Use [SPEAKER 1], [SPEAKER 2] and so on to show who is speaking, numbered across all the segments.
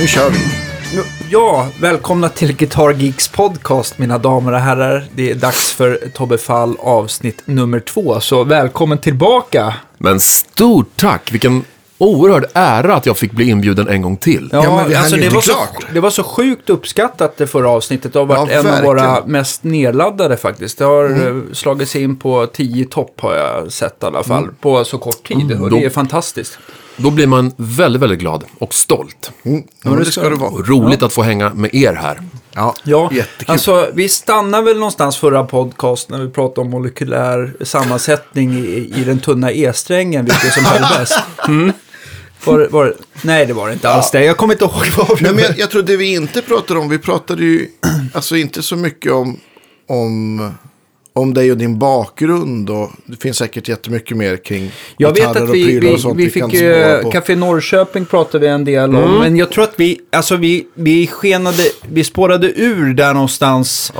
[SPEAKER 1] Nu kör vi.
[SPEAKER 2] Ja, välkomna till Guitar Geeks podcast mina damer och herrar. Det är dags för Tobbe Fall avsnitt nummer två, så välkommen tillbaka.
[SPEAKER 3] Men stort tack! Vilken oerhörd ära att jag fick bli inbjuden en gång till.
[SPEAKER 2] Ja,
[SPEAKER 1] Ja, men
[SPEAKER 2] alltså det, var så, det var så sjukt uppskattat det förra avsnittet. Det har varit
[SPEAKER 1] Ja,
[SPEAKER 2] en av våra mest nedladdade faktiskt. Det har
[SPEAKER 1] Mm.
[SPEAKER 2] eh, slagit sig in på 10 topp har jag sett i alla fall.
[SPEAKER 1] Mm.
[SPEAKER 2] På så kort tid. och det är fantastiskt.
[SPEAKER 3] Då blir man väldigt, väldigt glad och stolt.
[SPEAKER 1] Mm. Ja, det ska det vara.
[SPEAKER 3] Och roligt att få hänga med er här.
[SPEAKER 1] Ja,
[SPEAKER 2] Ja,
[SPEAKER 1] jättekul.
[SPEAKER 2] alltså vi stannar väl någonstans förra podcast när vi pratade om molekylär sammansättning i, i den tunna E-strängen, vilket som höll bäst.
[SPEAKER 1] Mm.
[SPEAKER 2] Var, var, nej, det var det inte alls det. Jag kommer inte ihåg vad vi
[SPEAKER 1] Nej, men jag, jag tror det vi inte pratade om, vi pratade ju alltså inte så mycket om, om, om dig och din bakgrund. Och det finns säkert jättemycket mer kring
[SPEAKER 2] Jag vet att
[SPEAKER 1] och
[SPEAKER 2] vi,
[SPEAKER 1] prylar
[SPEAKER 2] vi,
[SPEAKER 1] och sånt
[SPEAKER 2] vi
[SPEAKER 1] kan
[SPEAKER 2] fick uh,
[SPEAKER 1] på.
[SPEAKER 2] Café Norrköping pratade vi en del om. Men jag tror att vi, alltså vi, vi skenade, vi spårade ur där någonstans.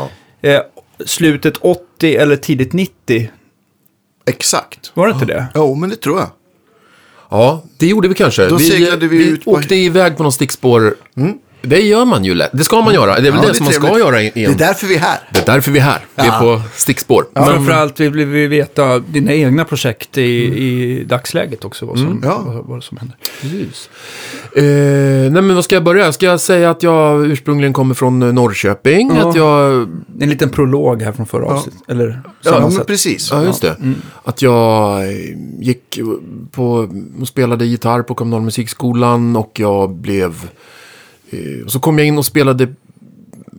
[SPEAKER 2] Eh, slutet 80 eller tidigt 90.
[SPEAKER 1] Exakt.
[SPEAKER 2] Var det inte det?
[SPEAKER 1] Jo, men det tror jag.
[SPEAKER 3] Ja, det gjorde vi kanske.
[SPEAKER 1] Då seglade vi ut på-
[SPEAKER 3] åkte iväg på någon stickspår. Det gör man ju lätt. Det ska man göra. Det är väl
[SPEAKER 1] Ja,
[SPEAKER 3] det, som man ska göra i
[SPEAKER 1] Det är därför vi är här.
[SPEAKER 3] Det är därför vi är här. Vi är på stickspår.
[SPEAKER 2] Ja, Framförallt vill vi veta dina egna projekt i, i dagsläget också. Vad som,
[SPEAKER 1] Ja.
[SPEAKER 2] vad, vad som händer.
[SPEAKER 3] Precis. Eh, nej, men vad ska jag börja? Ska jag säga att jag ursprungligen kommer från eh, Norrköping?
[SPEAKER 2] Ja.
[SPEAKER 3] Att jag
[SPEAKER 2] En liten prolog här från förra avsnittet. Eller
[SPEAKER 1] Ja, men precis.
[SPEAKER 3] Ja, just det. Att jag eh, gick på och spelade gitarr på kommunala musikskolan och jag blev... eh, Och så kom jag in och spelade...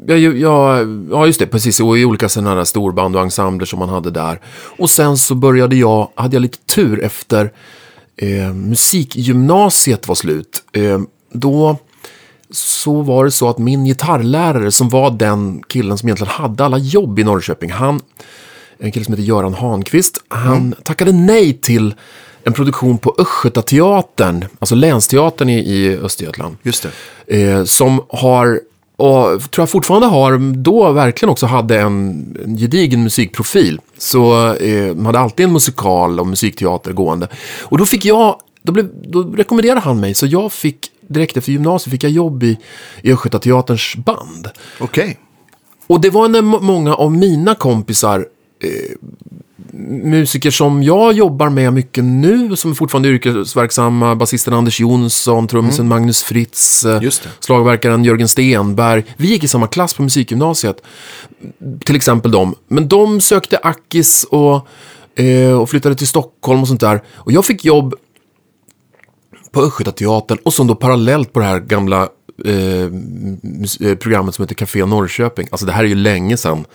[SPEAKER 3] Jag, jag, ja, just det, precis. Och i olika sådana här storband och ensembler som man hade där. Och sen så började jag, hade jag lite tur efter eh, musikgymnasiet var slut. Eh, då så var det så att min gitarrlärare som var den killen som egentligen hade alla jobb i Norrköping, han, en kille som heter Göran Hanqvist, han tackade nej till en produktion på Östgötateatern, alltså Länsteatern i, i Östergötland.
[SPEAKER 1] Just det.
[SPEAKER 3] Eh, som har, och tror jag fortfarande har, då verkligen också hade en, en gedigen musikprofil. Så eh, de hade alltid en musikal och musikteater gående. Och då fick jag, då, blev, då rekommenderade han mig, så jag fick direkt efter gymnasiet fick jag jobb i, i Östgötateaterns band.
[SPEAKER 1] Okej.
[SPEAKER 3] Och det var när må- många av mina kompisar, eh, musiker som jag jobbar med mycket nu, som är fortfarande yrkesverksamma, basisten Anders Jonsson, trummisen Magnus Fritz, eh, slagverkaren Jörgen Stenberg. Vi gick i samma klass på musikgymnasiet, till exempel de. Men de sökte Akis och, eh, och flyttade till Stockholm och sånt där. Och jag fick jobb på Östgötateatern och så då parallellt på det här gamla eh, eh, programmet som heter Café Norrköping. Alltså det här är ju länge sedan,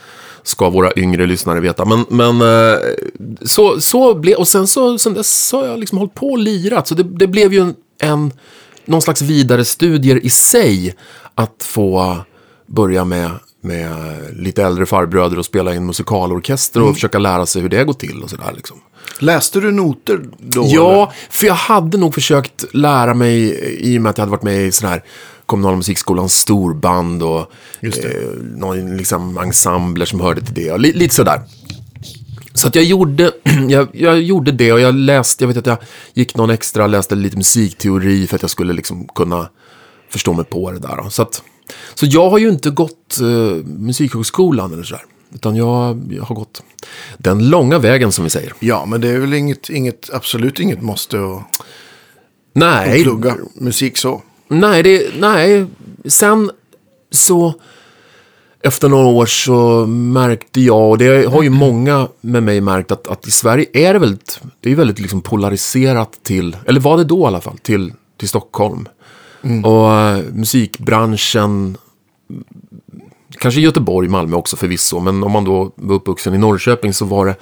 [SPEAKER 3] ska våra yngre lyssnare veta. Men, men eh, så, så blev, och sen så, sen dess så har jag liksom hållit på och lirat. Så det, det blev ju en, en, någon slags vidare studier i sig att få börja med, med lite äldre farbröder och spela i en musikalorkester och försöka lära sig hur det går till och sådär liksom.
[SPEAKER 1] Läste du noter då?
[SPEAKER 3] Ja,
[SPEAKER 1] eller?
[SPEAKER 3] för jag hade nog försökt lära mig i och med att jag hade varit med i sån här kommunala musikskolans storband och
[SPEAKER 1] Just
[SPEAKER 3] eh, någon liksom ensembler som hörde till det och li, lite sådär. Så att jag gjorde, jag, jag gjorde det och jag läste, jag vet att jag gick någon extra, läste lite musikteori för att jag skulle liksom kunna förstå mig på det där. då. Så, att, så jag har ju inte gått eh, musikhögskolan eller sådär. Utan jag, jag har gått den långa vägen som vi säger.
[SPEAKER 1] Ja, men det är väl inget, inget absolut inget måste att
[SPEAKER 3] Nej,
[SPEAKER 1] plugga musik så.
[SPEAKER 3] Nej, det, nej. Sen så efter några år så märkte jag, och det har ju många med mig märkt, att, att i Sverige är det väldigt, det är väldigt liksom polariserat till, eller var det då i alla fall, till, till Stockholm. Och eh, musikbranschen, kanske Göteborg, Malmö också förvisso, men om man då var uppvuxen i Norrköping så var det,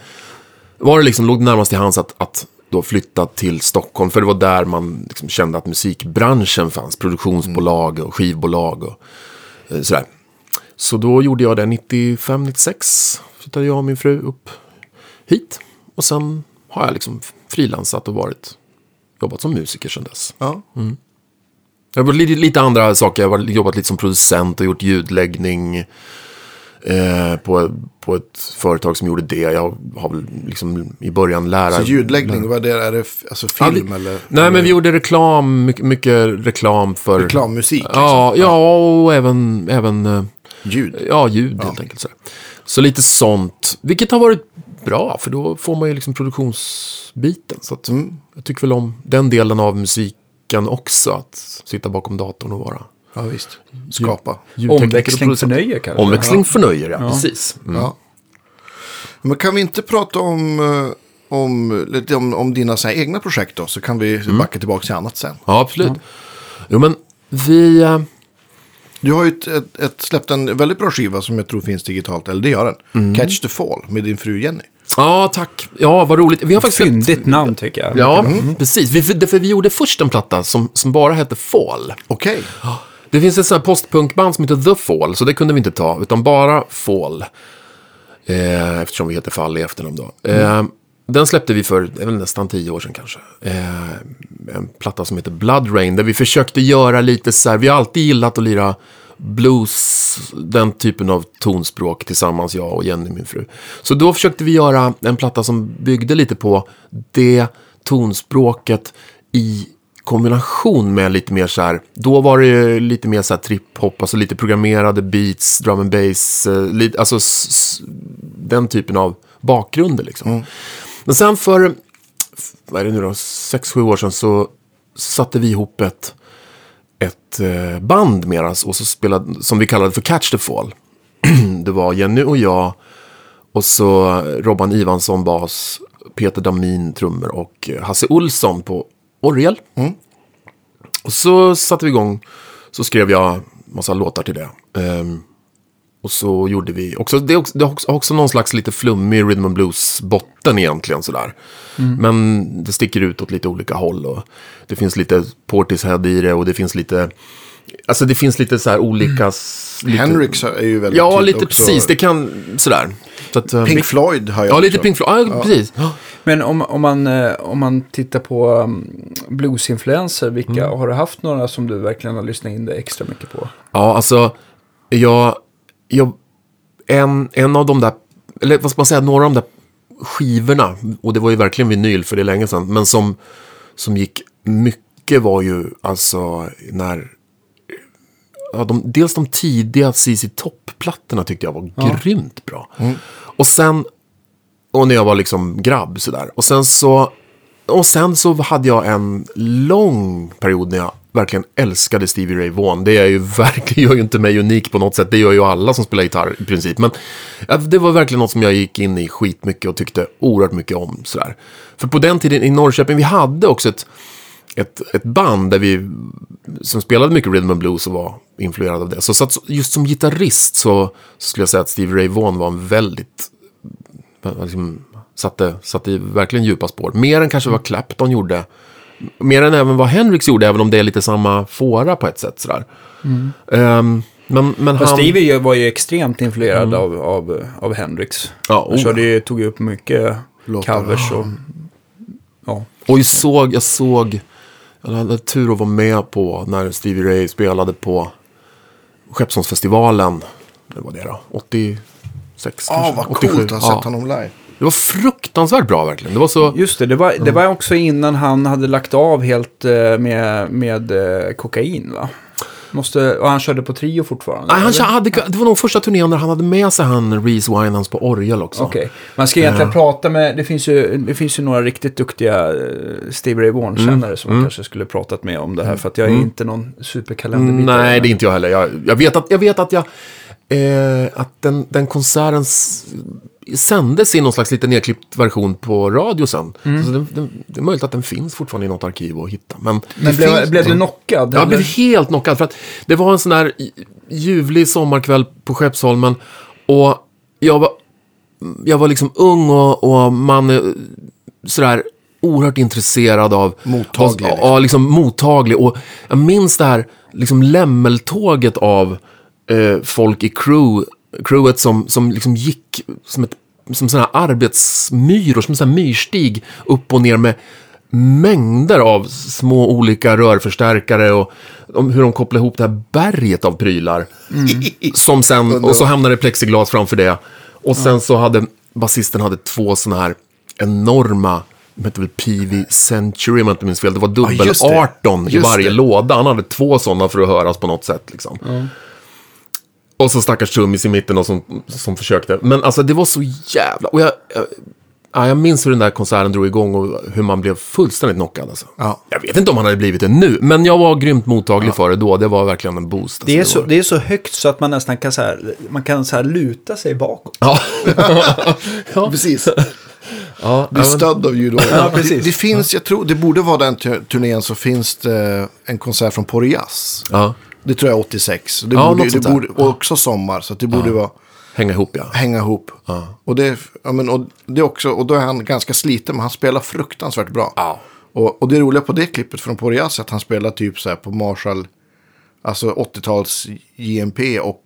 [SPEAKER 3] var det liksom, låg det närmast till hands att, att då flytta till Stockholm. För det var där man liksom kände att musikbranschen fanns. Produktionsbolag och skivbolag och eh, sådär. Så då gjorde jag det 95-96. Flyttade jag och min fru upp hit. Och sen har jag liksom frilansat och varit, jobbat som musiker sedan dess.
[SPEAKER 1] Ja.
[SPEAKER 3] Jag har varit lite, lite andra saker. Jag har jobbat lite som producent och gjort ljudläggning. Eh, på, på ett företag som gjorde det. Jag har väl liksom i början lära...
[SPEAKER 1] Så ljudläggning, vad är det? Är det alltså
[SPEAKER 3] Ja,
[SPEAKER 1] film
[SPEAKER 3] vi-
[SPEAKER 1] eller?
[SPEAKER 3] Nej, men vi gjorde reklam, mycket, mycket reklam för...
[SPEAKER 1] Reklammusik? Liksom.
[SPEAKER 3] Ja, ja och även, även eh,
[SPEAKER 1] Ljud?
[SPEAKER 3] ja, ljud helt enkelt. Så, så lite sånt, vilket har varit bra, för då får man ju liksom produktionsbiten. Så att,
[SPEAKER 1] Mm.
[SPEAKER 3] jag tycker väl om den delen av musiken också, att sitta bakom datorn och vara
[SPEAKER 1] Ja, visst. Skapa.
[SPEAKER 2] Omväxling förnöjer kanske.
[SPEAKER 3] Omväxling förnöjer, ja. Precis. Mm.
[SPEAKER 1] Ja. Men kan vi inte prata om, eh, om, lite om, om dina så här egna projekt då? Så kan vi
[SPEAKER 3] Mm.
[SPEAKER 1] backa tillbaka till annat sen.
[SPEAKER 3] Ja, absolut. Jo, men vi... eh,
[SPEAKER 1] Du har ju ett, ett, ett, släppt en väldigt bra skiva som jag tror finns digitalt. Eller det gör den.
[SPEAKER 3] Mm.
[SPEAKER 1] Catch the Fall med din fru Jenny.
[SPEAKER 3] Ja, tack. Ja, vad roligt. Vi har faktiskt...
[SPEAKER 2] Fyndigt namn tycker jag.
[SPEAKER 3] Ja, precis. Vi, för, för vi gjorde först en platta som, som bara hette Fall.
[SPEAKER 1] Okej.
[SPEAKER 3] Det finns ett sånt här postpunkband som heter The Fall, så det kunde vi inte ta, utan bara Fall. Eh, eftersom vi heter Fall i efternamn då. Eh, Den släppte vi för det är väl nästan tio år sedan kanske. Eh, en platta som heter Blood Rain, där vi försökte göra lite så här, vi har alltid gillat att lira blues, den typen av tonspråk tillsammans, jag och Jenny, min fru. Så då försökte vi göra en platta som byggde lite på det tonspråket i kombination med lite mer så här, då var det ju lite mer så här trip-hop, alltså lite programmerade beats, drum and bass, eh, lite, alltså den typen av bakgrunder liksom. Men sen för, vad är det nu då, sex, sju år sedan så satte vi ihop ett, ett eh, band med oss och så spelade, som vi kallade för Catch the Fall. det var Jenny och jag och så Robban Ivansson bas, Peter Damin trummor och Hasse Olsson på orgel. Och så satte vi igång, så skrev jag massa låtar till det. Ehm, och så gjorde vi, också, det, är också, det har också, någon slags lite flummig rhythm and blues-botten egentligen sådär. Men det sticker ut åt lite olika håll och det finns lite Portishead i det och det finns lite, alltså det finns lite så här olika... Lite,
[SPEAKER 1] Henrik är ju väldigt
[SPEAKER 3] Ja, lite
[SPEAKER 1] också.
[SPEAKER 3] precis, det kan, sådär. Så att, eh,
[SPEAKER 1] Pink Floyd har jag
[SPEAKER 3] Ja, lite. Pink Floyd, ja, precis.
[SPEAKER 2] Men om, om, man, eh, om man tittar på um, bluesinfluenser, vilka
[SPEAKER 3] Mm.
[SPEAKER 2] har du haft några som du verkligen har lyssnat in dig extra mycket på?
[SPEAKER 3] Ja, alltså, jag, jag, en, en av de där, eller vad ska man säga, några av de där skivorna, och det var ju verkligen vinyl för det är länge sedan, men som, som gick mycket var ju alltså när, ja, de, dels de tidiga CC Top-plattorna tyckte jag var grymt bra. Och sen, och när jag var liksom grabb sådär, och sen så, och sen så hade jag en lång period när jag verkligen älskade Stevie Ray Vaughan. Det är ju verkligen, gör ju inte mig unik på något sätt. Det gör ju alla som spelar gitarr i princip. Men det var verkligen något som jag gick in i skitmycket och tyckte oerhört mycket om. Sådär. För på den tiden i Norrköping, vi hade också ett, ett, ett band där vi, som spelade mycket rhythm and blues och var influerad av det. Så, så just som gitarrist så, så skulle jag säga att Stevie Ray Vaughan var en väldigt liksom, satte, satte verkligen djupa spår. Mer än kanske vad Clapton gjorde. Mer än även vad Hendrix gjorde, även om det är lite samma fåra på ett sätt. Sådär. Ehm, men, men
[SPEAKER 2] Och
[SPEAKER 3] han...
[SPEAKER 2] Stevie var ju extremt influerad av, av, av Hendrix.
[SPEAKER 3] Ja,
[SPEAKER 2] Han
[SPEAKER 3] oh,
[SPEAKER 2] körde ju, tog upp mycket
[SPEAKER 1] Låtar.
[SPEAKER 2] covers och... Ja.
[SPEAKER 3] Och jag såg, jag såg, jag hade tur att vara med på när Stevie Ray spelade på Skeppsholmsfestivalen. Det var det då, 86
[SPEAKER 1] Ja,
[SPEAKER 3] kanske?
[SPEAKER 1] vad
[SPEAKER 3] 87.
[SPEAKER 1] coolt att ha
[SPEAKER 3] Ja.
[SPEAKER 1] sett honom live.
[SPEAKER 3] Det var fruktansvärt bra verkligen. Det var så...
[SPEAKER 2] Just det, det var, det var också innan han hade lagt av helt eh, med, med eh, kokain va? Måste, och han körde på trio fortfarande?
[SPEAKER 3] Nej, han
[SPEAKER 2] eller?
[SPEAKER 3] hade, det var nog första turnén där han hade med sig han Reese Winans på orgel också.
[SPEAKER 2] Okej, man ska egentligen prata med, det finns, ju, det finns ju några riktigt duktiga eh, Steve Ray Vaughan-kännare som man kanske skulle pratat med om det här. För att jag är inte någon superkalenderbitare.
[SPEAKER 3] Nej, det är inte jag heller. Jag, jag vet att jag, vet att jag eh, att den, den konserten s- sändes i någon slags lite nedklippt version på radio sen. Så det, det, det är möjligt att den finns fortfarande i något arkiv att hitta. Men,
[SPEAKER 2] Men blev, blev du knockad?
[SPEAKER 3] jag blev
[SPEAKER 2] eller?
[SPEAKER 3] helt knockad. För att det var en sån här ljuvlig sommarkväll på Skeppsholmen. Och jag var, jag var liksom ung och, och man är sådär oerhört intresserad av...
[SPEAKER 1] Mottaglig,
[SPEAKER 3] av-
[SPEAKER 1] liksom.
[SPEAKER 3] Ja, liksom mottaglig. Och jag minns det här liksom lämmeltåget av eh, folk i crew, crewet som, som liksom gick som ett som sådana arbetsmyror, som en myrstig upp och ner med mängder av små olika rörförstärkare och om hur de kopplar ihop det här berget av prylar. Som sen, och så hamnade plexiglas framför det. Och sen så hade basisten hade två sådana här enorma, de hette väl PV Century om jag inte minns fel. Det var dubbel
[SPEAKER 1] det.
[SPEAKER 3] 18 i varje
[SPEAKER 1] det.
[SPEAKER 3] låda. Han hade två sådana för att höras på något sätt. Liksom. Och så stackars trummis i mitten och som, som försökte. Men alltså det var så jävla... Och jag, jag, ja, jag minns hur den där konserten drog igång och hur man blev fullständigt knockad. Alltså.
[SPEAKER 1] Ja.
[SPEAKER 3] Jag vet inte om han hade blivit det nu, men jag var grymt mottaglig för det då. Det var verkligen en boost. Alltså,
[SPEAKER 2] Det är, så, det är så högt så att man nästan kan, så här, man kan så här luta sig bakåt.
[SPEAKER 3] Ja.
[SPEAKER 1] Precis.
[SPEAKER 3] ja,
[SPEAKER 1] stud of you då.
[SPEAKER 2] Ja, precis.
[SPEAKER 1] Det, det finns, jag tror, det borde vara den tu- turnén så finns det en konsert från Porjas.
[SPEAKER 3] ja.
[SPEAKER 1] Det tror jag är 86. Det
[SPEAKER 3] Ja,
[SPEAKER 1] borde,
[SPEAKER 3] något
[SPEAKER 1] det
[SPEAKER 3] sånt där.
[SPEAKER 1] borde, och också sommar, så att det borde vara
[SPEAKER 3] Hänga ihop ja.
[SPEAKER 1] hänga ihop. Och, det, ja, men, och det är också, och då är han ganska sliten, men han spelar fruktansvärt bra.
[SPEAKER 3] Ja.
[SPEAKER 1] Och, och det roliga på det klippet från Porjas är att han spelar typ så här på Marshall, alltså 80-tals JMP och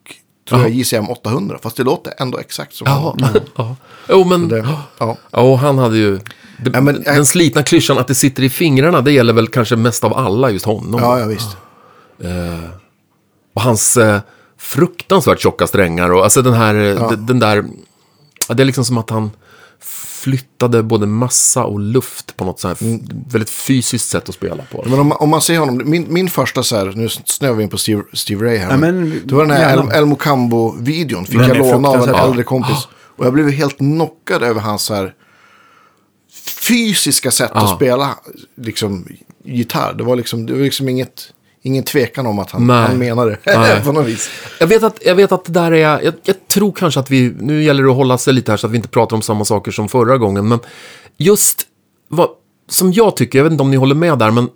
[SPEAKER 1] tror jag JCM 800. Fast det låter ändå exakt som
[SPEAKER 3] Jaha. ja. Jo, men...
[SPEAKER 1] Det, ja.
[SPEAKER 3] Ja, och han hade ju... Det,
[SPEAKER 1] Ja, men-
[SPEAKER 3] den slitna klyschan att det sitter i fingrarna, det gäller väl kanske mest av alla just honom.
[SPEAKER 1] ja, ja, visst.
[SPEAKER 3] Och hans eh, fruktansvärt tjocka strängar och alltså den här, eh, d- den där, ja, det är liksom som att han flyttade både massa och luft på något så här f- väldigt fysiskt sätt att spela på.
[SPEAKER 1] Men om, man- om man ser honom, min, min första så här, nu snöar vi in på Steve, Steve Ray här.
[SPEAKER 2] Ja,
[SPEAKER 1] men det var den här. El, El Mocambo-videon, fick
[SPEAKER 2] Den
[SPEAKER 1] jag låna av en äldre kompis. Och jag blev helt knockad över hans så här fysiska sätt att
[SPEAKER 3] Ja.
[SPEAKER 1] spela liksom, gitarr. Det var liksom, det var liksom inget, ingen tvekan om att han, han menade det på något vis.
[SPEAKER 3] Jag vet att, jag vet att det där är, jag, jag tror kanske att vi, nu gäller det att hålla sig lite här så att vi inte pratar om samma saker som förra gången, men just vad, som jag tycker, jag vet inte om ni håller med där, men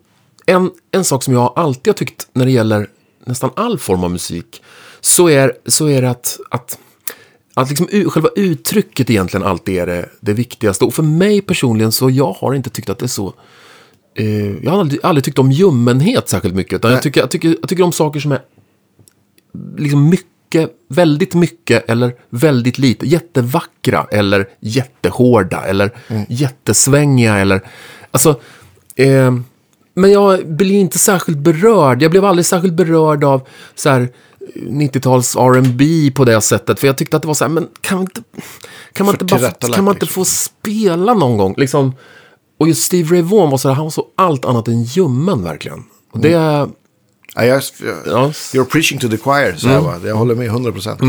[SPEAKER 3] en, en sak som jag alltid har tyckt när det gäller nästan all form av musik, så är, så är det att, att att liksom själva uttrycket egentligen alltid är det, det viktigaste. Och för mig personligen så jag har inte tyckt att det är så... Eh, jag har aldrig, aldrig tyckt om ljummenhet särskilt mycket. Utan jag tycker, jag, tycker, jag tycker om saker som är liksom mycket, väldigt mycket eller väldigt lite. Jättevackra eller jättehårda eller jättesvängiga eller... Alltså... Eh, men jag blir inte särskilt berörd. Jag blev aldrig särskilt berörd av så här 90-tals R&B på det sättet. För jag tyckte att det var så här, men kan man inte, kan man inte, bara, kan man inte
[SPEAKER 1] liksom.
[SPEAKER 3] få spela någon gång? Liksom, och just Steve Ray Vaughan var så här, han var så allt annat än ljummen verkligen. Och det,
[SPEAKER 1] Ja, jag, jag,
[SPEAKER 3] ja,
[SPEAKER 1] you're preaching to the choir, så här, va? Jag håller med 100 procent.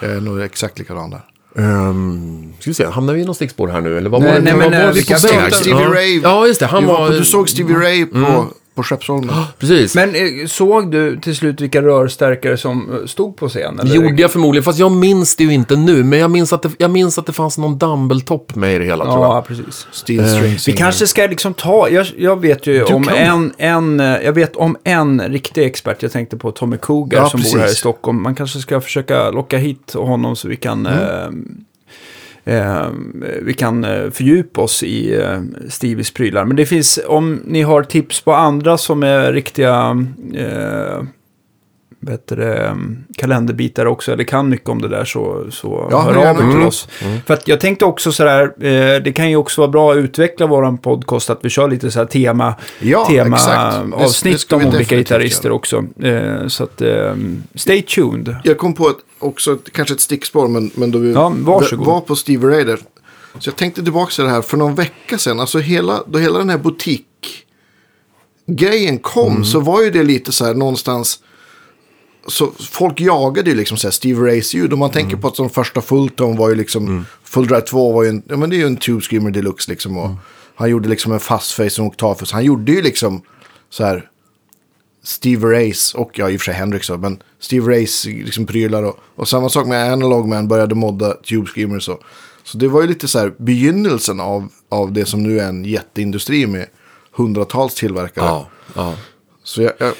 [SPEAKER 1] Jag är nog exakt likadan där.
[SPEAKER 3] Um, ska vi se, hamnar vi i något stickspår här nu? Eller vad
[SPEAKER 2] Nej,
[SPEAKER 3] var,
[SPEAKER 2] nej,
[SPEAKER 3] vad
[SPEAKER 2] men,
[SPEAKER 3] var
[SPEAKER 2] eh,
[SPEAKER 3] vi
[SPEAKER 2] vi
[SPEAKER 3] på
[SPEAKER 1] Stevie
[SPEAKER 3] ja.
[SPEAKER 1] Ray.
[SPEAKER 3] Ja, just det. Han
[SPEAKER 1] Du,
[SPEAKER 3] var...
[SPEAKER 1] du såg Stevie Ray på, på Skeppsholmen.
[SPEAKER 3] Precis.
[SPEAKER 2] Men eh, såg du till slut vilka rörstärkare som eh, stod på scen? Eller?
[SPEAKER 3] Gjorde jag förmodligen, fast jag minns det ju inte nu. Men jag minns att det, jag minns att det fanns någon dumbbell-topp med i det hela, tror jag.
[SPEAKER 2] Ja, precis.
[SPEAKER 1] Steel string
[SPEAKER 2] Vi
[SPEAKER 1] singer.
[SPEAKER 2] kanske ska liksom ta, jag, jag vet ju om
[SPEAKER 3] kan.
[SPEAKER 2] en, en, eh, jag vet om en riktig expert, jag tänkte på Tommy Cougar
[SPEAKER 1] Ja,
[SPEAKER 2] som bor här i Stockholm. Man kanske ska försöka locka hit honom så vi kan, eh, eh, vi kan eh, fördjupa oss i eh, Stevies prylar. Men det finns, om ni har tips på andra som är riktiga eh, bättre kalenderbitar också, eller kan mycket om det där, så, så
[SPEAKER 1] Ja,
[SPEAKER 2] hör av er till
[SPEAKER 1] Mm.
[SPEAKER 2] oss. För att jag tänkte också sådär, eh, det kan ju också vara bra att utveckla våran podcast, att vi kör lite så tema,
[SPEAKER 1] Ja,
[SPEAKER 2] tema
[SPEAKER 1] exakt. Det- det
[SPEAKER 2] avsnitt om olika gitarrister också. Eh, så att, eh, stay tuned.
[SPEAKER 1] Jag kom på ett, också ett, kanske ett stickspår, men, men då vi
[SPEAKER 2] Ja,
[SPEAKER 1] var på Stevie Ray där. Så jag tänkte tillbaka till det här för någon vecka sedan. Alltså hela, då hela den här butikgrejen kom
[SPEAKER 2] Mm.
[SPEAKER 1] så var ju det lite så här någonstans. Så folk jagade ju liksom så här Steve Rays ljud. Om man tänker
[SPEAKER 2] Mm.
[SPEAKER 1] på att som första Fulltone var ju liksom. Full Drive 2 var ju en, ja men det är ju en Tube Screamer Deluxe liksom. Och
[SPEAKER 2] Mm.
[SPEAKER 1] Han gjorde liksom en fast face och en oktavfus. Han gjorde ju liksom så här. Steve Race och ja, i och för sig Hendrix då, men Steve Race liksom prylar och, och samma sak med Analog Man började modda Tube Screamers och så det var ju lite så här begynnelsen av, av det som nu är en jätteindustri med hundratals tillverkare.
[SPEAKER 3] Ja, ja.
[SPEAKER 1] Så jag, jag,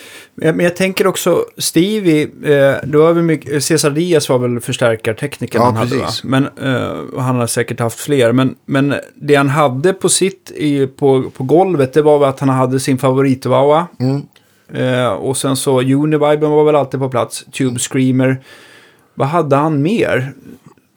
[SPEAKER 2] Ja, Men jag tänker också, Stevie, eh, då var vi mycket, Cesar Diaz var väl förstärkarteknikern
[SPEAKER 1] Ja,
[SPEAKER 2] han hade va?
[SPEAKER 1] precis.
[SPEAKER 2] Men eh, han har säkert haft fler. Men, men det han hade på sitt, i, på, på golvet, det var väl att han hade sin favoritvaua.
[SPEAKER 1] Mm.
[SPEAKER 2] Eh, och sen så Univiben var väl alltid på plats, Tube Screamer. Vad hade han mer?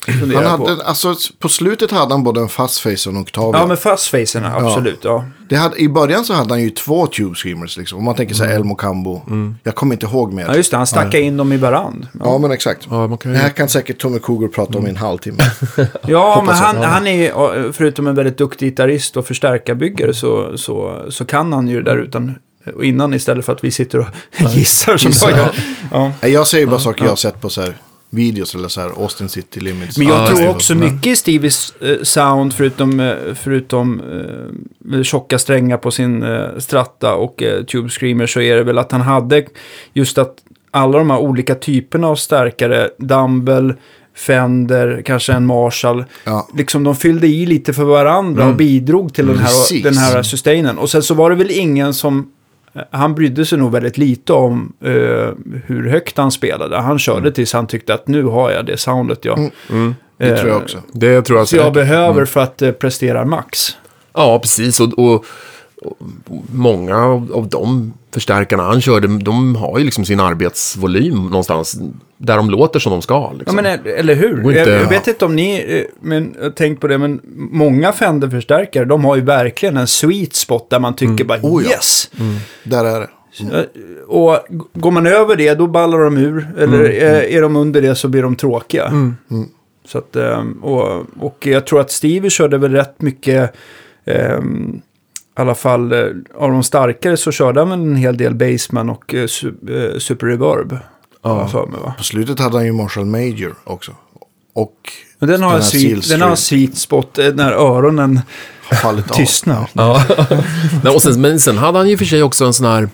[SPEAKER 1] Han
[SPEAKER 2] på.
[SPEAKER 1] hade, alltså, på slutet hade han både en fast face och en Octavia.
[SPEAKER 2] Ja, med fastfacerna, absolut. Ja.
[SPEAKER 1] det hade, I början så hade han ju två Tube Screamers. Liksom. Om man tänker sig Elmo Cambo. Jag kommer inte ihåg mer.
[SPEAKER 2] ja, just det. Han stackade in dem i varand.
[SPEAKER 1] Ja, men exakt.
[SPEAKER 3] Ja, man kan ju-
[SPEAKER 1] Det här kan säkert Tommy Cougar prata om i en halvtimme.
[SPEAKER 2] Ja, men han, han är förutom en väldigt duktig gitarrist och förstärkarbyggare så, så, så kan han ju det där utan och innan istället för att vi sitter och gissar som jag gör. Ja.
[SPEAKER 1] Jag säger bara saker jag har sett på så här videos eller så här Austin City Limits.
[SPEAKER 2] Men jag
[SPEAKER 3] Ja,
[SPEAKER 2] tror också mycket i Stevies eh, sound, förutom, eh, förutom eh, tjocka strängar på sin eh, stratta och eh, Tube Screamer, så är det väl att han hade just att alla de här olika typerna av stärkare, Dumble, Fender, kanske en Marshall,
[SPEAKER 1] Ja.
[SPEAKER 2] liksom de fyllde i lite för varandra och bidrog till den här,
[SPEAKER 1] Precis.
[SPEAKER 2] den här sustainen. Och sen så var det väl ingen som, eh, han brydde sig nog väldigt lite om eh, hur högt han spelade. Han körde tills han tyckte att nu har jag det soundet jag,
[SPEAKER 1] Det tror jag
[SPEAKER 2] eh,
[SPEAKER 1] också.
[SPEAKER 3] Det tror jag
[SPEAKER 2] så jag behöver för att eh, prestera max.
[SPEAKER 3] Ja, precis. Och, och många av, av de förstärkarna han körde, de har ju liksom sin arbetsvolym någonstans där de låter som de ska.
[SPEAKER 2] Ja,
[SPEAKER 3] Liksom.
[SPEAKER 2] men eh, eller hur?
[SPEAKER 3] Inte-
[SPEAKER 2] jag, jag vet inte om ni eh, men, har tänkt på det, men många Fender-förstärkare, de har ju verkligen en sweet spot där man tycker bara
[SPEAKER 1] Oh, ja.
[SPEAKER 2] yes.
[SPEAKER 1] Där är det.
[SPEAKER 2] Eh, Och går man över det, då ballar de ur. Eller eh, är de under det så blir de tråkiga. Så att, eh, och, och jag tror att Stevie körde väl rätt mycket, ehm, i alla fall eh, av de starkare så körde han en hel del Baseman och eh, eh, Super Reverb. jag för mig, va?
[SPEAKER 1] På slutet hade han ju Marshall Major också. Och
[SPEAKER 2] Men den har,
[SPEAKER 1] Den
[SPEAKER 2] sweet, den har sweet spot när öronen
[SPEAKER 1] har fallit
[SPEAKER 2] tystnar.
[SPEAKER 3] Ja. Nej, och sen, men sen hade han ju för sig också en sån här,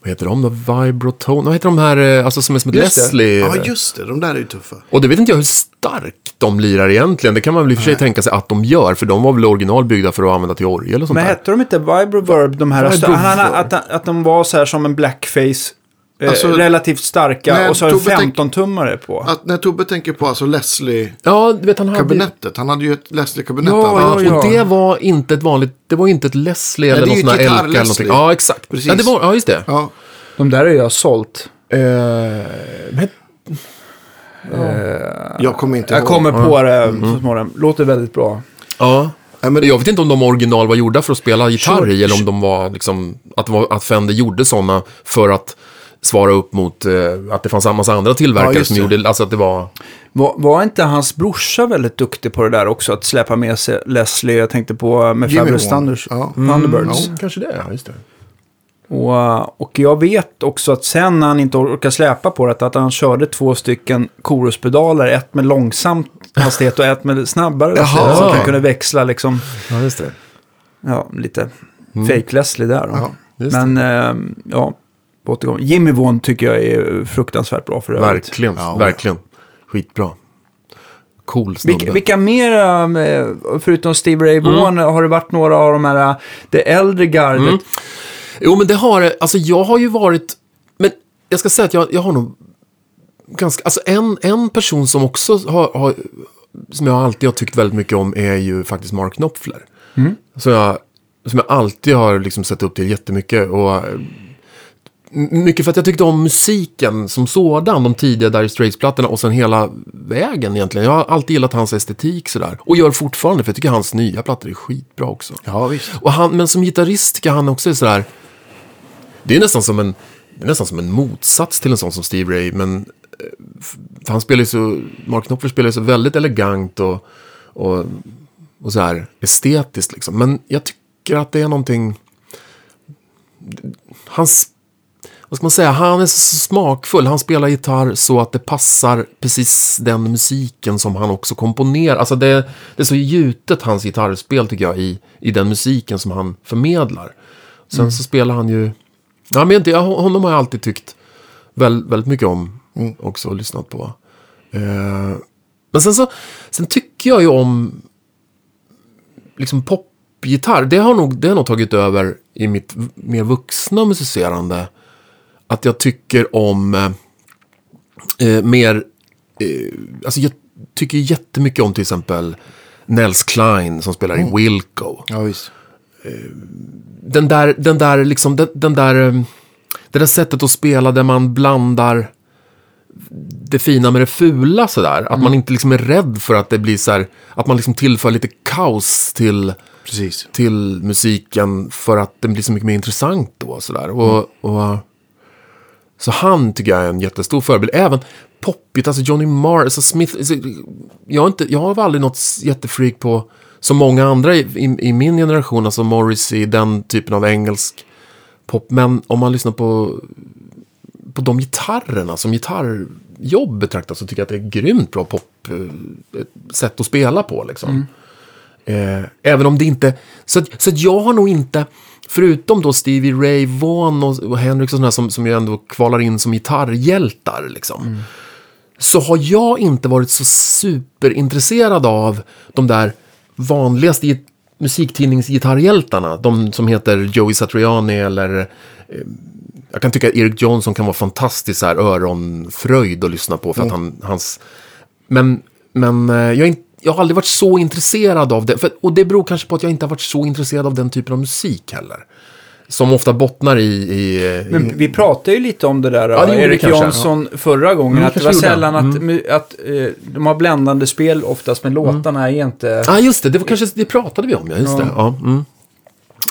[SPEAKER 3] vad heter de då? Vibrotone? Vad heter de här, alltså som är som ett. Leslie?
[SPEAKER 1] Ja, just det. De där är ju tuffa.
[SPEAKER 3] Och det vet inte jag hur starkt de lirar egentligen. Det kan man väl i och för sig tänka sig att de gör, för de var väl originalbyggda för att använda till orgel och sånt
[SPEAKER 2] Men
[SPEAKER 3] där.
[SPEAKER 2] hette de inte Vibroverb, de här?
[SPEAKER 3] Vibroverb.
[SPEAKER 2] Han, han, att, att de var så här som en blackface. Eh,
[SPEAKER 1] Alltså,
[SPEAKER 2] relativt starka
[SPEAKER 1] nej,
[SPEAKER 2] och så en
[SPEAKER 1] Tobbe tänk-
[SPEAKER 2] 15-tummare på.
[SPEAKER 1] Att när Tobbe tänker på alltså Leslie-kabinettet.
[SPEAKER 3] Ja, du vet han hade...
[SPEAKER 1] Han hade ju ett Leslie-kabinett.
[SPEAKER 2] Ja,
[SPEAKER 1] hade.
[SPEAKER 2] ja,
[SPEAKER 3] Och det var inte ett vanligt, det var inte ett Leslie eller
[SPEAKER 1] det är
[SPEAKER 3] någon
[SPEAKER 1] ju
[SPEAKER 3] sån här eller någonting. Ja, exakt.
[SPEAKER 1] Precis.
[SPEAKER 3] Ja, det var, ja, just det.
[SPEAKER 1] Ja,
[SPEAKER 2] De där har jag sålt.
[SPEAKER 3] Eh, men-
[SPEAKER 1] jag kommer inte
[SPEAKER 2] Jag
[SPEAKER 1] ihåg.
[SPEAKER 2] kommer på det så småningom. Låter väldigt bra.
[SPEAKER 3] ja.
[SPEAKER 1] Nej, men
[SPEAKER 3] Jag vet inte om de original var gjorda för att spela gitarr
[SPEAKER 1] Sure.
[SPEAKER 3] i, eller om de var liksom, att, det var, att Fender gjorde sådana för att svara upp mot eh, att det fanns en massa andra
[SPEAKER 1] Ja,
[SPEAKER 3] tillverkare
[SPEAKER 1] just
[SPEAKER 3] som
[SPEAKER 1] det.
[SPEAKER 3] gjorde, alltså att det var...
[SPEAKER 2] Var, var inte hans brorsa väldigt duktig på det där också? Att släppa med sig Leslie, jag tänkte på eh, med
[SPEAKER 1] Jimmy
[SPEAKER 2] Fabulous
[SPEAKER 1] Wong.
[SPEAKER 2] Thunders,
[SPEAKER 1] Ja.
[SPEAKER 2] Thunderbirds.
[SPEAKER 3] Ja, kanske det, ja, just det.
[SPEAKER 2] Och, eh, och jag vet också att sen när han inte orkar släpa på det, att han körde två stycken koruspedaler, ett med långsam hastighet och ett med snabbare
[SPEAKER 1] Jaha,
[SPEAKER 2] hastighet. Så att han kunde växla liksom,
[SPEAKER 3] Ja, just det.
[SPEAKER 2] ja, lite fake Leslie där då.
[SPEAKER 1] Ja,
[SPEAKER 3] just
[SPEAKER 2] Men, eh, ja, på återgång. Jimmy Vaughan tycker jag är fruktansvärt bra för övrigt.
[SPEAKER 3] Verkligen,
[SPEAKER 1] Ja,
[SPEAKER 3] verkligen. Skitbra. Cool.
[SPEAKER 2] Vilka, vilka mer, eh, förutom Steve Ray Vaughan, har det varit några av de här, eh, det äldre gardet?
[SPEAKER 3] Jo, men det har det. Alltså, jag har ju varit... Men jag ska säga att jag, jag har nog ganska... Alltså, en, en person som också har, har... Som jag alltid har tyckt väldigt mycket om är ju faktiskt Mark Knopfler. Som, jag, som jag alltid har liksom sett upp till jättemycket. Och, mycket för att jag tyckte om musiken som sådan, de tidiga Dire Straits-plattorna och sen hela vägen egentligen. Jag har alltid gillat hans estetik sådär. Och gör fortfarande, för jag tycker hans nya plattor är skitbra också.
[SPEAKER 1] Ja, visst.
[SPEAKER 3] Och han, men som gitarrist tycker jag han också är sådär... Det är nästan som en, nästan som en motsats till en sån som Steve Ray. Men eh, han spelar ju så... Mark Knopfler spelar ju så väldigt elegant och, och, och så här estetiskt liksom. Men jag tycker att det är någonting... Hans... Vad ska man säga? Han är så smakfull. Han spelar gitarr så att det passar precis den musiken som han också komponerar. Alltså det, det är så gjutet hans gitarrspel tycker jag i, i den musiken som han förmedlar. Sen så spelar han ju... Ja, men jag, honom har jag alltid tyckt väl, väldigt mycket om också och lyssnat på. Eh, men sen så, sen tycker jag ju om liksom popgitarr. Det har nog, det har nog tagit över i mitt mer vuxna musicerande. Att jag tycker om eh, eh, mer, eh, alltså jag tycker jättemycket om till exempel Nels Klein som spelar i Wilco
[SPEAKER 1] Ja, visst.
[SPEAKER 3] Den där, den där, liksom, den, den där, eh, det där sättet att spela där man blandar det fina med det fula sådär. Att man inte liksom är rädd för att det blir så här, att man liksom tillför lite kaos till,
[SPEAKER 1] Precis.
[SPEAKER 3] till musiken för att den blir så mycket mer intressant då. Sådär. Och, och, så han tycker jag är en jättestor förebild. Även poppigt, alltså Johnny Marr, alltså Smith. Alltså, jag, har inte, jag har aldrig något jättefreak på, som många andra i, i, i min generation, alltså Morrissey, den typen av engelsk pop. Men om man lyssnar på, på de gitarrerna som gitarrjobb betraktas så tycker jag att det är grymt bra pop eh, sätt att spela på. Liksom. Eh, även om det inte... Så, så jag har nog inte, förutom då Stevie Ray Vaughan och, och Hendrix och sådana som, som ju ändå kvalar in som gitarrhjältar, liksom. Så har jag inte varit så superintresserad av de där vanligaste gi- musiktidningsgitarrhjältarna. De som heter Joey Satriani eller... Eh, jag kan tycka att Eric Johnson kan vara fantastisk så här öronfröjd att lyssna på. För att han, hans... Men, men eh, jag, jag har aldrig varit så intresserad av det. För, och det beror kanske på att jag inte har varit så intresserad av den typen av musik heller. Som ofta bottnar i... i, i
[SPEAKER 2] Men vi pratade ju lite om det där,
[SPEAKER 3] Ja, det
[SPEAKER 2] Erik Jansson, förra gången.
[SPEAKER 3] Mm,
[SPEAKER 2] att det var sällan att, mu- att eh, de har bländande spel oftast, men låtarna är inte...
[SPEAKER 3] Ja, ah, just det. Det, var kanske, det pratade vi om, ja. Just
[SPEAKER 2] Ja.
[SPEAKER 3] det. Ja, mm.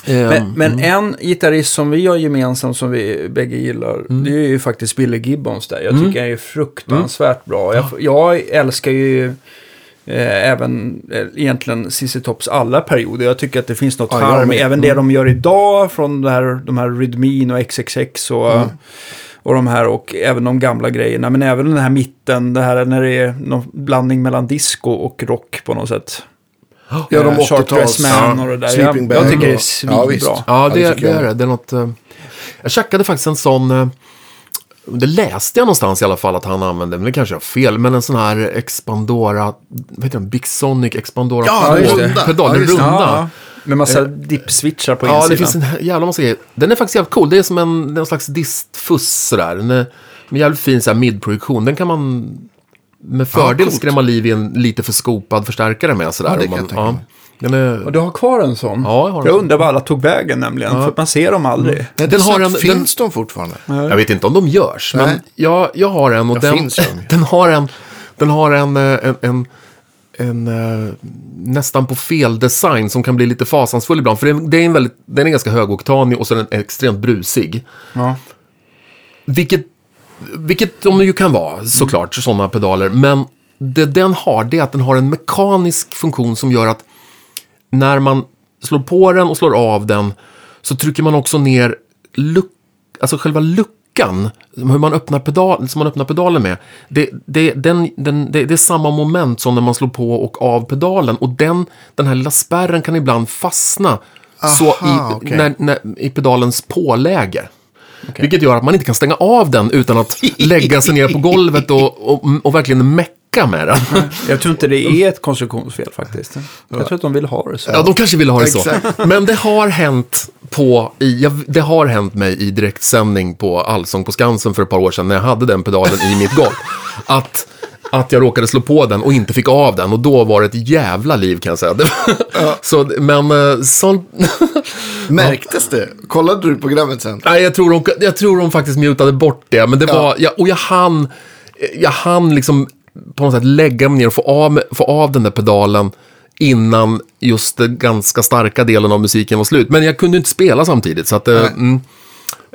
[SPEAKER 3] Ehm,
[SPEAKER 2] Men, men en gitarrist som vi har gemensamt som vi bägge gillar,
[SPEAKER 3] Mm.
[SPEAKER 2] det är ju faktiskt Billy Gibbons där. Jag tycker han är fruktansvärt bra. Jag, jag älskar ju eh, även eh, egentligen CC Tops alla perioder. Jag tycker att det finns något
[SPEAKER 1] Ja,
[SPEAKER 2] charm.
[SPEAKER 1] med.
[SPEAKER 2] Även det de gör idag från det här, de här Rhythmin och XXX och, och de här och även de gamla grejerna. Men även den här mitten, det här när det är någon blandning mellan disco och rock på något sätt.
[SPEAKER 1] Ja, de
[SPEAKER 2] Eh, Sharp
[SPEAKER 1] 80-tals.
[SPEAKER 2] Dress Man och det där.
[SPEAKER 1] Sleeping
[SPEAKER 2] Jag, jag tycker det är svinbra.
[SPEAKER 1] Ja.
[SPEAKER 3] Ja,
[SPEAKER 1] Ja,
[SPEAKER 3] det,
[SPEAKER 1] det
[SPEAKER 3] det,
[SPEAKER 1] jag
[SPEAKER 3] är det. Det är något... eh, Jag checkade faktiskt en sån... eh, Det läste jag någonstans i alla fall att han använde, men det kanske är fel. Men en sån här Expandora, vad heter den? Big Sonic Expandora
[SPEAKER 1] Ja,
[SPEAKER 2] just det.
[SPEAKER 3] pedal,
[SPEAKER 1] Ja,
[SPEAKER 3] runda.
[SPEAKER 2] Ja, med massa dip-switchar på
[SPEAKER 3] Ja,
[SPEAKER 2] insidan.
[SPEAKER 3] det finns en jävla massa grejer. Den är faktiskt jävligt cool. Det är som en, någon slags distfuss sådär. Den är med jävligt fin så här, midprojektion. Den kan man med fördel
[SPEAKER 1] coolt.
[SPEAKER 3] skrämma liv i en lite för skopad förstärkare med. Sådär,
[SPEAKER 1] Ja, det kan
[SPEAKER 3] man,
[SPEAKER 1] jag tänka mig.
[SPEAKER 3] Den är,
[SPEAKER 2] Och du har kvar en sån?
[SPEAKER 3] Ja, jag har en
[SPEAKER 2] jag
[SPEAKER 3] sån.
[SPEAKER 2] undrar var alla tog vägen nämligen, för att man ser dem aldrig.
[SPEAKER 1] Nej,
[SPEAKER 3] Den
[SPEAKER 1] den
[SPEAKER 3] har en- den-
[SPEAKER 1] Finns de fortfarande?
[SPEAKER 3] Jag vet inte om de görs, men
[SPEAKER 1] Nej.
[SPEAKER 3] jag, jag har en och
[SPEAKER 1] Jag
[SPEAKER 3] den, den har en, den har en, eh, en, en, en eh, nästan på fel design som kan bli lite fasansfull ibland. För det är, det är en väldigt, den är ganska högoktanig och så är den extremt brusig.
[SPEAKER 2] Ja.
[SPEAKER 3] Vilket, vilket de ju kan vara, såklart, sådana pedaler. Men det den har, det är att den har en mekanisk funktion som gör att när man slår på den och slår av den så trycker man också ner luck, alltså själva luckan, hur man öppnar pedal, som man öppnar pedalen med. Det, det, den, den, det, det är samma moment som när man slår på och av pedalen. Och den, den här lilla spärren kan ibland fastna så i,
[SPEAKER 1] Aha, okej.
[SPEAKER 3] när, när, i pedalens påläge. Vilket gör att man inte kan stänga av den utan att lägga sig ner på golvet och, och, och verkligen mecka med den.
[SPEAKER 2] Jag tror inte det är ett konstruktionsfel faktiskt. Jag tror att de vill ha det så.
[SPEAKER 3] Ja, de kanske ville ha det så.
[SPEAKER 1] Exakt.
[SPEAKER 3] Men det har hänt på, i, jag, det har hänt mig i direktsändning på Allsång på Skansen för ett par år sedan när jag hade den pedalen i mitt golv. Att, att jag råkade slå på den och inte fick av den och då var det ett jävla liv kan jag säga. Det, så, men eh, sånt...
[SPEAKER 1] Märktes det? Kollade du programmet sen?
[SPEAKER 3] Nej, jag tror, de, jag tror de faktiskt mutade bort det. Men det
[SPEAKER 1] Ja.
[SPEAKER 3] var, jag, och jag hann, jag hann liksom på något sätt lägga mig ner och få av, få av den där pedalen innan just den ganska starka delen av musiken var slut. Men jag kunde inte spela samtidigt. Så att, eh, mm,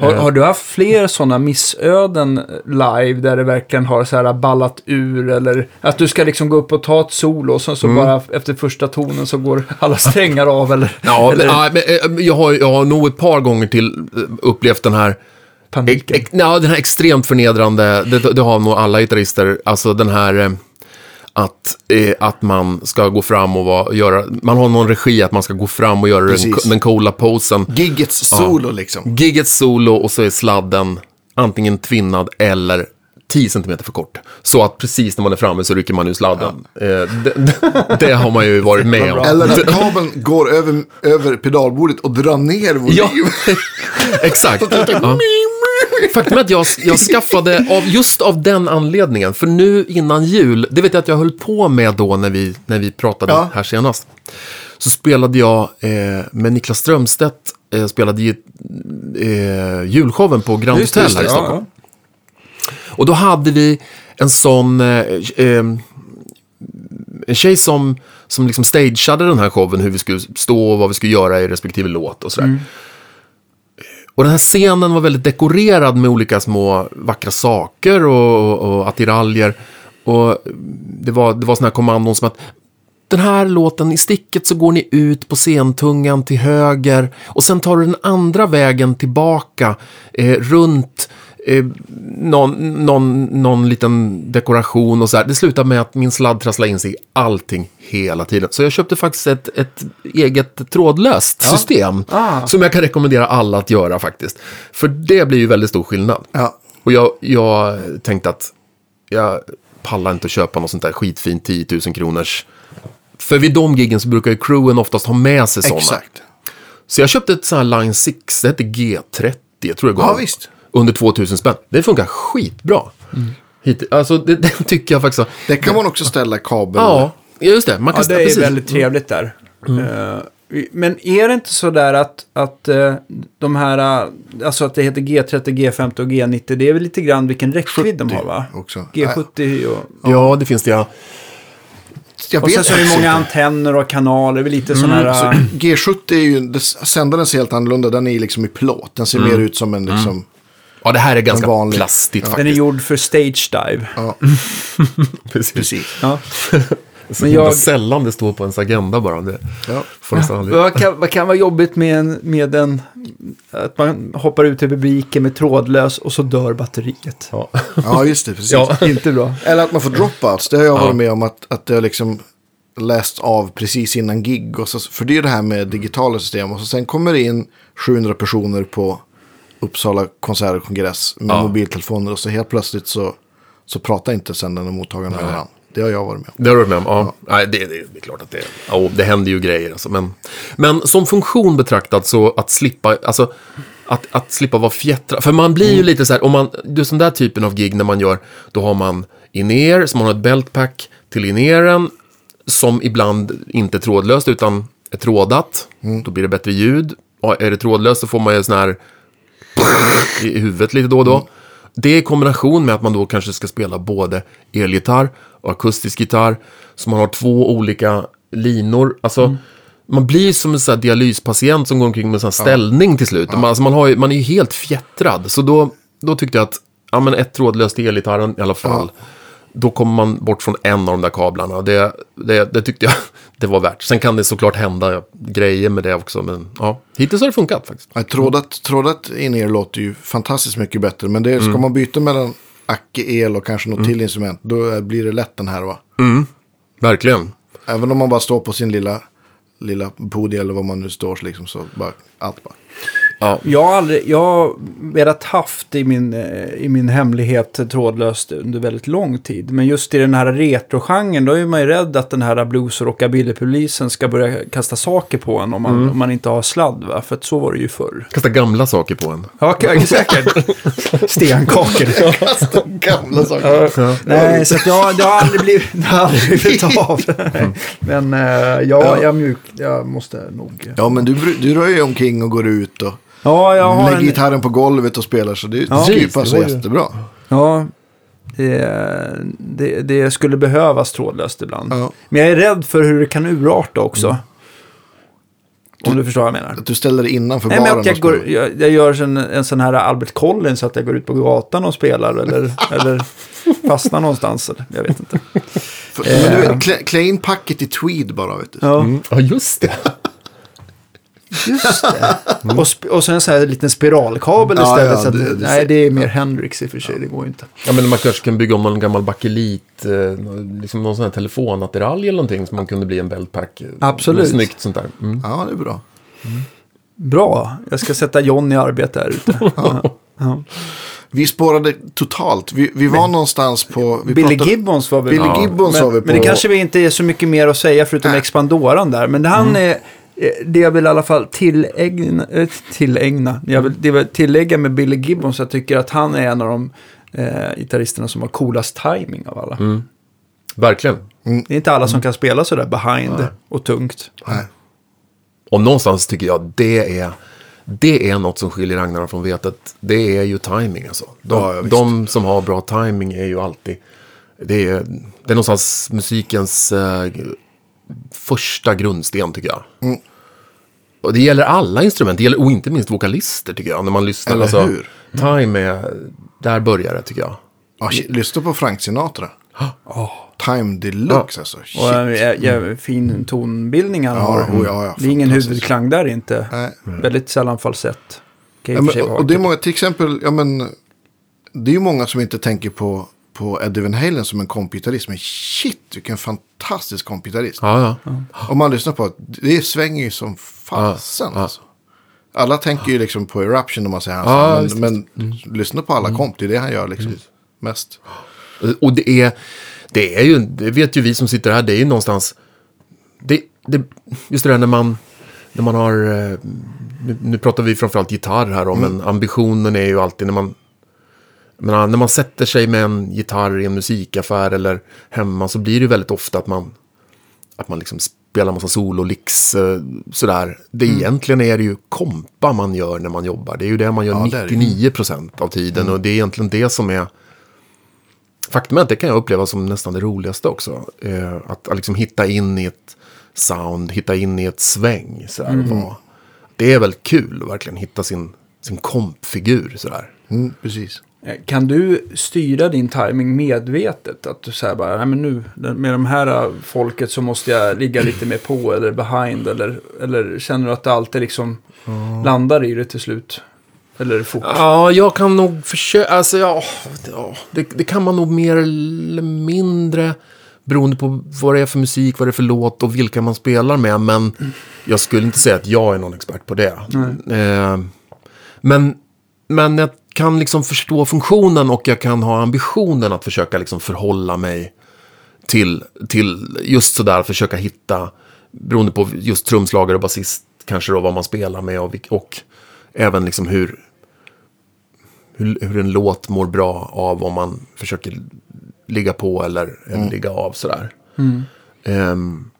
[SPEAKER 2] Har, har du haft fler sådana missöden live där det verkligen har så här ballat ur eller att du ska liksom gå upp och ta ett solo och sen så
[SPEAKER 3] Mm.
[SPEAKER 2] bara efter första tonen så går alla strängar av eller,
[SPEAKER 3] ja,
[SPEAKER 2] eller
[SPEAKER 3] men, eh, jag, har, jag har nog ett par gånger till eh, upplevt den här
[SPEAKER 2] paniken.
[SPEAKER 3] Ex, ja, den här extremt förnedrande, det, det har nog alla gitarrister, alltså den här eh, att, eh, att man ska gå fram och vara, göra, man har någon regi att man ska gå fram och göra den,
[SPEAKER 1] Precis.
[SPEAKER 3] den coola posen.
[SPEAKER 1] Giggets solo liksom.
[SPEAKER 3] Giggets solo och så är sladden antingen tvinnad eller 10 cm för kort. Så att precis när man är framme så rycker man ur sladden. Eh, det, det, det har man ju varit med om.
[SPEAKER 1] Eller att kabeln går över, över pedalbordet och drar ner volym.
[SPEAKER 3] Ja, exakt. Ja. Faktum är att jag, jag skaffade, av, just av den anledningen, för nu innan jul, det vet jag att jag höll på med då när vi, när vi pratade
[SPEAKER 1] Ja.
[SPEAKER 3] här senast. Så spelade jag eh, med Niklas Strömstedt, eh, spelade i, eh, julshowen på Grand
[SPEAKER 2] Just
[SPEAKER 3] Hotel
[SPEAKER 2] just
[SPEAKER 3] här i
[SPEAKER 2] ja,
[SPEAKER 3] Stockholm.
[SPEAKER 2] ja.
[SPEAKER 3] Och då hade vi en sån... Eh, eh, en tjej som, som liksom stageade den här showen, hur vi skulle stå och vad vi skulle göra i respektive låt och sådär. Och den här scenen var väldigt dekorerad med olika små vackra saker och, och, och attiraljer. Och det var, det var sådana här kommandon som att den här låten, i sticket så går ni ut på scentungan till höger och sen tar du den andra vägen tillbaka eh, runt eh, någon, någon, någon liten dekoration och så här. Det slutar med att min sladd trasslar in sig i allting hela tiden. Så jag köpte faktiskt ett, ett eget trådlöst system
[SPEAKER 2] Ah.
[SPEAKER 3] som jag kan rekommendera alla att göra faktiskt. För det blir ju väldigt stor skillnad.
[SPEAKER 1] Ja.
[SPEAKER 3] Och jag, jag tänkte att jag pallar inte att köpa något sånt där skitfint 10 000 kronors. För vid de giggen så brukar ju crewen oftast ha med sig sådana.
[SPEAKER 1] Exakt.
[SPEAKER 3] Så jag köpte ett sånt här Line 6, det hette G30, jag tror jag gav.
[SPEAKER 1] Ja, visst.
[SPEAKER 3] Under 2000 spänn. Det funkar skitbra. Hit, alltså det, det tycker jag faktiskt.
[SPEAKER 1] Det kan man också ställa kabel.
[SPEAKER 3] Ja, just det. Man
[SPEAKER 2] Ja,
[SPEAKER 3] kan
[SPEAKER 2] det är
[SPEAKER 3] precis.
[SPEAKER 2] väldigt trevligt där. Eh, vi- men är det inte så där att, att eh, de här, eh, alltså att det heter G30, G50 och G90, det är väl lite grann vilken räckvidd de har va?
[SPEAKER 1] också.
[SPEAKER 2] G70 och...
[SPEAKER 3] Ja, det finns det ja.
[SPEAKER 1] Jag
[SPEAKER 2] Och
[SPEAKER 1] vet
[SPEAKER 2] sen så är det
[SPEAKER 1] faktiskt
[SPEAKER 2] många antenner och kanaler, är lite sådana här...
[SPEAKER 1] Så
[SPEAKER 2] eh,
[SPEAKER 1] G70 är ju, sändaren ser helt annorlunda. Den är liksom i plåt. Den ser mer ut som en liksom...
[SPEAKER 3] Ja, det här är ganska
[SPEAKER 1] vanlig-
[SPEAKER 3] plastigt
[SPEAKER 1] Ja.
[SPEAKER 2] den är
[SPEAKER 3] faktiskt.
[SPEAKER 2] gjord för stage dive.
[SPEAKER 1] Ja,
[SPEAKER 3] Precis.
[SPEAKER 1] precis.
[SPEAKER 2] Ja.
[SPEAKER 3] Så
[SPEAKER 2] Men jag-
[SPEAKER 3] sällan det står på ens agenda bara. Det
[SPEAKER 1] Ja.
[SPEAKER 3] aldrig.
[SPEAKER 2] Vad kan, vad kan vara jobbigt med en, med en... Att man hoppar ut i publiken med trådlös och så dör batteriet.
[SPEAKER 3] Ja.
[SPEAKER 1] ja, just det. Precis.
[SPEAKER 3] Ja.
[SPEAKER 2] Inte bra.
[SPEAKER 1] Eller att man får dropouts. Det har jag
[SPEAKER 3] Ja.
[SPEAKER 1] varit med om att, att det har liksom läst av precis innan gig. Och så, för det är det här med digitala system. Och så sen kommer det in 700 personer på Uppsala konsert och kongress med
[SPEAKER 3] Ja.
[SPEAKER 1] mobiltelefoner. Och så helt plötsligt så, så pratar inte sändaren och mottagaren med varandra. Det har jag varit med om.
[SPEAKER 3] Det har du varit med om? Ja. Nej, det, det, det är klart att det, ja, det händer ju grejer. Alltså. Men, men som funktion betraktat så att slippa, alltså, att, att slippa vara fjättrad. För man blir ju lite så här, om man, är sån där typen av gig när man gör, då har man in-ear, så man har ett beltpack till in-earen, som ibland inte är trådlöst utan är trådat. Då blir det bättre ljud. Och är det trådlöst så får man ju sån här i huvudet lite då och då. Det i kombination med att man då kanske ska spela både elgitarr och akustisk gitarr. Så man har två olika linor. Alltså, man blir som en sån här dialyspatient som går omkring med en sån här ställning till slut. Man, alltså, man, har man är ju helt fjättrad. Så då, då tyckte jag att ja, men ett trådlöst elgitarren i alla fall. Då kommer man bort från en av de där kablarna. Det, det, det tyckte jag det var värt. Sen kan det såklart hända grejer med det också. Men ja, hittills har det funkat faktiskt.
[SPEAKER 1] Ja, trådat, trådat in er låter ju fantastiskt mycket bättre. Men det, ska man byta mellan Acke el och kanske något till instrument. Då blir det lätt den här va.
[SPEAKER 3] Verkligen.
[SPEAKER 1] Även om man bara står på sin lilla, lilla podium eller vad man nu står liksom. Så bara, allt bara.
[SPEAKER 3] Ja.
[SPEAKER 2] Jag har aldrig, jag har velat haft i min, eh, i min hemlighet trådlöst under väldigt lång tid. Men just i den här retrogenren, då är man ju rädd att den här blues och rockabillypolisen ska börja kasta saker på en om man, om man inte har sladd. Va? För att så var det ju förr.
[SPEAKER 3] Kasta gamla saker på en.
[SPEAKER 2] Ja, säkert. Stenkakor.
[SPEAKER 1] Gamla saker.
[SPEAKER 2] Nej, så att jag, det har aldrig blivit, det har aldrig blivit av. Men eh, ja, jag, mjuk, jag måste nog...
[SPEAKER 1] Ja, men du, du rör ju omkring och går ut och
[SPEAKER 2] Ja, jag har
[SPEAKER 1] lägger
[SPEAKER 2] en...
[SPEAKER 1] gitarren på golvet och spelar. Så det,
[SPEAKER 2] Ja,
[SPEAKER 1] det skulle ju passa jättebra.
[SPEAKER 2] Ja, det, det, det skulle behövas trådlöst ibland.
[SPEAKER 1] Ja.
[SPEAKER 2] Men jag är rädd för hur det kan urarta också. Om du förstår vad jag menar.
[SPEAKER 1] Att du ställer dig innanför
[SPEAKER 2] Nej, men
[SPEAKER 1] baren
[SPEAKER 2] att jag,
[SPEAKER 1] och
[SPEAKER 2] går, jag, jag gör en, en sån här Albert Collins, så att jag går ut på gatan och spelar. Eller, eller fastnar någonstans. Eller, jag vet inte.
[SPEAKER 1] För, men du vet, klä, klä in packet i tweed bara vet du.
[SPEAKER 2] Ja,
[SPEAKER 3] Ja, just det.
[SPEAKER 2] Just det. Och, sp- och sen så här en liten spiralkabel
[SPEAKER 1] Ja,
[SPEAKER 2] istället.
[SPEAKER 1] ja,
[SPEAKER 2] så att,
[SPEAKER 1] det- det
[SPEAKER 2] nej, det är mer Hendrix i och för sig. Det går ju inte.
[SPEAKER 3] Ja, men man kanske kan bygga om någon gammal bakelit, eh, liksom någon sån här telefonattiralj eller någonting som man kunde bli en beltpack.
[SPEAKER 2] Absolut.
[SPEAKER 3] Snyggt sånt där. Mm.
[SPEAKER 1] Ja, det är bra.
[SPEAKER 2] Bra, jag ska sätta John i arbete här ute. Ja. Ja.
[SPEAKER 1] Vi spårade totalt. Vi, vi var någonstans på... Vi
[SPEAKER 2] Billy
[SPEAKER 1] pratade-
[SPEAKER 2] Gibbons var vi
[SPEAKER 1] Billy
[SPEAKER 2] Ja.
[SPEAKER 1] Gibbons
[SPEAKER 2] men,
[SPEAKER 1] var vi på.
[SPEAKER 2] Men det kanske vi inte är så mycket mer att säga förutom
[SPEAKER 1] Nej.
[SPEAKER 2] Expandoran där. Men det han är... eh, Det jag vill i alla fall tillägna, äh, tillägna jag vill, det jag vill tillägga med Billy Gibbons, jag tycker att han är en av de eh, gitarristerna som har coolast timing av alla.
[SPEAKER 3] Mm. Verkligen.
[SPEAKER 2] Det är inte alla som kan spela sådär behind och tungt.
[SPEAKER 1] Nej.
[SPEAKER 3] Och någonstans tycker jag det är det är något som skiljer agnarna från vetet. Det är ju timing alltså. De,
[SPEAKER 1] Ja,
[SPEAKER 3] de som har bra timing är ju alltid... Det är, det är någonstans musikens eh, första grundsten tycker jag.
[SPEAKER 1] Mm.
[SPEAKER 3] Och det gäller alla instrument, det gäller, och inte minst vokalister tycker jag. När man lyssnar.
[SPEAKER 1] Eller
[SPEAKER 3] alltså,
[SPEAKER 1] hur?
[SPEAKER 3] Time är, där börjar det tycker jag.
[SPEAKER 1] Ja, shit, lyssna på Frank Sinatra. Time deluxe alltså. Shit.
[SPEAKER 2] Och en jä- jä- fin tonbildning han
[SPEAKER 1] Ja,
[SPEAKER 2] har.
[SPEAKER 1] oh, ja, ja,
[SPEAKER 2] det är ingen huvudklang där inte.
[SPEAKER 1] Nej.
[SPEAKER 2] Väldigt sällan falsett.
[SPEAKER 1] Ja,
[SPEAKER 2] och
[SPEAKER 1] men,
[SPEAKER 2] vara
[SPEAKER 1] och det är
[SPEAKER 2] kul.
[SPEAKER 1] många, till exempel, ja men, det är ju många som inte tänker på, på Eddie Van Halen som en kompgitarrist. Men shit, vilken fantastisk kompgitarrist.
[SPEAKER 3] Ja, ja.
[SPEAKER 1] Om man lyssnar på det, det svänger ju som fasen.
[SPEAKER 3] Ja, ja.
[SPEAKER 1] Alltså. Alla tänker ju liksom på Eruption om man säger hans
[SPEAKER 3] Ja,
[SPEAKER 1] namn,
[SPEAKER 3] visst,
[SPEAKER 1] men, men lyssna på alla komp, det är det han gör liksom mest.
[SPEAKER 3] Och det är, det är ju, det vet ju vi som sitter här, det är ju någonstans, det, det, just det där när man, när man har, eh, nu, nu pratar vi framförallt gitarr här om, men ambitionen är ju alltid när man, menar, när man sätter sig med en gitarr i en musikaffär eller hemma så blir det ju väldigt ofta att man, att man liksom spelar massa sololicks eh, sådär. Det egentligen är det ju kompa man gör när man jobbar. Det är ju det man gör
[SPEAKER 1] Ja, det är det ju.
[SPEAKER 3] 99% av tiden och det är egentligen det som är Faktum är att det kan jag uppleva som nästan det roligaste också. Eh, att, att liksom hitta in i ett sound, hitta in i ett sväng. Sådär, vara- Det är väldigt kul att verkligen hitta sin, sin kompfigur. Sådär.
[SPEAKER 1] Mm, precis.
[SPEAKER 2] Eh, Kan du styra din timing medvetet? Att du säger bara, nej men nu med de här eh, folket så måste jag ligga lite mer på eller behind. Eller, eller känner du att det alltid liksom landar i det till slut? Eller fort?
[SPEAKER 3] Ja, jag kan nog försöka, alltså ja, ja det, det kan man nog mer eller mindre beroende på vad det är för musik, vad det är för låt och vilka man spelar med. Men jag skulle inte säga att jag är någon expert på det. Eh, men, men jag kan liksom förstå funktionen och jag kan ha ambitionen att försöka liksom förhålla mig till, till just sådär, försöka hitta, beroende på just trumslagare och basist, kanske då vad man spelar med och, och även liksom hur, hur, hur en låt mår bra av om man försöker ligga på eller, eller ligga av sådär. Ehm,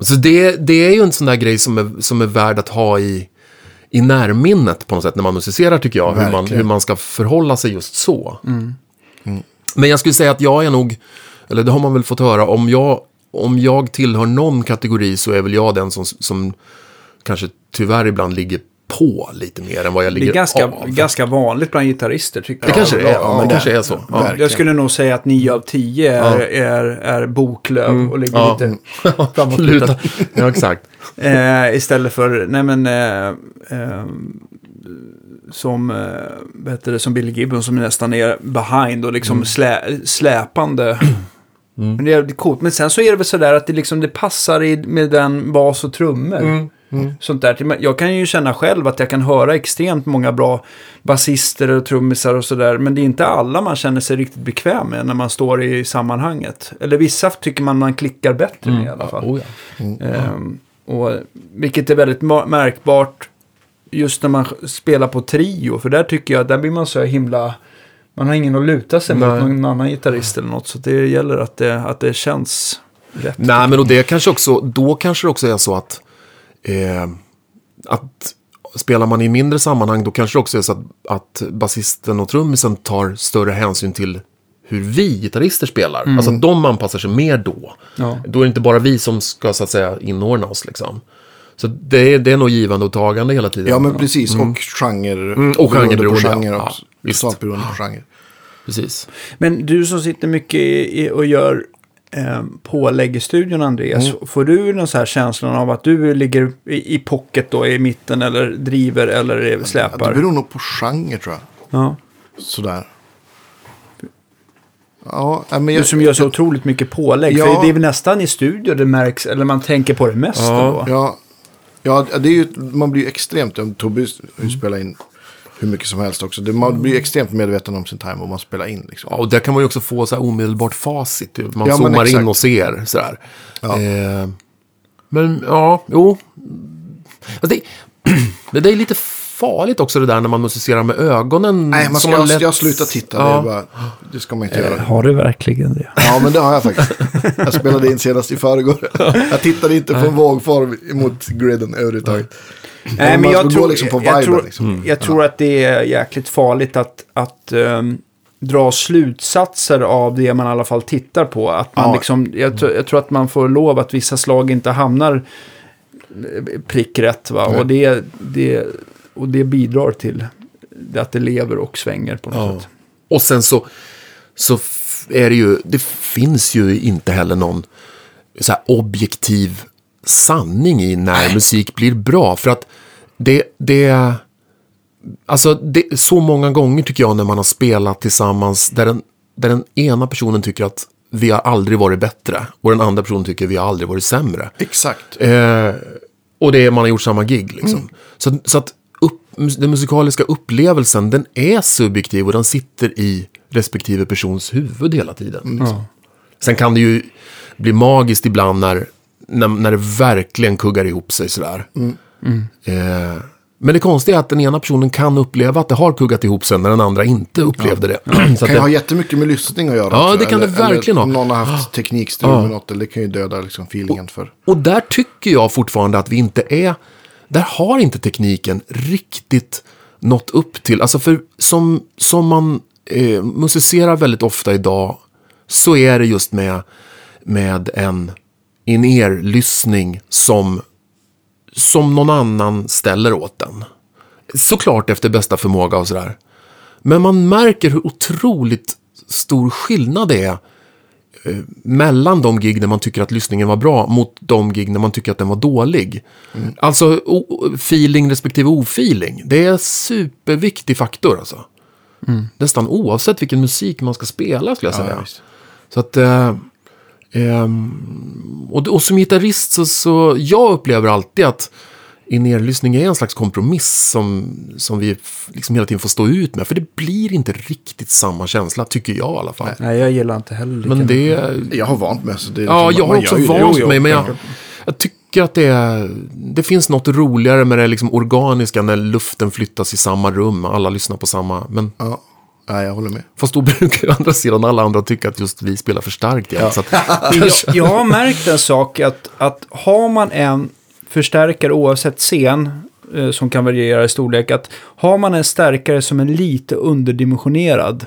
[SPEAKER 3] så det, det är ju en sån där grej som är, som är värd att ha i, i närminnet på något sätt när man musicerar tycker jag. Hur man, hur man ska förhålla sig just så. Men jag skulle säga att jag är nog, eller det har man väl fått höra, om jag, om jag tillhör någon kategori så är väl jag den som, som kanske tyvärr ibland ligger på lite mer än vad jag
[SPEAKER 2] Det
[SPEAKER 3] ligger
[SPEAKER 2] är ganska,
[SPEAKER 3] av.
[SPEAKER 2] ganska vanligt bland gitarrister tycker
[SPEAKER 3] Det
[SPEAKER 2] jag.
[SPEAKER 3] kanske det är,
[SPEAKER 1] ja,
[SPEAKER 3] det
[SPEAKER 1] ja,
[SPEAKER 3] kanske är så. Ja.
[SPEAKER 2] Jag skulle nog säga att 9 av 10 är, är, är boklöv och ligger
[SPEAKER 3] Mm. Ja.
[SPEAKER 2] lite framåt.
[SPEAKER 3] Luta. Ja, exakt.
[SPEAKER 2] Eh, istället för, nej men, eh, eh, som, eh, vad heter det, som Billy Gibbon som nästan är behind och liksom
[SPEAKER 3] Mm.
[SPEAKER 2] slä, släpande. Men det är coolt. Men sen så är det väl sådär att det, liksom, det passar i, med den bas och trummor.
[SPEAKER 3] Mm.
[SPEAKER 2] Sånt där. Jag kan ju känna själv att jag kan höra extremt många bra basister och trummisar och sådär. Men det är inte alla man känner sig riktigt bekväm med när man står i sammanhanget. Eller vissa tycker man man klickar bättre med i alla fall.
[SPEAKER 3] Oh, ja.
[SPEAKER 2] Ehm, och, vilket är väldigt märkbart just när man spelar på trio. För där tycker jag, där blir man så himla... Man har ingen att luta sig mot, någon annan gitarrist eller något. Så det gäller att det, att det känns rätt.
[SPEAKER 3] Nej, men och det kanske också, då kanske det också är så att, eh, att spelar man i mindre sammanhang då kanske det också är så att, att basisten och trummisen tar större hänsyn till hur vi gitarrister spelar. Alltså att de anpassar sig mer då.
[SPEAKER 2] Ja.
[SPEAKER 3] Då är det inte bara vi som ska så att säga inordna oss liksom. Så det är, det är nog givande och tagande hela tiden.
[SPEAKER 1] Ja, men precis. Och genre.
[SPEAKER 3] Mm, och
[SPEAKER 1] beroende
[SPEAKER 3] genreberoende, ja.
[SPEAKER 1] genre
[SPEAKER 3] Ja,
[SPEAKER 1] beroende på genre.
[SPEAKER 3] Precis.
[SPEAKER 2] Men du som sitter mycket och gör eh, pålägg i studion, Andreas.
[SPEAKER 3] Mm.
[SPEAKER 2] Får du någon så här känslan av att du ligger i, pocket då, i mitten eller driver eller
[SPEAKER 1] Ja, det
[SPEAKER 2] släpar?
[SPEAKER 1] beror nog på genre tror jag.
[SPEAKER 2] Ja.
[SPEAKER 1] Sådär. Ja, men jag,
[SPEAKER 2] Du som gör så otroligt mycket pålägg.
[SPEAKER 1] Ja.
[SPEAKER 2] För det är väl nästan i studio det märks, eller man tänker på det mest
[SPEAKER 3] Ja.
[SPEAKER 2] då.
[SPEAKER 1] Ja, ja det är ju, man blir ju extremt, ja, Tobbe ju spelat in hur mycket som helst också. Man blir extremt medveten om sin time och man spelar in liksom.
[SPEAKER 3] Ja, och där kan man ju också få så här omedelbart facit. ju. Man
[SPEAKER 1] Ja,
[SPEAKER 3] zoomar in och ser sådär.
[SPEAKER 1] Ja.
[SPEAKER 3] Eh, men ja, jo. Alltså det, det är lite farligt också det där när man musicerar med ögonen.
[SPEAKER 1] Nej, man ska,
[SPEAKER 3] lätt-
[SPEAKER 1] jag har slutat titta.
[SPEAKER 3] Ja.
[SPEAKER 1] Det, bara, det ska man inte göra.
[SPEAKER 2] Har du verkligen det?
[SPEAKER 1] Ja, men det har jag faktiskt. Jag spelade in senast i förrgår. Jag tittade inte på en vågform mot griden överhuvudtaget.
[SPEAKER 2] Nej, men
[SPEAKER 1] man
[SPEAKER 2] jag tror,
[SPEAKER 1] liksom på
[SPEAKER 2] jag,
[SPEAKER 1] viben,
[SPEAKER 2] tror,
[SPEAKER 1] liksom.
[SPEAKER 2] jag tror att det är jäkligt farligt att, att ehm, dra slutsatser av det man i alla fall tittar på. Att man
[SPEAKER 1] Ja.
[SPEAKER 2] liksom, jag, tror- jag tror att man får lov att vissa slag inte hamnar eh, prickrätt. Va?
[SPEAKER 1] Nej.
[SPEAKER 2] Och, det, det, och det bidrar till att det lever och svänger på något
[SPEAKER 3] Ja.
[SPEAKER 2] sätt.
[SPEAKER 3] Och sen så, så är det ju, det finns ju inte heller någon så objektiv sanning i när musik blir bra. För att det, det, alltså det, så många gånger tycker jag när man har spelat tillsammans där den, där den ena personen tycker att vi har aldrig varit bättre och den andra personen tycker vi har aldrig varit sämre.
[SPEAKER 1] Exakt.
[SPEAKER 3] Eh, och det är, man har gjort samma gig liksom. Så, så att den musikaliska upplevelsen, den är subjektiv och den sitter i respektive persons huvud hela tiden. liksom. Sen kan det ju bli magiskt ibland när, när, när det verkligen kuggar ihop sig sådär. Eh, men det konstiga är att den ena personen kan uppleva att det har kuggat ihop sig när den andra inte upplevde det. så
[SPEAKER 1] Det
[SPEAKER 3] att
[SPEAKER 1] kan ju
[SPEAKER 3] det
[SPEAKER 1] ha jättemycket med lyssning att göra.
[SPEAKER 3] Ja,
[SPEAKER 1] också.
[SPEAKER 3] det kan det verkligen
[SPEAKER 1] eller
[SPEAKER 3] ha.
[SPEAKER 1] Om någon har haft teknikstrul med något, eller det kan ju döda liksom feelingen för.
[SPEAKER 3] Och där tycker jag fortfarande att vi inte är... Där har inte tekniken riktigt nått upp till... Alltså för som, som man eh, musicerar väldigt ofta idag så är det just med, med en in-ear-lyssning som, som någon annan ställer åt den. Såklart efter bästa förmåga och sådär. Men man märker hur otroligt stor skillnad det är mellan de gig där man tycker att lyssningen var bra mot de gig där man tycker att den var dålig. Alltså o- feeling respektive ofeeling. Det är en superviktig faktor alltså. Nästan oavsett vilken musik man ska spela skulle jag säga.
[SPEAKER 1] visst.
[SPEAKER 3] så att... Eh, ehm, och, och som gitarrist så, så jag upplever alltid att in-ear-lyssning är en slags kompromiss som, som vi liksom hela tiden får stå ut med. För det blir inte riktigt samma känsla, tycker jag i alla fall.
[SPEAKER 2] Nej, jag gillar inte heller
[SPEAKER 3] Men det,
[SPEAKER 1] Jag har vant mig. Så det är
[SPEAKER 3] Ja,
[SPEAKER 1] liksom-
[SPEAKER 3] jag har också
[SPEAKER 1] det.
[SPEAKER 3] vant mig, men jag, jag tycker att det, är, det finns något roligare med det liksom organiska när luften flyttas i samma rum, alla lyssnar på samma. Men
[SPEAKER 1] Ja, Nej, jag håller med.
[SPEAKER 3] fast då brukar ju andra sidan alla andra tycka att just vi spelar för starkt igen. Så att,
[SPEAKER 2] jag, jag har märkt en sak att, att har man en förstärkare oavsett scen eh, som kan variera i storlek, att har man en stärkare som är lite underdimensionerad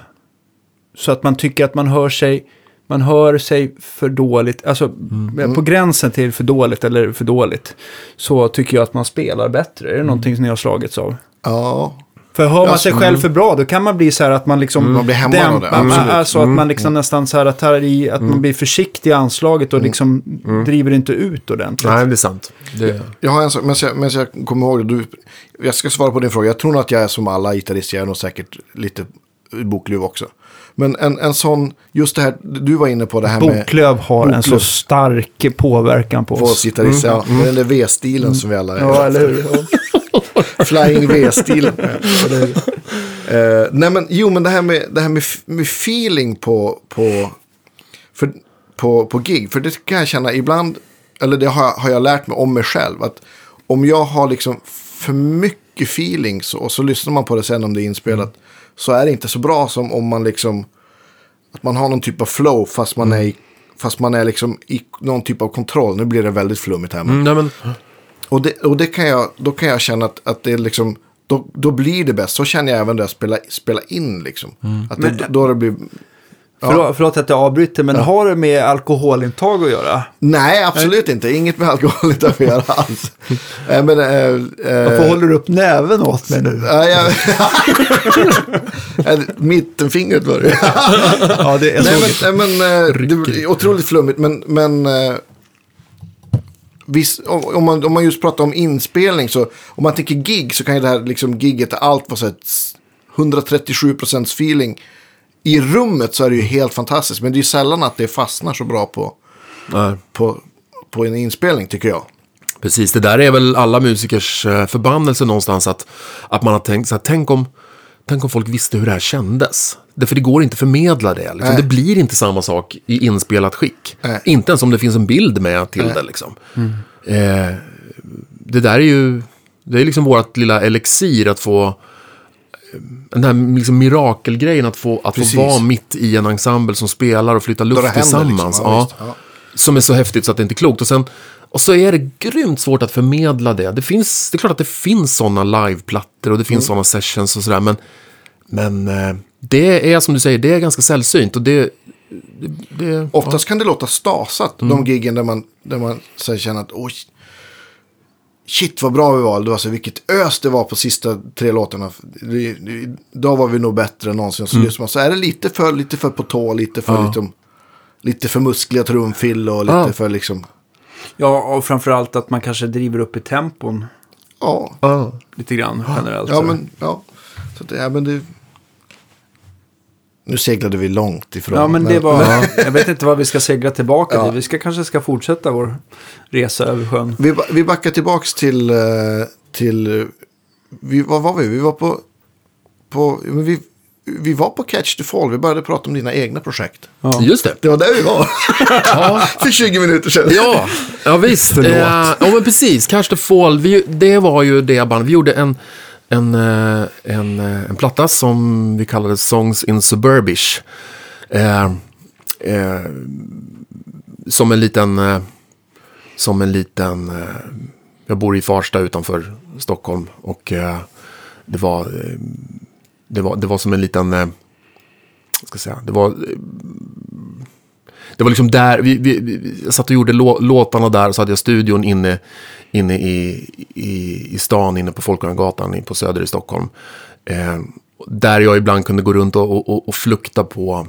[SPEAKER 2] så att man tycker att man hör sig man hör sig för dåligt, alltså på gränsen till för dåligt eller för dåligt, så tycker jag att man spelar bättre. Är det någonting som ni har slagits av?
[SPEAKER 1] Ja,
[SPEAKER 2] För hör man sig själv för bra, då kan man bli så här att man liksom...
[SPEAKER 1] Man blir
[SPEAKER 2] dämpar-
[SPEAKER 1] absolut. Mm.
[SPEAKER 2] Alltså att man liksom nästan så här att, tar i, att man blir försiktig i anslaget och liksom driver inte ut ordentligt.
[SPEAKER 3] nej, det är sant. Det,
[SPEAKER 1] jag har en sak, men jag, men jag kommer ihåg det. Du, jag ska svara på din fråga. Jag tror nog att jag är som alla gitarrister. Jag är nog säkert lite boklöv också. Men en, en sån, just det här, du var inne på det här med...
[SPEAKER 2] Boklöv har en så stark påverkan på
[SPEAKER 1] På
[SPEAKER 2] oss.
[SPEAKER 1] oss gitarrister, ja. Det är den där V-stilen som vi alla är.
[SPEAKER 2] Ja, eller hur?
[SPEAKER 1] Flying V-stilen. uh, nej men, jo men det här med, det här med, med feeling på, på, för, på, på gig. För det kan jag känna ibland, eller det har, jag- har jag lärt mig om mig själv. Att om jag har liksom för mycket feeling så, och så lyssnar man på det sen om det är inspelat. Så är det inte så bra som om man liksom, att man har någon typ av flow fast man är i Fast man är liksom i någon typ av kontroll. Nu blir det väldigt flummigt här. Men
[SPEAKER 3] mm, men,
[SPEAKER 1] och, det, och det kan jag, då kan jag känna att, att det är liksom, då, då blir det bäst. Så känner jag även när jag spelar, spelar in liksom. Att det,
[SPEAKER 2] Men-
[SPEAKER 1] då det blir... Ja.
[SPEAKER 2] Förlåt, förlåt att jag avbryter, men har det med alkoholintag att göra?
[SPEAKER 1] Nej, absolut inte. Inget med alkohol att göra alls. äh, men, äh, äh,
[SPEAKER 2] Varför håller du upp näven åt mig nu?
[SPEAKER 1] ja, jag, Äh, Mittenfingret var det.
[SPEAKER 2] Ja, det är
[SPEAKER 1] Nej, men, nej, men äh, det är otroligt flummigt. Men, men Visst, om, man, om man just pratar om inspelning så, om man tänker gig så kan ju det här liksom gigget, allt vara så här 137% feeling. I rummet så är det ju helt fantastiskt, men det är ju sällan att det fastnar så bra på,
[SPEAKER 3] nej.
[SPEAKER 1] på, på en inspelning tycker jag.
[SPEAKER 3] Precis, det där är väl alla musikers eh, förbannelse någonstans att, att man har tänkt så här, tänk om, tänk om folk visste hur det här kändes. Därför det går inte att förmedla det. Liksom.
[SPEAKER 1] Nej.
[SPEAKER 3] Det blir inte samma sak i inspelat skick.
[SPEAKER 1] Nej.
[SPEAKER 3] Inte ens om det finns en bild med till det. Liksom. Eh, det där är ju, det är liksom vårt lilla elixir att få, den här liksom mirakelgrejen att få, att få vara mitt i en ensemble som spelar och flyttar luft
[SPEAKER 1] händer
[SPEAKER 3] tillsammans.
[SPEAKER 1] liksom.
[SPEAKER 3] ja.
[SPEAKER 1] Ja.
[SPEAKER 3] Som är så häftigt så att det inte är klokt. Och sen, Och så är det grymt svårt att förmedla det. Det, finns, det är klart att det finns sådana liveplattor och det finns sådana sessions och sådär. Men, men eh, det är som du säger, det är ganska sällsynt. Och det, det, det,
[SPEAKER 1] Oftast kan det låta stasat, de giggen där man, där man så känner att oj, shit vad bra vi var. Det var så, vilket ös det var på sista tre låtarna. Det- det- Idag var vi nog bättre än någonsin. Så, just, så är det lite för, lite för på tå, lite för,
[SPEAKER 3] Ja.
[SPEAKER 1] liksom, lite för muskliga trumfill och lite
[SPEAKER 3] Ja.
[SPEAKER 1] för liksom,
[SPEAKER 2] Ja, och framförallt att man kanske driver upp i tempon
[SPEAKER 1] ja.
[SPEAKER 3] ja.
[SPEAKER 2] lite grann generellt.
[SPEAKER 1] Ja,
[SPEAKER 2] så.
[SPEAKER 1] men, ja. Så att, ja, men det... Nu seglade vi långt ifrån.
[SPEAKER 2] Ja, men det var... Jag vet inte vad vi ska segla tillbaka till. Vi ska kanske ska fortsätta vår resa över sjön.
[SPEAKER 1] Vi, vi backar tillbaks till... eh, till eh, vi, vad var vi? Vi var på... på men vi, vi var på Catch the Fall. Vi började prata om dina egna projekt.
[SPEAKER 2] Ja.
[SPEAKER 3] Just det.
[SPEAKER 1] Det var där vi var. För 20 minuter sedan.
[SPEAKER 3] Ja, ja visst.
[SPEAKER 1] Förlåt.
[SPEAKER 3] Eh, ja, men precis. Catch the Fall, vi, det var ju det band. Vi gjorde en, en, eh, en, eh, en platta som vi kallade Songs in Suburbish. Eh, eh, som en liten... Eh, som en liten... Eh, jag bor i Farsta utanför Stockholm. Och eh, det var... Det var, det var som en liten... Eh, vad ska jag säga? Det var... Det var liksom där, vi, vi, vi jag satt och gjorde lå, låtarna där och så hade jag studion inne, inne i, i, i stan, inne på Folkungagatan på Söder i Stockholm. Eh, där jag ibland kunde gå runt och, och, och flukta på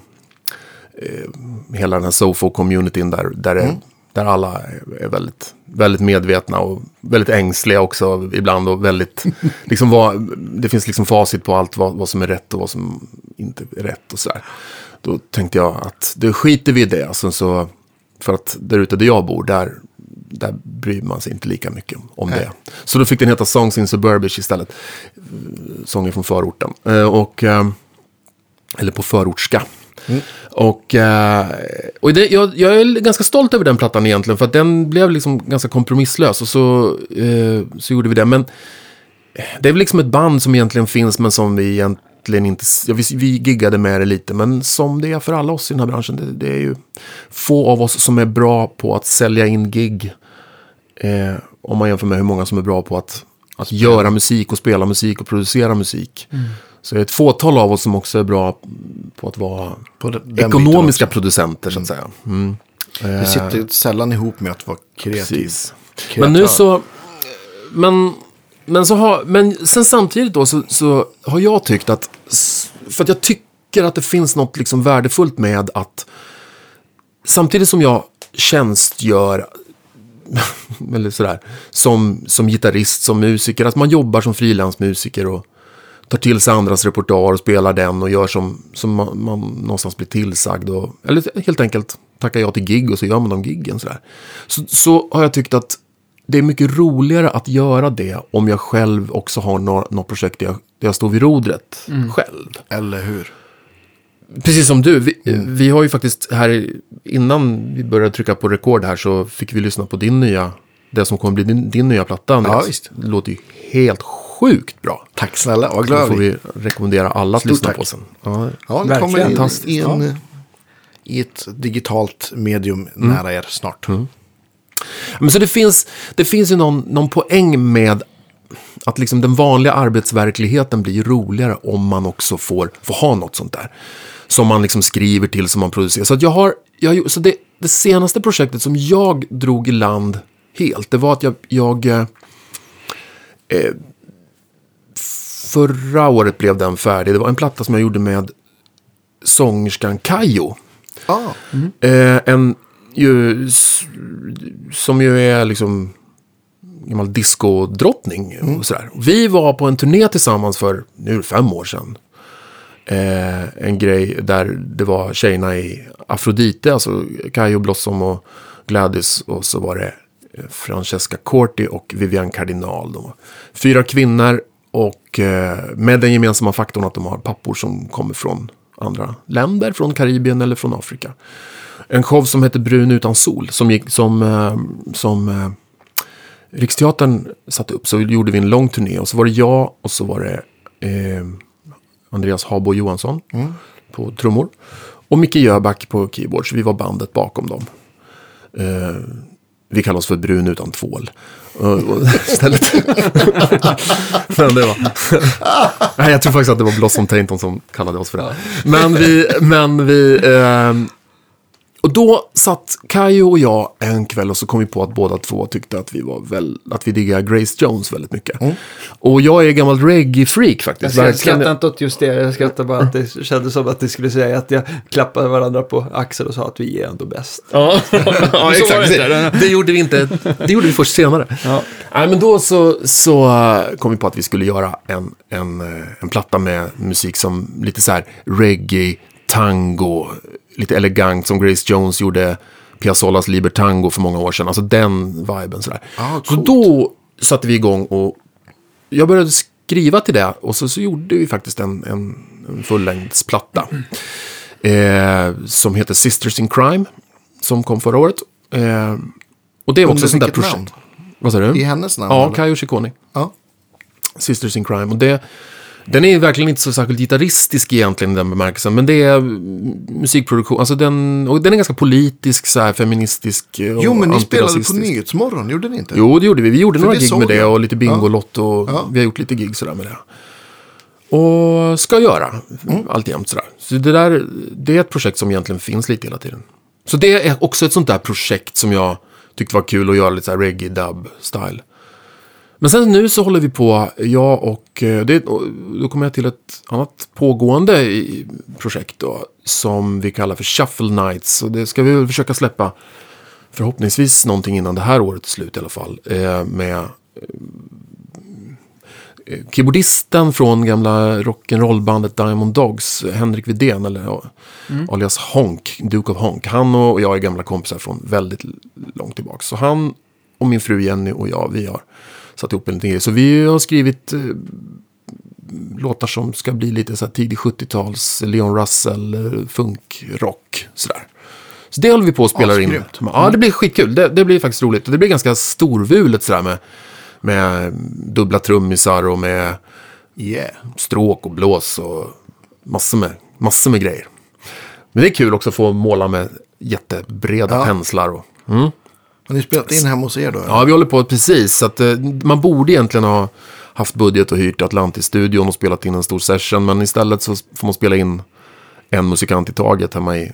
[SPEAKER 3] eh, hela den här Sofo-communityn där, där, det- mm där alla är- väldigt, väldigt medvetna och väldigt ängsliga också ibland och väldigt, liksom vad, det finns liksom facit på allt vad, vad som är rätt och vad som inte är rätt och sådär. Då tänkte jag att det skiter vi i det. Alltså, så, för att där ute där jag bor, där, där bryr man sig inte lika mycket om
[SPEAKER 1] Nej.
[SPEAKER 3] det. Så då fick den heta Songs in Suburbish istället. Sånger från förorten. Eh, Och, eh, eller på förortska. Och, eh, och det, jag, jag är ganska stolt över den plattan egentligen. För att den blev liksom ganska kompromisslös. Och så, eh, så gjorde vi det. Men det är väl liksom ett band som egentligen finns men som vi egentligen inte... Ja, vi, vi giggade med det lite men som det är för alla oss i den här branschen. Det, det är ju få av oss som är bra på att sälja in gig. Eh, om man jämför med hur många som är bra på att, att göra musik och spela musik och producera musik. Mm. Så det är ett fåtal av oss som också är bra på att vara
[SPEAKER 1] På den-
[SPEAKER 3] ekonomiska producenter så att säga. Mm.
[SPEAKER 1] Det sitter sällan ihop med att vara kreativ.
[SPEAKER 3] Precis.
[SPEAKER 1] Kreatör.
[SPEAKER 3] Men nu så... Men, men, så har, men sen samtidigt då så, så har jag tyckt att... För att jag tycker att det finns något liksom värdefullt med att... Samtidigt som jag tjänstgör eller sådär, som, som gitarrist, som musiker, att man jobbar som frilansmusiker och tar till sig andras repertoar och spelar den och gör som, som man, man någonstans blir tillsagd. Och, eller helt enkelt tackar jag till gig och så gör man de giggen. Sådär. Så, så har jag tyckt att det är mycket roligare att göra det om jag själv också har några, något projekt där jag, där jag står vid rodret själv.
[SPEAKER 1] Eller hur?
[SPEAKER 3] Precis som du, vi, vi har ju faktiskt här innan vi började trycka på rekord här så fick vi lyssna på din nya, det som kommer bli din, din nya platta.
[SPEAKER 1] Ja, visst.
[SPEAKER 3] Det låter ju helt sjukt bra.
[SPEAKER 1] Tack snälla, vad glad
[SPEAKER 3] får
[SPEAKER 1] vi
[SPEAKER 3] rekommendera alla att
[SPEAKER 1] Stort
[SPEAKER 3] lyssna
[SPEAKER 1] tack.
[SPEAKER 3] på sen. Ja,
[SPEAKER 1] Ja, det
[SPEAKER 2] Verkligen.
[SPEAKER 1] kommer i, en, i ett digitalt medium nära er snart.
[SPEAKER 3] Men så det finns, det finns ju någon, någon poäng med att liksom den vanliga arbetsverkligheten blir roligare om man också får, får ha något sånt där. Som man liksom skriver till, som man producerar. Så, jag har, jag, så det, det senaste projektet som jag drog i land helt, det var att jag, jag eh, eh, förra året blev den färdig. Det var en platta som jag gjorde med sångerskan Kajo.
[SPEAKER 1] Ah,
[SPEAKER 3] Eh, en ju, som ju är liksom gammal discodrottning och sådär. Vi var på en turné tillsammans för, nu är det fem år sedan. Eh, en grej där det var tjejerna i Afrodite, alltså Kajo Blossom och Gladys. Och så var det Francesca Corti och Vivian Cardinal. De var fyra kvinnor och eh, med den gemensamma faktorn att de har pappor som kommer från andra länder, från Karibien eller från Afrika. En show som heter Brun utan sol, som, gick, som, eh, som eh, Riksteatern satte upp. Så gjorde vi en lång turné och så var det jag och så var det eh, Andreas Habo Johansson på trummor. Och Micke Jöback på keyboard, så vi var bandet bakom dem. Eh, vi oss för Brun utan tvål. Istället. men det var... Nej, jag tror faktiskt att det var Blossom Tainton som kallade oss för det. Men vi, men vi, eh, och då satt Kajo och jag en kväll och så kom vi på att båda två tyckte att vi var väl, att vi diggade Grace Jones väldigt mycket. Och jag är gammal reggae-freak faktiskt.
[SPEAKER 2] Jag skrattar inte åt just det, jag skrattar bara att det kändes som att det skulle säga att jag klappade varandra på axeln och sa att vi är ändå bäst.
[SPEAKER 3] Ja, ja exakt. Det, det gjorde vi inte. Det gjorde vi först senare.
[SPEAKER 2] Ja.
[SPEAKER 3] Nej, men då så, så eh, kom vi på att vi skulle göra en, en, eh, en platta med musik som lite så här reggae, tango, lite elegant som Grace Jones gjorde Piazzolas Libertango för många år sedan. Alltså den viben sådär.
[SPEAKER 1] Ah,
[SPEAKER 3] så då satte vi igång och jag började skriva till det och så, så gjorde vi faktiskt en, en, en fullängdsplatta. Eh, som heter Sisters in Crime. Som kom förra året. Eh, och det är också sånt där projekt.
[SPEAKER 1] namn?
[SPEAKER 3] Vad sa du?
[SPEAKER 1] I hennes namn?
[SPEAKER 3] Ja? Kayo Ciccone.
[SPEAKER 1] ja.
[SPEAKER 3] Sisters in Crime. Och det, den är verkligen inte så särskilt gitarristisk egentligen i den bemärkelsen. Men det är mm, musikproduktion. Alltså den, och den är ganska politisk, så här, feministisk. och
[SPEAKER 1] Jo, men ni spelade på. Nyhetsmorgon, gjorde ni inte?
[SPEAKER 3] Jo, det gjorde vi. Vi gjorde
[SPEAKER 1] För
[SPEAKER 3] några gig med det och lite Bingolotto. Och
[SPEAKER 1] Ja.
[SPEAKER 3] Vi har gjort lite gig sådär med det. Och ska göra
[SPEAKER 1] Mm.
[SPEAKER 3] alltjämt sådär. Så det där, det är ett projekt som egentligen finns lite hela tiden. Så det är också ett sånt där projekt som jag tyckte var kul att göra lite såhär reggae-dub-style. Men sen nu så håller vi på, jag och, eh, det, och då kommer jag till ett annat pågående i- projekt då, som vi kallar för Shuffle Nights. Och det ska vi väl försöka släppa förhoppningsvis någonting innan det här året är slut i alla fall. Eh, med eh, keyboardisten från gamla rock'n'roll-bandet Diamond Dogs, Henrik Widén, eller ja, alias Honk, Duke of Honk. Han och jag är gamla kompisar från väldigt långt tillbaka. Så han och min fru Jenny och jag, vi har satt ihop en liten grej. Så vi har skrivit eh, låtar som ska bli lite så här tidig 70-tals Leon Russell, eh, funkrock, sådär. Så det håller vi på och spelar in.
[SPEAKER 1] Asgrymt.
[SPEAKER 3] Ja, det blir skitkul. Det, det blir faktiskt roligt. Och det blir ganska storvulet sådär med, med dubbla trummisar och med
[SPEAKER 1] Yeah.
[SPEAKER 3] stråk och blås och massor med, massor med grejer. Men det är kul också att få måla med jättebreda
[SPEAKER 1] Ja.
[SPEAKER 3] penslar. Och,
[SPEAKER 1] Har ni spelat in hemma hos er då?
[SPEAKER 3] ja, vi håller på precis. Så att, eh, man borde egentligen ha haft budget och hyrt Atlantis-studion och spelat in en stor session. Men istället så får man spela in en musikant i taget hemma i,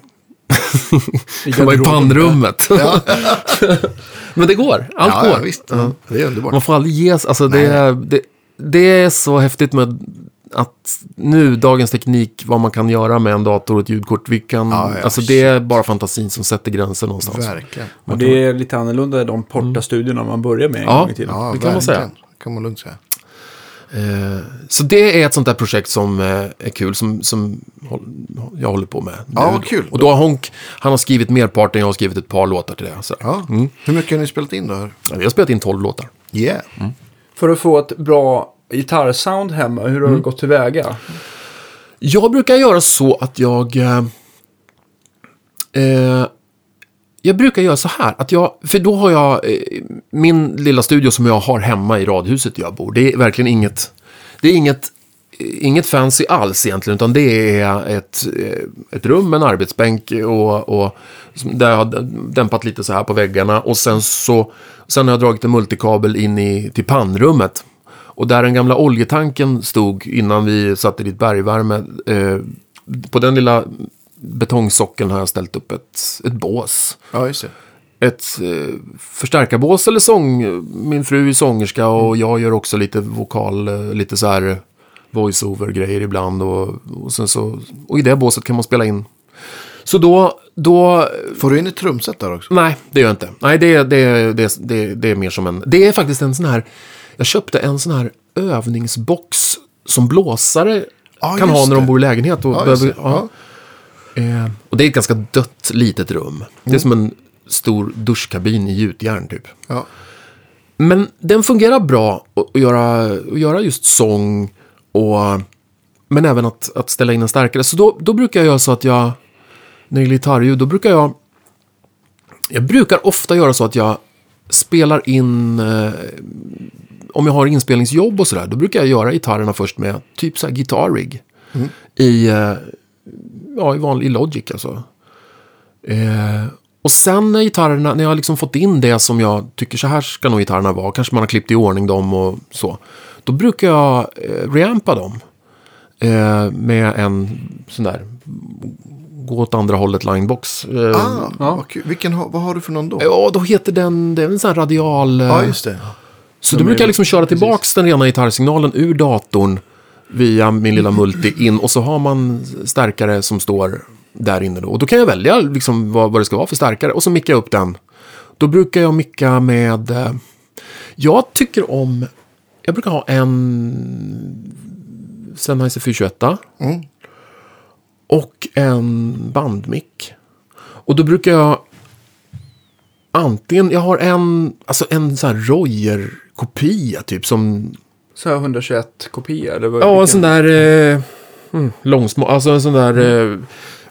[SPEAKER 3] hemma i pannrummet. men det går. Allt
[SPEAKER 1] ja,
[SPEAKER 3] går.
[SPEAKER 1] ja, visst. Det är underbart.
[SPEAKER 3] Man får aldrig ges, alltså det, är- det, det är så häftigt med att nu, dagens teknik, vad man kan göra med en dator och ett ljudkort. Vi kan,
[SPEAKER 1] Ja, ja,
[SPEAKER 3] alltså det är bara fantasin som sätter gränsen någonstans.
[SPEAKER 1] Verkligen.
[SPEAKER 2] Och det är lite annorlunda i de portastudierna man börjar med en
[SPEAKER 3] Ja.
[SPEAKER 2] gång i tiden.
[SPEAKER 1] Ja,
[SPEAKER 3] Det kan man säga.
[SPEAKER 1] kan man lugnt säga.
[SPEAKER 3] Eh, så det är ett sånt där projekt som eh, är kul, som, som jag håller på med.
[SPEAKER 1] Ja,
[SPEAKER 3] nu.
[SPEAKER 1] vad kul.
[SPEAKER 3] Och då har Honk, han har skrivit merparten, jag har skrivit ett par låtar till det. Så.
[SPEAKER 1] Ja. Hur mycket har ni spelat in då?
[SPEAKER 3] Ja, Vi har spelat in 12 låtar.
[SPEAKER 1] Yeah.
[SPEAKER 2] För att få ett bra gitarrsound hemma, hur har du gått tillväga?
[SPEAKER 3] Jag brukar göra så att jag... Eh, eh, jag brukar göra så här, att jag, för då har jag eh, min lilla studio som jag har hemma i radhuset där jag bor. Det är verkligen inget, det är inget, inget fancy alls egentligen, utan det är ett, eh, ett rum med en arbetsbänk och, och där jag har dämpat lite så här på väggarna. Och sen så, sen har jag dragit en multikabel in i, till pannrummet. Och där den gamla oljetanken stod innan vi satte dit bergvärme, eh, på den lilla betongsockeln har jag ställt upp ett, ett bås.
[SPEAKER 1] Ja, just det.
[SPEAKER 3] Ett eh, förstärkarbås eller sång. Min fru är sångerska och jag gör också lite vokal, eh, lite så här voice-over-grejer ibland. Och, och, sen så, och i det båset kan man spela in. Så då, då
[SPEAKER 1] Får du in ett trumset där också?
[SPEAKER 3] Nej, det gör jag inte. Nej, det, det, det, det, det är mer som en... Det är faktiskt en sån här... Jag köpte en sån här övningsbox som blåsare
[SPEAKER 1] Ja,
[SPEAKER 3] kan ha när de bor i lägenhet. Och,
[SPEAKER 1] just
[SPEAKER 3] behöver. Eh, och det är ett ganska dött litet rum. Det är som en stor duschkabin i gjutjärn typ.
[SPEAKER 1] Ja.
[SPEAKER 3] Men den fungerar bra att göra, att göra just sång och... Men även att, att ställa in en starkare. Så då, då brukar jag göra så att jag... När det gäller gitarrljud, då brukar jag... Jag brukar ofta göra så att jag spelar in... Eh, om jag har inspelningsjobb och sådär, då brukar jag göra gitarrerna först med typ så här gitarrig. I, eh, ja, i vanlig Logic alltså. Eh, Och sen när gitarrerna, när jag har liksom fått in det som jag tycker så här ska nog gitarrerna vara, kanske man har klippt i ordning dem och så. Då brukar jag eh, reampa dem. Eh, med en sån där, gå åt andra hållet linebox. Eh,
[SPEAKER 1] Ah,
[SPEAKER 2] Ja.
[SPEAKER 1] kul. Vilken, vad har du för någon då?
[SPEAKER 3] Ja, då heter den, det är en sån här radial... eh,
[SPEAKER 1] Ja, just det.
[SPEAKER 3] Så då brukar jag liksom köra tillbaks den rena gitarrsignalen ur datorn via min lilla multi in och så har man stärkare som står där inne då. Och då kan jag välja liksom vad, vad det ska vara för stärkare och så mickar jag upp den. Då brukar jag micka med... Eh, jag tycker om... Jag brukar ha en Sennheiser 421
[SPEAKER 1] Mm.
[SPEAKER 3] och en bandmick. Och då brukar jag antingen, jag har en, alltså en sån här Royer-kopia typ som,
[SPEAKER 2] Så här 121 kopia eller vad?
[SPEAKER 3] ja en sån där eh, mm, långsmå, alltså en sån där, eh,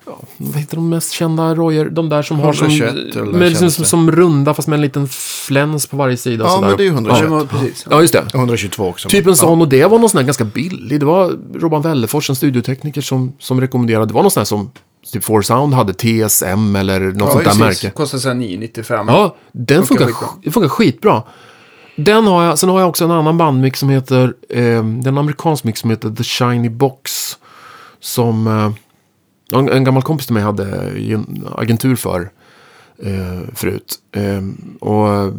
[SPEAKER 3] ja, vad heter de mest kända Royer, de där som har som,
[SPEAKER 1] 121 eller
[SPEAKER 3] med, liksom,
[SPEAKER 1] känns
[SPEAKER 3] som, som runda fast med en liten fläns på varje sida.
[SPEAKER 1] Ja,
[SPEAKER 3] sådär.
[SPEAKER 1] men det är ju
[SPEAKER 2] Ja,
[SPEAKER 1] 121.
[SPEAKER 2] det var precis.
[SPEAKER 3] Ja, just det.
[SPEAKER 1] 122 också.
[SPEAKER 3] Typ en sån och det var någon sån här ganska billig. Det var Robban Wellefors, en studiotekniker som, som rekommenderade. Det var någon sån här som typ Four Sound hade TSM eller något
[SPEAKER 1] Ja,
[SPEAKER 3] sånt där
[SPEAKER 1] precis.
[SPEAKER 3] märke.
[SPEAKER 2] Kostar så här 995.
[SPEAKER 3] Ja, den
[SPEAKER 2] Funkar
[SPEAKER 3] funkar,
[SPEAKER 2] skitbra.
[SPEAKER 3] Den har jag, sen har jag också en annan bandmix som heter, eh, det är en amerikansk mix som heter The Shiny Box. Som eh, en, en gammal kompis till mig hade agentur för eh, förut. Eh, och,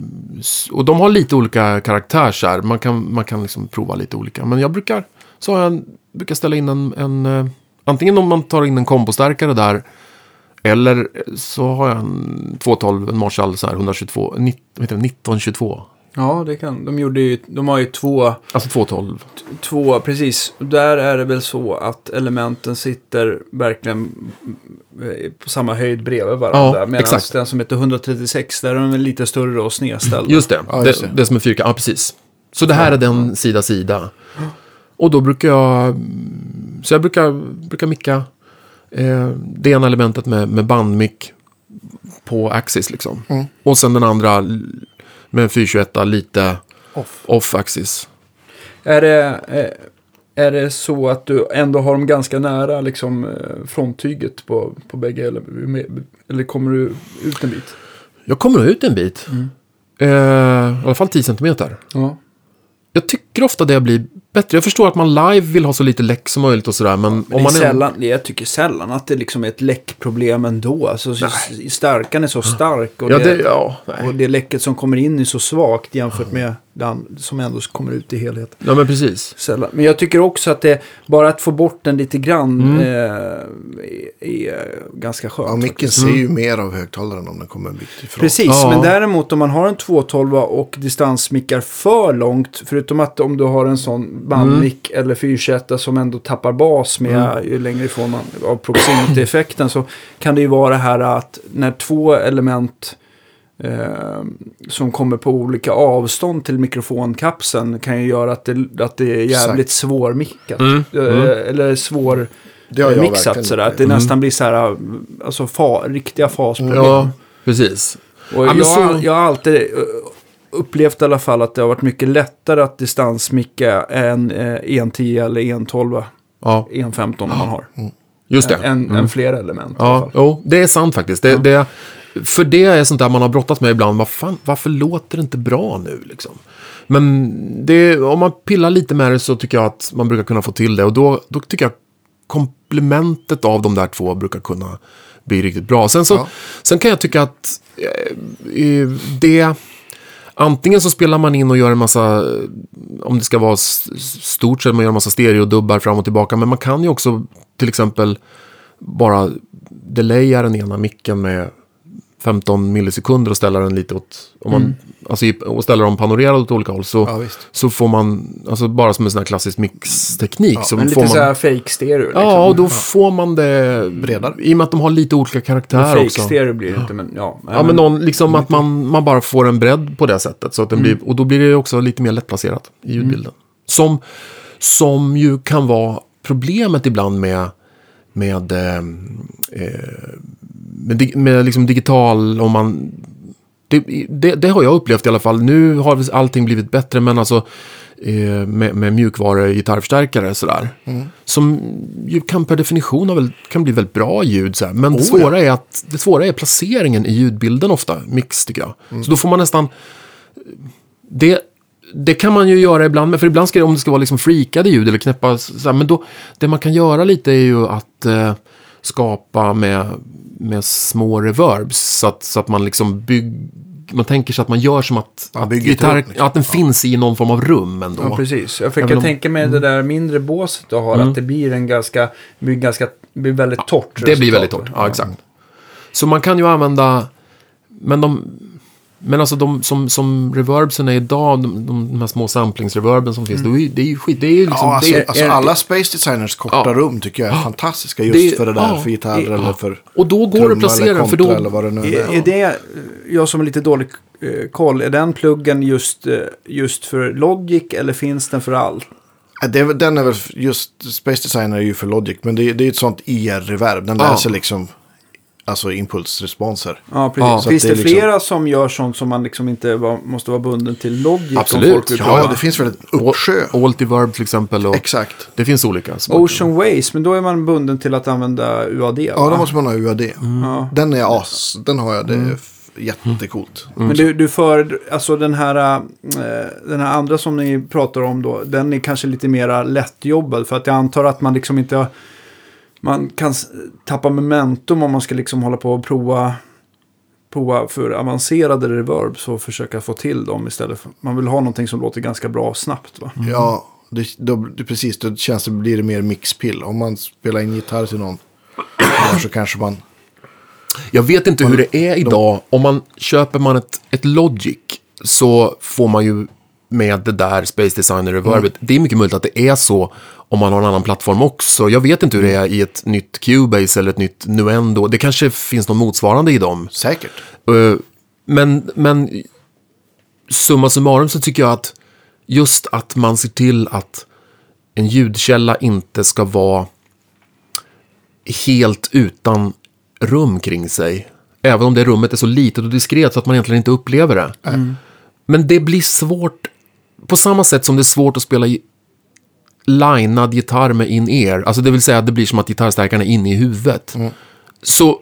[SPEAKER 3] och de har lite olika karaktär så här. Man kan, man kan liksom prova lite olika. Men jag brukar, så jag brukar ställa in en, en eh, antingen om man tar in en kombostärkare där. Eller så har jag en 212, en Marshall så här 122, 19, vad heter det, 1922.
[SPEAKER 2] Ja, det kan. De gjorde ju, de har ju två,
[SPEAKER 3] Alltså 212.
[SPEAKER 2] två, precis. Där är det väl så att elementen sitter verkligen eh, på samma höjd bredvid varandra.
[SPEAKER 3] Ja,
[SPEAKER 2] Medan den som heter 136, där är de lite större och snedställda.
[SPEAKER 3] Just det,
[SPEAKER 1] Ja,
[SPEAKER 3] det,
[SPEAKER 1] just
[SPEAKER 3] det.
[SPEAKER 1] det.
[SPEAKER 3] som är fyrkant. Ja, precis. Så det här är den sida sida. Och då brukar jag, så jag brukar, brukar micka eh, det ena elementet med, med bandmick på axis liksom.
[SPEAKER 1] Mm.
[SPEAKER 3] Och sen den andra med en 421 lite
[SPEAKER 1] Off.
[SPEAKER 3] off.
[SPEAKER 2] Är det, eh, är det så att du ändå har dem ganska nära liksom, eh, fronttyget på, på bägge? Eller, eller kommer du ut en bit?
[SPEAKER 3] Jag kommer ut en bit. Eh, I alla fall 10 centimeter.
[SPEAKER 2] Ja.
[SPEAKER 3] Jag tycker ofta det blir bättre. Jag förstår att man live vill ha så lite läck som möjligt och sådär. Men,
[SPEAKER 2] Men
[SPEAKER 3] om
[SPEAKER 2] är
[SPEAKER 3] man är...
[SPEAKER 2] sällan, jag tycker sällan att det liksom är ett läckproblem ändå. Alltså, så, starkan är så stark och,
[SPEAKER 3] Ja,
[SPEAKER 2] det,
[SPEAKER 3] det, ja,
[SPEAKER 2] och det läcket som kommer in är så svagt jämfört med den som ändå kommer ut i helhet.
[SPEAKER 3] ja, men precis.
[SPEAKER 2] Sällan. Men jag tycker också att det, bara att få bort den lite grann
[SPEAKER 3] Mm.
[SPEAKER 2] eh, är, är ganska skönt.
[SPEAKER 1] Ja, micken
[SPEAKER 2] faktiskt.
[SPEAKER 1] ser ju mer av högtalaren om den kommer en bit ifrån.
[SPEAKER 2] Precis,
[SPEAKER 3] Ja.
[SPEAKER 2] men däremot om man har en 212 och distansmickar för långt, förutom att om du har en sån bandmick
[SPEAKER 3] Mm.
[SPEAKER 2] eller 421 som ändå tappar bas med ju längre ifrån man av proximity-effekten så kan det ju vara det här att när två element eh, som kommer på olika avstånd till mikrofonkapseln kan ju göra att det, att det är jävligt svårmickat.
[SPEAKER 3] Mm.
[SPEAKER 2] Eh,
[SPEAKER 3] Mm.
[SPEAKER 2] Eller svår
[SPEAKER 1] Det har jag
[SPEAKER 2] mixat
[SPEAKER 1] verkligen
[SPEAKER 2] sådär. Att det nästan blir så här, alltså fa, riktiga fasproblem.
[SPEAKER 3] Ja, precis.
[SPEAKER 2] Och
[SPEAKER 3] Ja,
[SPEAKER 2] jag,
[SPEAKER 3] så-
[SPEAKER 2] har- jag har alltid eh, upplevt i alla fall att det har varit mycket lättare att distansmicka än eh, 1.10 eller 1.12,
[SPEAKER 3] Ja,
[SPEAKER 2] 1.15 om man har.
[SPEAKER 3] just det.
[SPEAKER 2] Än,
[SPEAKER 3] Mm.
[SPEAKER 2] än flera element
[SPEAKER 3] Ja, jo, det är sant faktiskt. Det, det, för det är sånt där man har brottats med ibland. Vad fan, varför låter det inte bra nu liksom? Men det, om man pillar lite med det så tycker jag att man brukar kunna få till det. Och då, då tycker jag komplementet av de där två brukar kunna bli riktigt bra. Sen, så,
[SPEAKER 1] Ja.
[SPEAKER 3] sen kan jag tycka att eh, eh, det... Antingen så spelar man in och gör en massa, om det ska vara stort så man gör en massa stereodubbar fram och tillbaka. Men man kan ju också till exempel bara delaya den ena micken med 15 millisekunder och ställa den lite åt, om man, mm alltså, och ställa dem panorerade åt olika håll. Så,
[SPEAKER 1] Ja,
[SPEAKER 3] så får man, alltså bara som en sån här klassisk mixteknik. så
[SPEAKER 2] Men
[SPEAKER 3] får
[SPEAKER 2] lite
[SPEAKER 3] man,
[SPEAKER 2] så här fake stereo. Liksom.
[SPEAKER 3] Ja, och då får man det
[SPEAKER 1] Bredare.
[SPEAKER 3] I och med att de har lite olika karaktär
[SPEAKER 2] fake
[SPEAKER 3] också.
[SPEAKER 2] stereo blir det inte, men ja.
[SPEAKER 3] Ja, men någon, liksom att man, man bara får en bredd på det sättet. Så att den blir, och då blir det också lite mer lättplacerat i ljudbilden. Som, som ju kan vara problemet ibland med, med, eh, eh, med, med liksom digital, om man... Det, det, det har jag upplevt i alla fall. Nu har allting blivit bättre, men alltså eh, med, med mjukvaru-gitarrförstärkare sådär.
[SPEAKER 1] Mm.
[SPEAKER 3] Som ju kan per definition väl, kan bli väldigt bra ljud. Så här. Men det,
[SPEAKER 1] Oh,
[SPEAKER 3] svåra är att, det svåra är placeringen i ljudbilden ofta, mix tycker jag.
[SPEAKER 1] Mm.
[SPEAKER 3] Så då får man nästan... Det, det kan man ju göra ibland, men för ibland ska det, om det ska vara liksom freakade ljud eller knäppa, så här, men då, det man kan göra lite är ju att eh, skapa med, med små reverbs. Så att, så att man liksom bygger, man tänker sig att man gör som att,
[SPEAKER 1] Ja,
[SPEAKER 3] att, gitarr,
[SPEAKER 1] liksom.
[SPEAKER 3] att den finns i någon form av rum ändå.
[SPEAKER 2] Ja, precis. Jag fick tänka mig det där mindre båset du har, att det blir en ganska, blir ganska, blir väldigt torrt.
[SPEAKER 3] Det blir
[SPEAKER 2] resultat.
[SPEAKER 3] väldigt torrt, ja exakt. Så man kan ju använda, men de, men alltså de som, som reverbsen är idag, de, de, de här små samplingsreverben som finns, det är ju- det är ju skit, det är ju liksom,
[SPEAKER 1] Ja, alltså,
[SPEAKER 3] det är,
[SPEAKER 1] alltså
[SPEAKER 2] är-
[SPEAKER 1] alla Space Designers korta
[SPEAKER 3] Ja.
[SPEAKER 1] rum tycker jag är fantastiska just
[SPEAKER 3] Det-
[SPEAKER 1] för det där,
[SPEAKER 3] ja,
[SPEAKER 1] för gitarr
[SPEAKER 3] ja.
[SPEAKER 1] eller för
[SPEAKER 3] och då går det att placera
[SPEAKER 1] eller
[SPEAKER 3] den, för då,
[SPEAKER 1] eller vad det nu är.
[SPEAKER 2] Är, är det, jag som är lite dålig eh, koll, är den pluggen just, eh, just för Logic eller finns den för allt?
[SPEAKER 1] Det den är väl just, Space Designer är ju för Logic, men det, är- det är ett sånt IR-reverb. Den
[SPEAKER 3] Ja.
[SPEAKER 1] läser liksom, alltså impulsresponser.
[SPEAKER 2] Ja, precis.
[SPEAKER 3] Ja,
[SPEAKER 2] finns det,
[SPEAKER 1] det liksom-
[SPEAKER 2] flera som gör sånt som man liksom inte var, måste vara bunden till Logic?
[SPEAKER 3] Absolut.
[SPEAKER 1] Ja,
[SPEAKER 2] prova?
[SPEAKER 1] det finns väl ett uppsjö.
[SPEAKER 3] Altiverb till exempel, och
[SPEAKER 1] Exakt.
[SPEAKER 3] det finns olika.
[SPEAKER 2] Ocean Ways, men då är man bunden till att använda UAD.
[SPEAKER 1] Ja,
[SPEAKER 2] va?
[SPEAKER 1] då måste man ha UAD.
[SPEAKER 2] Ja.
[SPEAKER 1] Den är as, den har jag, det är jättecoolt.
[SPEAKER 2] Men du, du för, alltså den här, äh, den här andra som ni pratar om då, den är kanske lite mera lättjobbad. För att jag antar att man liksom inte, har- man kan tappa momentum om man ska liksom hålla på och prova, prova för avancerade reverbs och försöka få till dem istället. För, man vill ha någonting som låter ganska bra snabbt va?
[SPEAKER 1] Ja, det, då, det, precis, då känns det, blir det mer mixpill. Om man spelar in gitarr till någon så kanske man...
[SPEAKER 3] Jag vet inte hur det är idag. Om man köper man ett, ett Logic så får man ju med det där Space Designer reverbet. Det är mycket möjligt att det är så om man har en annan plattform också. Jag vet inte hur det är i ett nytt Cubase eller ett nytt Nuendo. Det kanske finns någon motsvarande i dem.
[SPEAKER 1] Säkert.
[SPEAKER 3] Eh, Men, men summa summarum så tycker jag att just att man ser till att en ljudkälla inte ska vara helt utan rum kring sig. Även om det rummet är så litet och diskret så att man egentligen inte upplever det. Men det blir svårt, på samma sätt som det är svårt att spela linad gitarr med in-ear. Alltså det vill säga att det blir som att gitarrstärkaren är inne i huvudet. Så,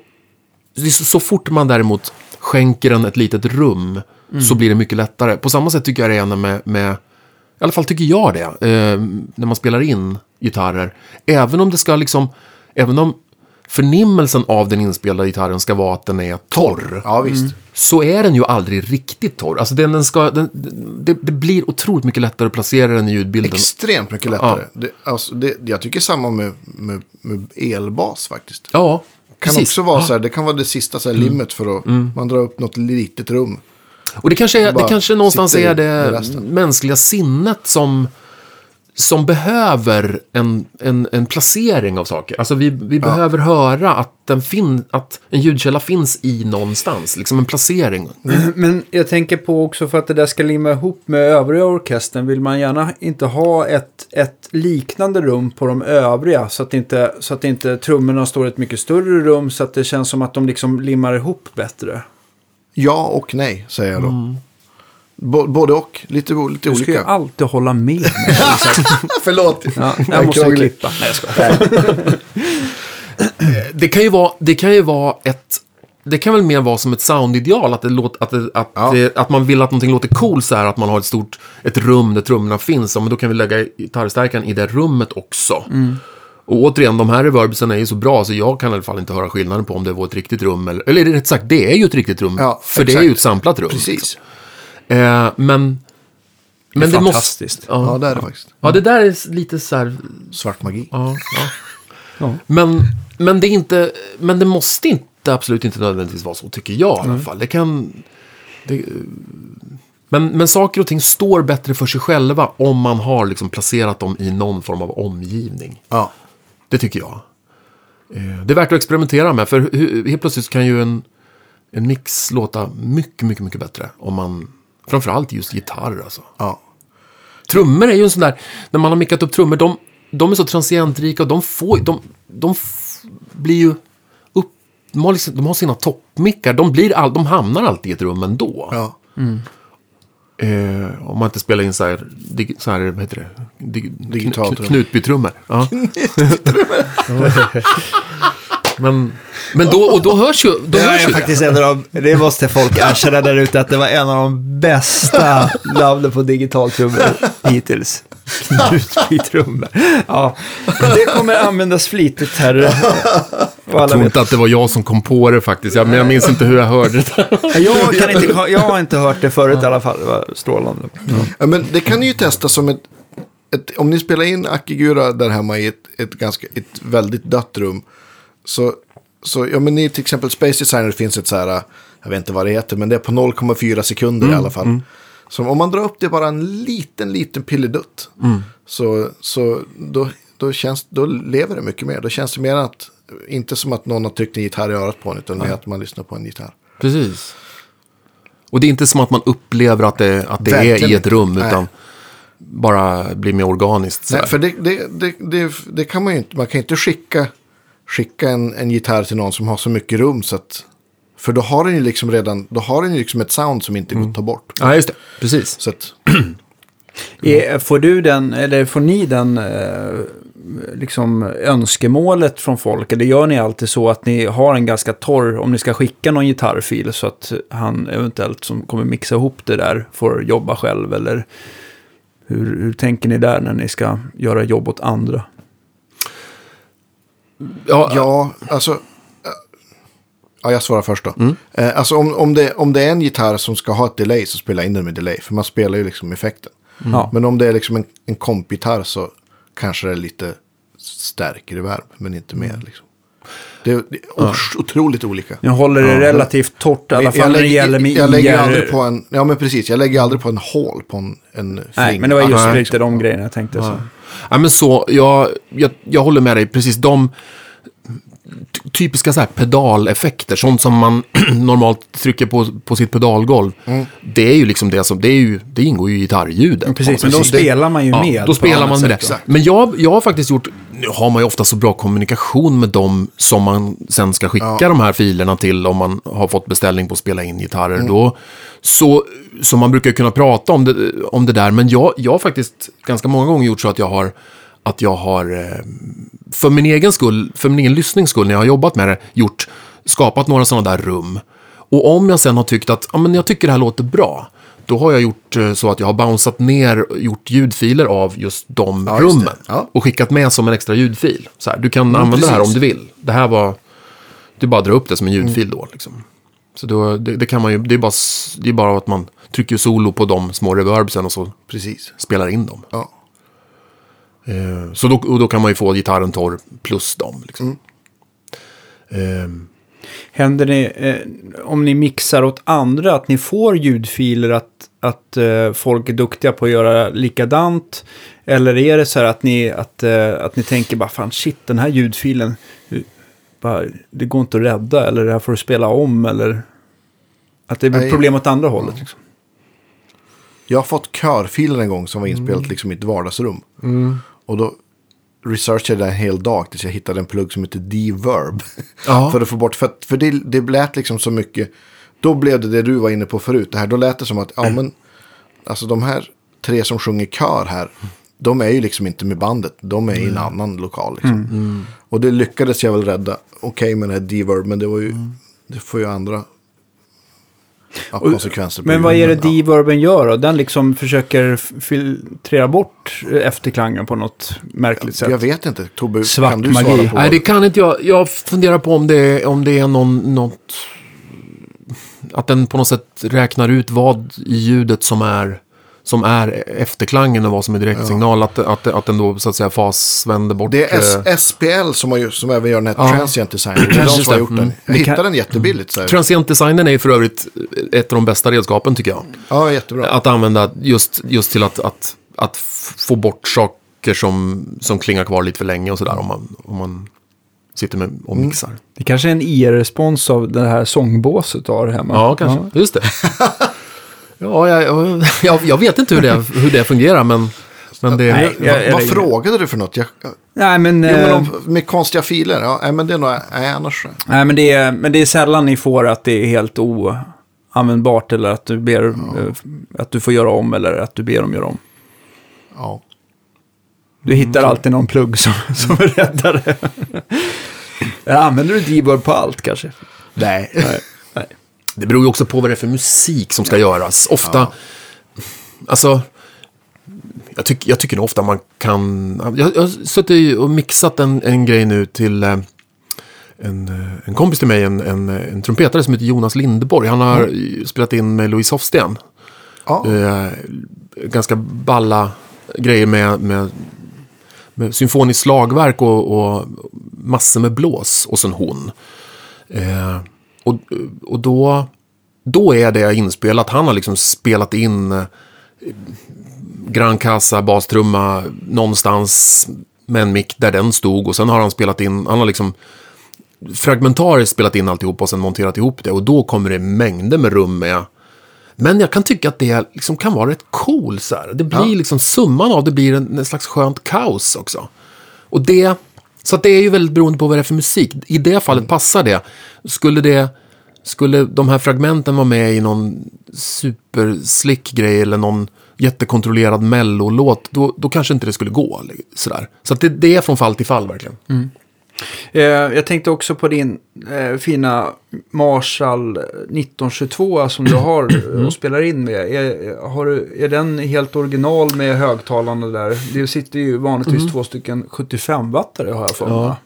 [SPEAKER 3] så, så fort man däremot skänker den ett litet rum så blir det mycket lättare. På samma sätt tycker jag det är med, med i alla fall tycker jag det, eh, när man spelar in gitarrer. Även om det ska liksom, även om förnimmelsen av den inspelade gitarren ska vara att den är torr.
[SPEAKER 1] Ja, visst.
[SPEAKER 3] Så är den ju aldrig riktigt torr. Alltså den, den ska, den, det, det blir otroligt mycket lättare att placera den i ljudbilden.
[SPEAKER 1] Extremt mycket lättare. Det, alltså, det, jag tycker samma med, med, med elbas faktiskt.
[SPEAKER 3] Ja,
[SPEAKER 1] kan
[SPEAKER 3] precis.
[SPEAKER 1] också vara så här, det kan vara det sista så här, limmet för att man drar upp något litet rum.
[SPEAKER 3] Och det kanske, är, det kanske någonstans är det mänskliga sinnet som, som behöver en, en, en placering av saker. Alltså vi, vi behöver höra att, den fin, att en ljudkälla finns i någonstans. Liksom en placering.
[SPEAKER 2] Men jag tänker på också för att det där ska limma ihop med övriga orkestern vill man gärna inte ha ett, ett liknande rum på de övriga så att, inte, så att inte trummorna står i ett mycket större rum så att det känns som att de liksom limmar ihop bättre.
[SPEAKER 1] Ja och nej, säger jag då. Bo- både och, lite, lite
[SPEAKER 2] Du ska ju
[SPEAKER 1] olika.
[SPEAKER 2] alltid hålla med mig.
[SPEAKER 1] Förlåt.
[SPEAKER 2] Ja,
[SPEAKER 1] Jag
[SPEAKER 2] jag måste
[SPEAKER 1] krånglig.
[SPEAKER 2] klippa. Nej, jag skojar.
[SPEAKER 3] Det kan ju vara, det kan ju vara ett... Det kan väl mer vara som ett soundideal, att, det låter, att, det, att,
[SPEAKER 1] Ja.
[SPEAKER 3] det, att man vill att någonting låter cool så här, att man har ett stort ett rum där trummorna finns. Ja, men då kan vi lägga gitarrstärkaren i det rummet också. Och återigen, de här reverbsen är ju så bra så jag kan i alla fall inte höra skillnaden på om det var ett riktigt rum eller... Eller rätt sagt, det är ju ett riktigt rum.
[SPEAKER 1] Ja,
[SPEAKER 3] för det är
[SPEAKER 1] exakt.
[SPEAKER 3] ju ett samplat rum.
[SPEAKER 1] Precis.
[SPEAKER 3] Eh, men... Men det, måste...
[SPEAKER 2] fantastiskt.
[SPEAKER 3] Ja.
[SPEAKER 1] Ja, det är det faktiskt.
[SPEAKER 3] ja, det där är lite så här...
[SPEAKER 1] Svart magi.
[SPEAKER 3] Ja, ja. Men, men, det är inte, men det måste inte, absolut inte nödvändigtvis vara så, tycker jag i alla fall. Det kan... Det, men, men saker och ting står bättre för sig själva om man har liksom placerat dem i någon form av omgivning.
[SPEAKER 1] Ja.
[SPEAKER 3] Det tycker jag. Eh, Det är värt att experimentera med, för helt plötsligt kan ju en, en mix låta mycket, mycket, mycket bättre. Om man, framförallt just gitarr alltså.
[SPEAKER 1] ja.
[SPEAKER 3] Trummor är ju en sån där, när man har mickat upp trummor, de, de är så transientrika och de får, de, de blir ju upp, de har, liksom, de har sina toppmickar, de, blir all, de hamnar alltid i ett rum ändå.
[SPEAKER 1] ja.
[SPEAKER 3] Eh, om man inte spelar in så här, dig, så här vad heter det? Dig,
[SPEAKER 1] Digitalt
[SPEAKER 3] kn-
[SPEAKER 1] rum.
[SPEAKER 3] Knutbytrummor. Ja. men, men då, och då hörs ju, då
[SPEAKER 2] Det
[SPEAKER 3] hörs
[SPEAKER 2] är
[SPEAKER 3] ju
[SPEAKER 2] faktiskt en av de, det måste folk erkänna där ute, att det var en av de bästa namnen på digitaltrummor hittills. Knutbytrummor. Ja, det kommer användas flitigt här.
[SPEAKER 3] Jag tror inte att det var jag som kom på det faktiskt. Jag, men jag minns inte hur jag hörde det.
[SPEAKER 2] Jag, kan inte, jag har inte hört det förut i alla fall. Det var strålande.
[SPEAKER 1] Ja, men det kan ni ju testa som ett, ett om ni spelar in Akigura där hemma i ett, ett, ganska, ett väldigt dött rum. Så, så ja men i till exempel Space Designer finns ett så här, jag vet inte vad det heter, men det är på 0,4 sekunder i alla fall. Så om man drar upp det bara en liten, liten pilledutt. Så, så då, då, känns, då lever det mycket mer. Då känns det mer att, inte som att någon har tryckt en gitarr i örat på en, utan mer att man lyssnar på en gitarr.
[SPEAKER 3] Precis. Och det är inte som att man upplever att det, att det är i ett rum, utan bara blir mer organiskt.
[SPEAKER 1] Nej, för det, det, det, det, det kan man ju inte. Man kan ju inte skicka, skicka en, en gitarr till någon som har så mycket rum. Så att, för då har den ju liksom redan, då har den ju liksom ett sound som inte går att ta bort.
[SPEAKER 3] Ja, just det. Precis.
[SPEAKER 1] Så att,
[SPEAKER 2] Är- Får du den, eller får ni den, eh, liksom önskemålet från folk? Eller gör ni alltid så att ni har en ganska torr, om ni ska skicka någon gitarrfil så att han eventuellt som kommer mixa ihop det där får jobba själv? Eller hur, hur tänker ni där när ni ska göra jobb åt andra?
[SPEAKER 3] Ja,
[SPEAKER 1] ja, alltså. Ja, jag svarar först då. Eh, alltså om, om, det, om det är en gitarr som ska ha ett delay så spela in den med delay. För man spelar ju liksom effekten.
[SPEAKER 2] Ja.
[SPEAKER 1] Men om det är liksom en, en kompgitarr så kanske det är lite stärker värme. Men inte mer liksom. Det är, det ot- otroligt olika.
[SPEAKER 2] Jag håller det relativt torrt i alla fall när det gäller med
[SPEAKER 1] jag lägger
[SPEAKER 2] IR.
[SPEAKER 1] aldrig på en, ja men precis, jag lägger aldrig på en hål på en, en
[SPEAKER 2] Nej,
[SPEAKER 1] fling.
[SPEAKER 2] men det var just
[SPEAKER 1] Ja,
[SPEAKER 2] lite de grejerna jag tänkte. Så.
[SPEAKER 3] Ja, men så, jag, jag, jag håller med dig. Precis de ty- typiska så här pedaleffekter, sånt som man normalt trycker på, på sitt pedalgolv.
[SPEAKER 2] Mm.
[SPEAKER 3] Det är ju liksom det som, det, är ju, det ingår ju i gitarrljudet.
[SPEAKER 2] Precis, men då spelar man ju
[SPEAKER 3] Ja,
[SPEAKER 2] med.
[SPEAKER 3] då
[SPEAKER 2] på
[SPEAKER 3] spelar man med det.
[SPEAKER 2] sätt då.
[SPEAKER 3] Men jag, jag har faktiskt gjort, nu har man ju ofta så bra kommunikation med dem som man sen ska skicka de här filerna till om man har fått beställning på att spela in gitarrer. Då, så, så man brukar kunna prata om det, om det där, men jag, jag har faktiskt ganska många gånger gjort så att jag har, att jag har eh, för min egen skull, för min egen lyssnings skull, när jag har jobbat med det, gjort, skapat några sådana där rum. Och om jag sen har tyckt att, ja men jag tycker det här låter bra, då har jag gjort eh, så att jag har bounceat ner, gjort ljudfiler av just de
[SPEAKER 1] Ja, just
[SPEAKER 3] rummen.
[SPEAKER 1] Ja.
[SPEAKER 3] Och skickat med som en extra ljudfil. Så här, du kan använda det här om
[SPEAKER 1] precis.
[SPEAKER 3] du vill. Det här var, du bara drar upp det som en ljudfil då. Liksom. Så då, det, det kan man ju, det är, bara, det är bara att man trycker solo på de små reverbsen och så
[SPEAKER 1] Precis.
[SPEAKER 3] spelar in dem.
[SPEAKER 1] Ja.
[SPEAKER 3] Eh, Så då, och då kan man ju få gitarren torr plus dem. Liksom.
[SPEAKER 1] Mm.
[SPEAKER 3] Eh,
[SPEAKER 2] Händer det, eh, om ni mixar åt andra, att ni får ljudfiler att, att eh, folk är duktiga på att göra likadant? Eller är det så här att ni, att, eh, att ni tänker bara, fan shit, den här ljudfilen, eh, bara, det går inte att rädda, eller det här får du spela om, eller... Att det
[SPEAKER 1] Nej.
[SPEAKER 2] problem åt andra hållet. Liksom.
[SPEAKER 1] Jag har fått körfiler en gång som var inspelat liksom i ett vardagsrum. Och då researchade en hel dag tills jag hittade en plugg som heter D-Verb.
[SPEAKER 3] Ja.
[SPEAKER 1] för att få bort, för, att- för det, det lät liksom så mycket. Då blev det det du var inne på förut. Det här, då lät det som att, ja men, alltså de här tre som sjunger kör här. De är ju liksom inte med bandet. De är i en annan lokal liksom. Och det lyckades jag väl rädda. Okej med den här D-Verb, men det var ju, det får ju andra ja, konsekvenser. på
[SPEAKER 2] Men vad är det
[SPEAKER 1] ja.
[SPEAKER 2] D-verben gör då? Den liksom försöker filtrera bort efterklangen på något märkligt sätt.
[SPEAKER 1] Jag vet inte, Tobbe,
[SPEAKER 2] Svart
[SPEAKER 1] kan du
[SPEAKER 2] magi.
[SPEAKER 1] svara på
[SPEAKER 3] Nej, det kan inte jag. Jag funderar på om det, om det är någon, något... Att den på något sätt räknar ut vad i ljudet som är, som är efterklangen och vad som är direktsignal. Att, att, att den då så att säga fasvänder bort...
[SPEAKER 1] Det är S-
[SPEAKER 3] eh,
[SPEAKER 1] SPL som, har, ju- som även gör den här
[SPEAKER 3] Ja.
[SPEAKER 1] transient design. Det är de som har gjort den.
[SPEAKER 3] Mm.
[SPEAKER 1] Jag
[SPEAKER 2] Det kan-
[SPEAKER 1] hittade den jättebilligt. Så här.
[SPEAKER 3] Transientdesignen är ju för övrigt ett av de bästa redskapen tycker jag.
[SPEAKER 1] Ja, jättebra.
[SPEAKER 3] Att använda just, just till att, att, att få bort saker som, som klingar kvar lite för länge och sådär om man, om man sitter med och
[SPEAKER 1] Mm.
[SPEAKER 3] mixar.
[SPEAKER 2] Det kanske är en IR-respons av det här sångbåset du har hemma.
[SPEAKER 3] Ja, kanske. Just det. ja, jag, jag, jag, vet inte hur det, hur det fungerar, men, men det...
[SPEAKER 2] Nej, jag-
[SPEAKER 1] vad
[SPEAKER 2] jag-
[SPEAKER 1] vad frågade du för något? Jag,
[SPEAKER 2] Nej, men,
[SPEAKER 1] jo,
[SPEAKER 2] eh,
[SPEAKER 1] men om, med konstiga filer? Ja, nej, men det är nog... Nej, annars...
[SPEAKER 2] nej, men, det är, men det är sällan ni får att det är helt o... användbart eller att du ber eh, att du får göra om eller att du ber dem göra om.
[SPEAKER 1] Ja.
[SPEAKER 2] Du hittar alltid någon plugg som, som är räddare. Använder du debug på allt kanske?
[SPEAKER 1] Nej.
[SPEAKER 2] Nej.
[SPEAKER 3] Det beror ju också på vad det är för musik som ska göras. Ofta, alltså, jag, tyck, jag tycker nog ofta man kan... Jag, jag har suttit och mixat en, en grej nu till eh, en, eh, en kompis till mig, en, en, en trumpetare som heter Jonas Lindeborg. Han har ju spelat in med Louise Hofsten.
[SPEAKER 1] Ja.
[SPEAKER 3] Eh, ganska balla grejer med, med, med symfoniskt slagverk och, och massor med blås och sen hon. Eh, och, och då, då är det inspelat. Han har liksom spelat in eh, Gran Casa bastrumma någonstans med en mick där den stod. Och sen har han spelat in, han har liksom fragmentariskt spelat in alltihop och sen monterat ihop det. Och då kommer det mängder med rum med. Men jag kan tycka att det liksom kan vara rätt cool så här. Det blir
[SPEAKER 1] Ja.
[SPEAKER 3] liksom summan av det blir en, en slags skönt kaos också. Och det, så det är ju väldigt beroende på vad det är för musik. I det fallet passar det. Skulle det, skulle de här fragmenten vara med i någon superslick grej eller någon jättekontrollerad mellolåt, då, då kanske inte det skulle gå. Sådär. Så att det, det är från fall till fall verkligen.
[SPEAKER 2] Eh, jag tänkte också på din eh, fina Marshall 1922 som du har
[SPEAKER 3] Mm.
[SPEAKER 2] och spelar in med. Är, har du, är den helt original med högtalarna där? Det sitter ju vanligtvis
[SPEAKER 3] Mm.
[SPEAKER 2] två stycken 75-wattare har jag för mig.
[SPEAKER 3] Ja.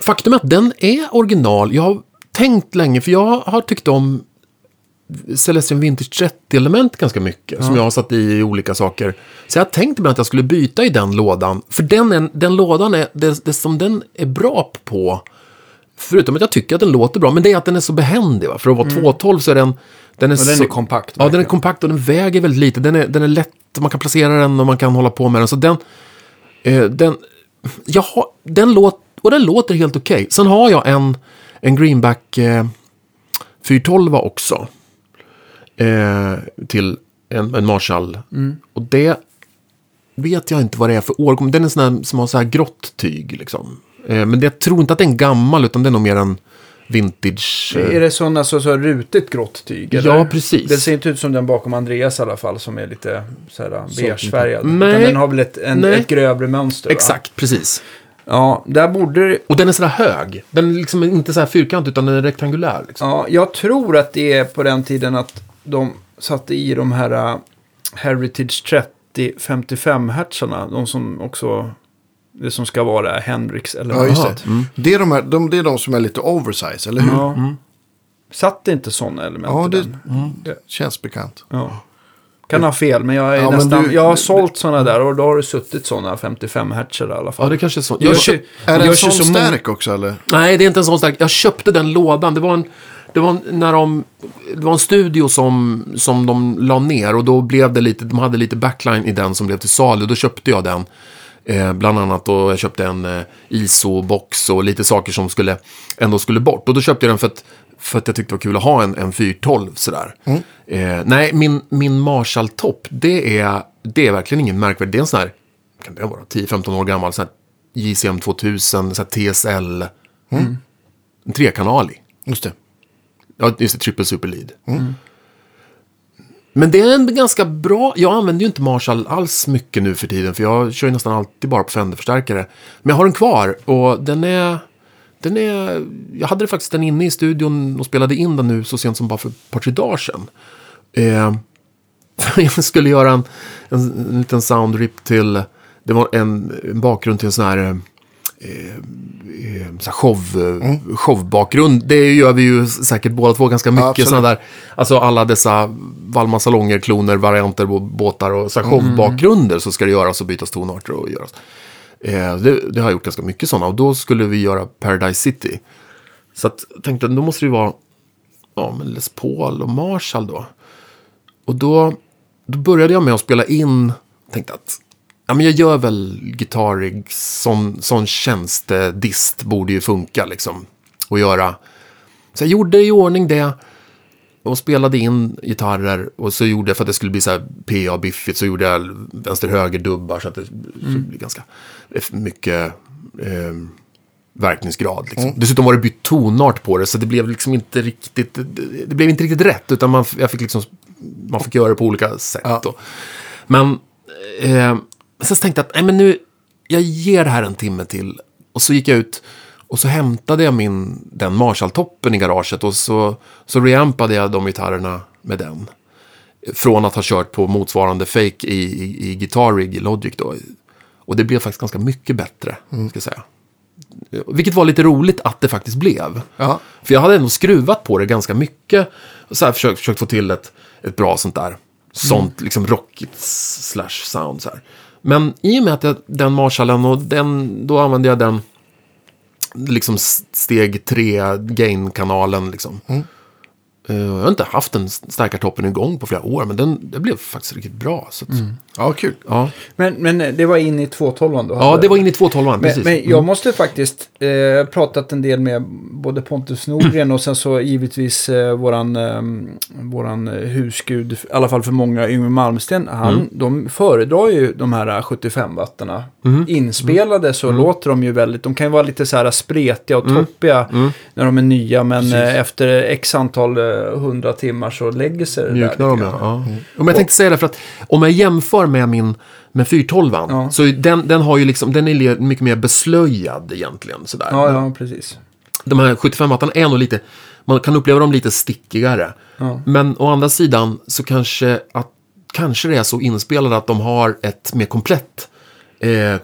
[SPEAKER 3] Faktum är att den är original. Jag har tänkt länge, för jag har tyckt om Celestion Vintage 30-element ganska mycket. Som jag har satt i olika saker. Så jag har tänkt ibland att jag skulle byta i den lådan. För den, är, den lådan, är, det, det som den är bra på, förutom att jag tycker att den låter bra, men det är att den är så behändig. Va? För att vara 212 så är den... Den är,
[SPEAKER 2] Och den
[SPEAKER 3] så,
[SPEAKER 2] är kompakt,
[SPEAKER 3] Ja, den är
[SPEAKER 2] verkligen.
[SPEAKER 3] kompakt och den väger väldigt lite. Den är, den är lätt, man kan placera den och man kan hålla på med den. Så den... Eh, den jag har, den låt, och den låter helt okej. Sen har jag en, en Greenback eh, 412 också. Eh, till en, en Marshall. Och det vet jag inte vad det är för årgång. Den är sån här, som har så här grått tyg. Liksom. Eh, men det, jag tror inte att den är gammal, utan det är nog mer en vintage. eh,
[SPEAKER 2] Är det sådana så, så rutigt grått tyg? Eller?
[SPEAKER 3] Ja, precis.
[SPEAKER 2] Det ser inte ut som den bakom Andreas i alla fall som är lite så här beigefärgad.
[SPEAKER 3] Nej.
[SPEAKER 2] Utan den har väl ett, en, ett grövre mönster. va?
[SPEAKER 3] Exakt, precis.
[SPEAKER 2] Ja, där borde det-
[SPEAKER 3] Och den är sådär hög. Den är liksom inte så här fyrkantig, utan den är rektangulär. Liksom.
[SPEAKER 2] Ja, jag tror att det är på den tiden att de satte i de här uh, Heritage 30-55 hertzarna. De som också, det som ska vara Hendrix eller
[SPEAKER 1] Ja, just
[SPEAKER 2] något.
[SPEAKER 1] det. Det, är de här, de, det är de som är lite oversize, eller hur?
[SPEAKER 2] Ja. Satt det inte sådana element
[SPEAKER 1] Ja,
[SPEAKER 2] i
[SPEAKER 1] det
[SPEAKER 2] den? Det-
[SPEAKER 1] känns bekant.
[SPEAKER 2] Ja. Kan ha fel, men jag, är
[SPEAKER 1] Ja, men
[SPEAKER 2] nästan,
[SPEAKER 1] du-
[SPEAKER 2] jag har sålt sådana där och då har det suttit sådana 55 hertzer i alla fall.
[SPEAKER 3] Ja, det kanske är så.
[SPEAKER 2] Jag
[SPEAKER 3] Jag.
[SPEAKER 1] Är det en sån
[SPEAKER 2] så
[SPEAKER 1] stärk också, eller?
[SPEAKER 3] Nej, det är inte en sån stark. Jag köpte den lådan. Det var en, det var en, när de, det var en studio som, som de la ner och då blev det lite, de hade lite backline i den som blev till salu. Då köpte jag den. Eh, bland annat och jag köpte en eh, ISO-box och lite saker som skulle, ändå skulle bort. Och då köpte jag den för att, för att jag tyckte det var kul att ha en, en 412 sådär. Eh, nej, min, min Marshall-topp, det är, det är verkligen ingen märkvärdig. Det är en sån här, kan det vara, 10-15 år gammal, sån här JCM 2000, så här TSL. En trekanalig.
[SPEAKER 1] Just det.
[SPEAKER 3] Ja, just det, triple super lead. Men det är en ganska bra, jag använder ju inte Marshall alls mycket nu för tiden, för jag kör ju nästan alltid bara på Fender-förstärkare. Men jag har den kvar och den är, den är, jag hade faktiskt den inne i studion och spelade in den nu så sent som bara för ett par, tre dagar sedan. Eh, jag skulle göra en, en, en liten soundrip till, det var en, en bakgrund till en sån här eh, eh, så här show, eh, showbakgrund. Det gör vi ju säkert båda två ganska mycket.
[SPEAKER 1] absolut.
[SPEAKER 3] såna där, alltså alla dessa Valma Salonger, kloner, varianter, båtar och så här showbakgrunder så ska det göras och bytas tonarter och göras. Eh, det, det har jag gjort ganska mycket sådana och då skulle vi göra Paradise City. Så att, jag tänkte då måste det ju vara ja, men Les Paul och Marshall då. Och då, då började jag med att spela in, tänkte att ja, men jag gör väl gitarrig, sån, sån tjänstedist borde ju funka liksom. Och göra. Så jag gjorde i ordning det. Och spelade in gitarrer. Och så gjorde jag, för att det skulle bli så här PA-biffigt, så gjorde jag vänster-höger-dubbar. Så att det skulle bli ganska mycket eh, verkningsgrad. Liksom. Dessutom var det bytt tonart på det, så det blev liksom inte riktigt, det, det blev inte riktigt rätt, utan man, jag fick liksom, man fick göra det på olika sätt.
[SPEAKER 1] Ja.
[SPEAKER 3] Då. Men eh, sen tänkte jag att, nej men nu, jag ger det här en timme till. Och så gick jag ut och så hämtade jag min, den Marshall-toppen i garaget och så, så reampade jag de gitarrerna med den. Från att ha kört på motsvarande fake i, i, i Guitar Rig i Logic då. Och det blev faktiskt ganska mycket bättre, ska jag säga. Vilket var lite roligt att det faktiskt blev.
[SPEAKER 1] Ja.
[SPEAKER 3] För jag hade ändå skruvat på det ganska mycket. Och så här försökt, försökt få till ett, ett bra sånt där. Sånt liksom rockigt slash sound så här. Men i och med att jag, den Marshallen och den, då använde jag den liksom steg tre, gain-kanalen liksom. Mm jag har inte haft den starka toppen igång på flera år, men den, det blev faktiskt riktigt bra. Så att,
[SPEAKER 1] Ja, kul.
[SPEAKER 3] ja.
[SPEAKER 2] Men, men det var in i 212 då?
[SPEAKER 3] ja, det var in i 212
[SPEAKER 2] Men,
[SPEAKER 3] precis.
[SPEAKER 2] men jag måste faktiskt eh, pratat en del med både Pontus Norgren och sen så givetvis eh, våran, eh, våran eh, husgud, i alla fall för många, Yngwie Malmsten. Han,
[SPEAKER 3] Mm.
[SPEAKER 2] De föredrar ju de här 75-wattarna.
[SPEAKER 3] Mm.
[SPEAKER 2] Inspelade så låter de ju väldigt, de kan ju vara lite så här spretiga
[SPEAKER 3] Mm.
[SPEAKER 2] och toppiga när de är nya. Men eh, efter x antal eh, hundra timmar så lägger sig det
[SPEAKER 3] Mjuknar
[SPEAKER 2] där
[SPEAKER 3] de, ja. ja. Men jag tänkte säga det för att om jag jämför med min med 412
[SPEAKER 2] Ja.
[SPEAKER 3] så den, den har ju liksom, den är mycket mer beslöjad egentligen. Sådär.
[SPEAKER 2] Ja, ja, precis.
[SPEAKER 3] De här 75 wattarna är nog lite, man kan uppleva dem lite stickigare.
[SPEAKER 2] Ja.
[SPEAKER 3] Men å andra sidan så kanske, att, kanske det är så inspelade att de har ett mer komplett Eh,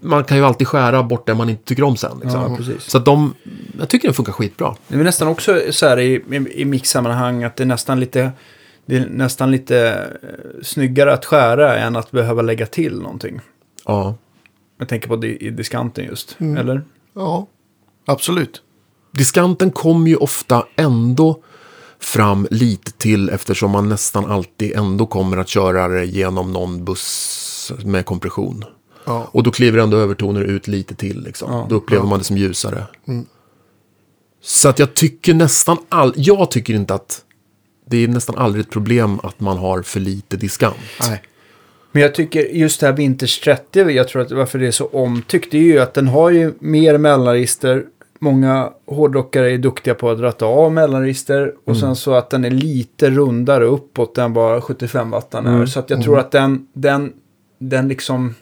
[SPEAKER 3] man kan ju alltid skära bort det man inte tycker om sen. Liksom.
[SPEAKER 2] Ja, precis.
[SPEAKER 3] Så att de, jag tycker den funkar skitbra.
[SPEAKER 2] Det är nästan också så här i, i, i mixsammanhang att det är nästan lite, det är nästan lite eh, snyggare att skära än att behöva lägga till någonting.
[SPEAKER 3] Ja.
[SPEAKER 2] Jag tänker på det i diskanten just,
[SPEAKER 3] Mm.
[SPEAKER 2] eller?
[SPEAKER 1] Ja, absolut.
[SPEAKER 3] Diskanten kom ju ofta ändå fram lite till eftersom man nästan alltid ändå kommer att köra det genom någon buss med kompression.
[SPEAKER 1] Ja.
[SPEAKER 3] Och då kliver ändå övertoner ut lite till. Liksom.
[SPEAKER 2] Ja,
[SPEAKER 3] då upplever man det som ljusare. Så att jag tycker nästan all... Jag tycker inte att det är nästan aldrig ett problem att man har för lite diskant.
[SPEAKER 1] Nej.
[SPEAKER 2] Men jag tycker just det här Vintage 30, jag tror att varför det är så omtyckt, det är ju att den har ju mer mellanregister. Många hårdrockare är duktiga på att ratta av mellanregister. Och sen så att den är lite rundare uppåt än vad 75 wattan är. Så att jag tror att den, den, den liksom...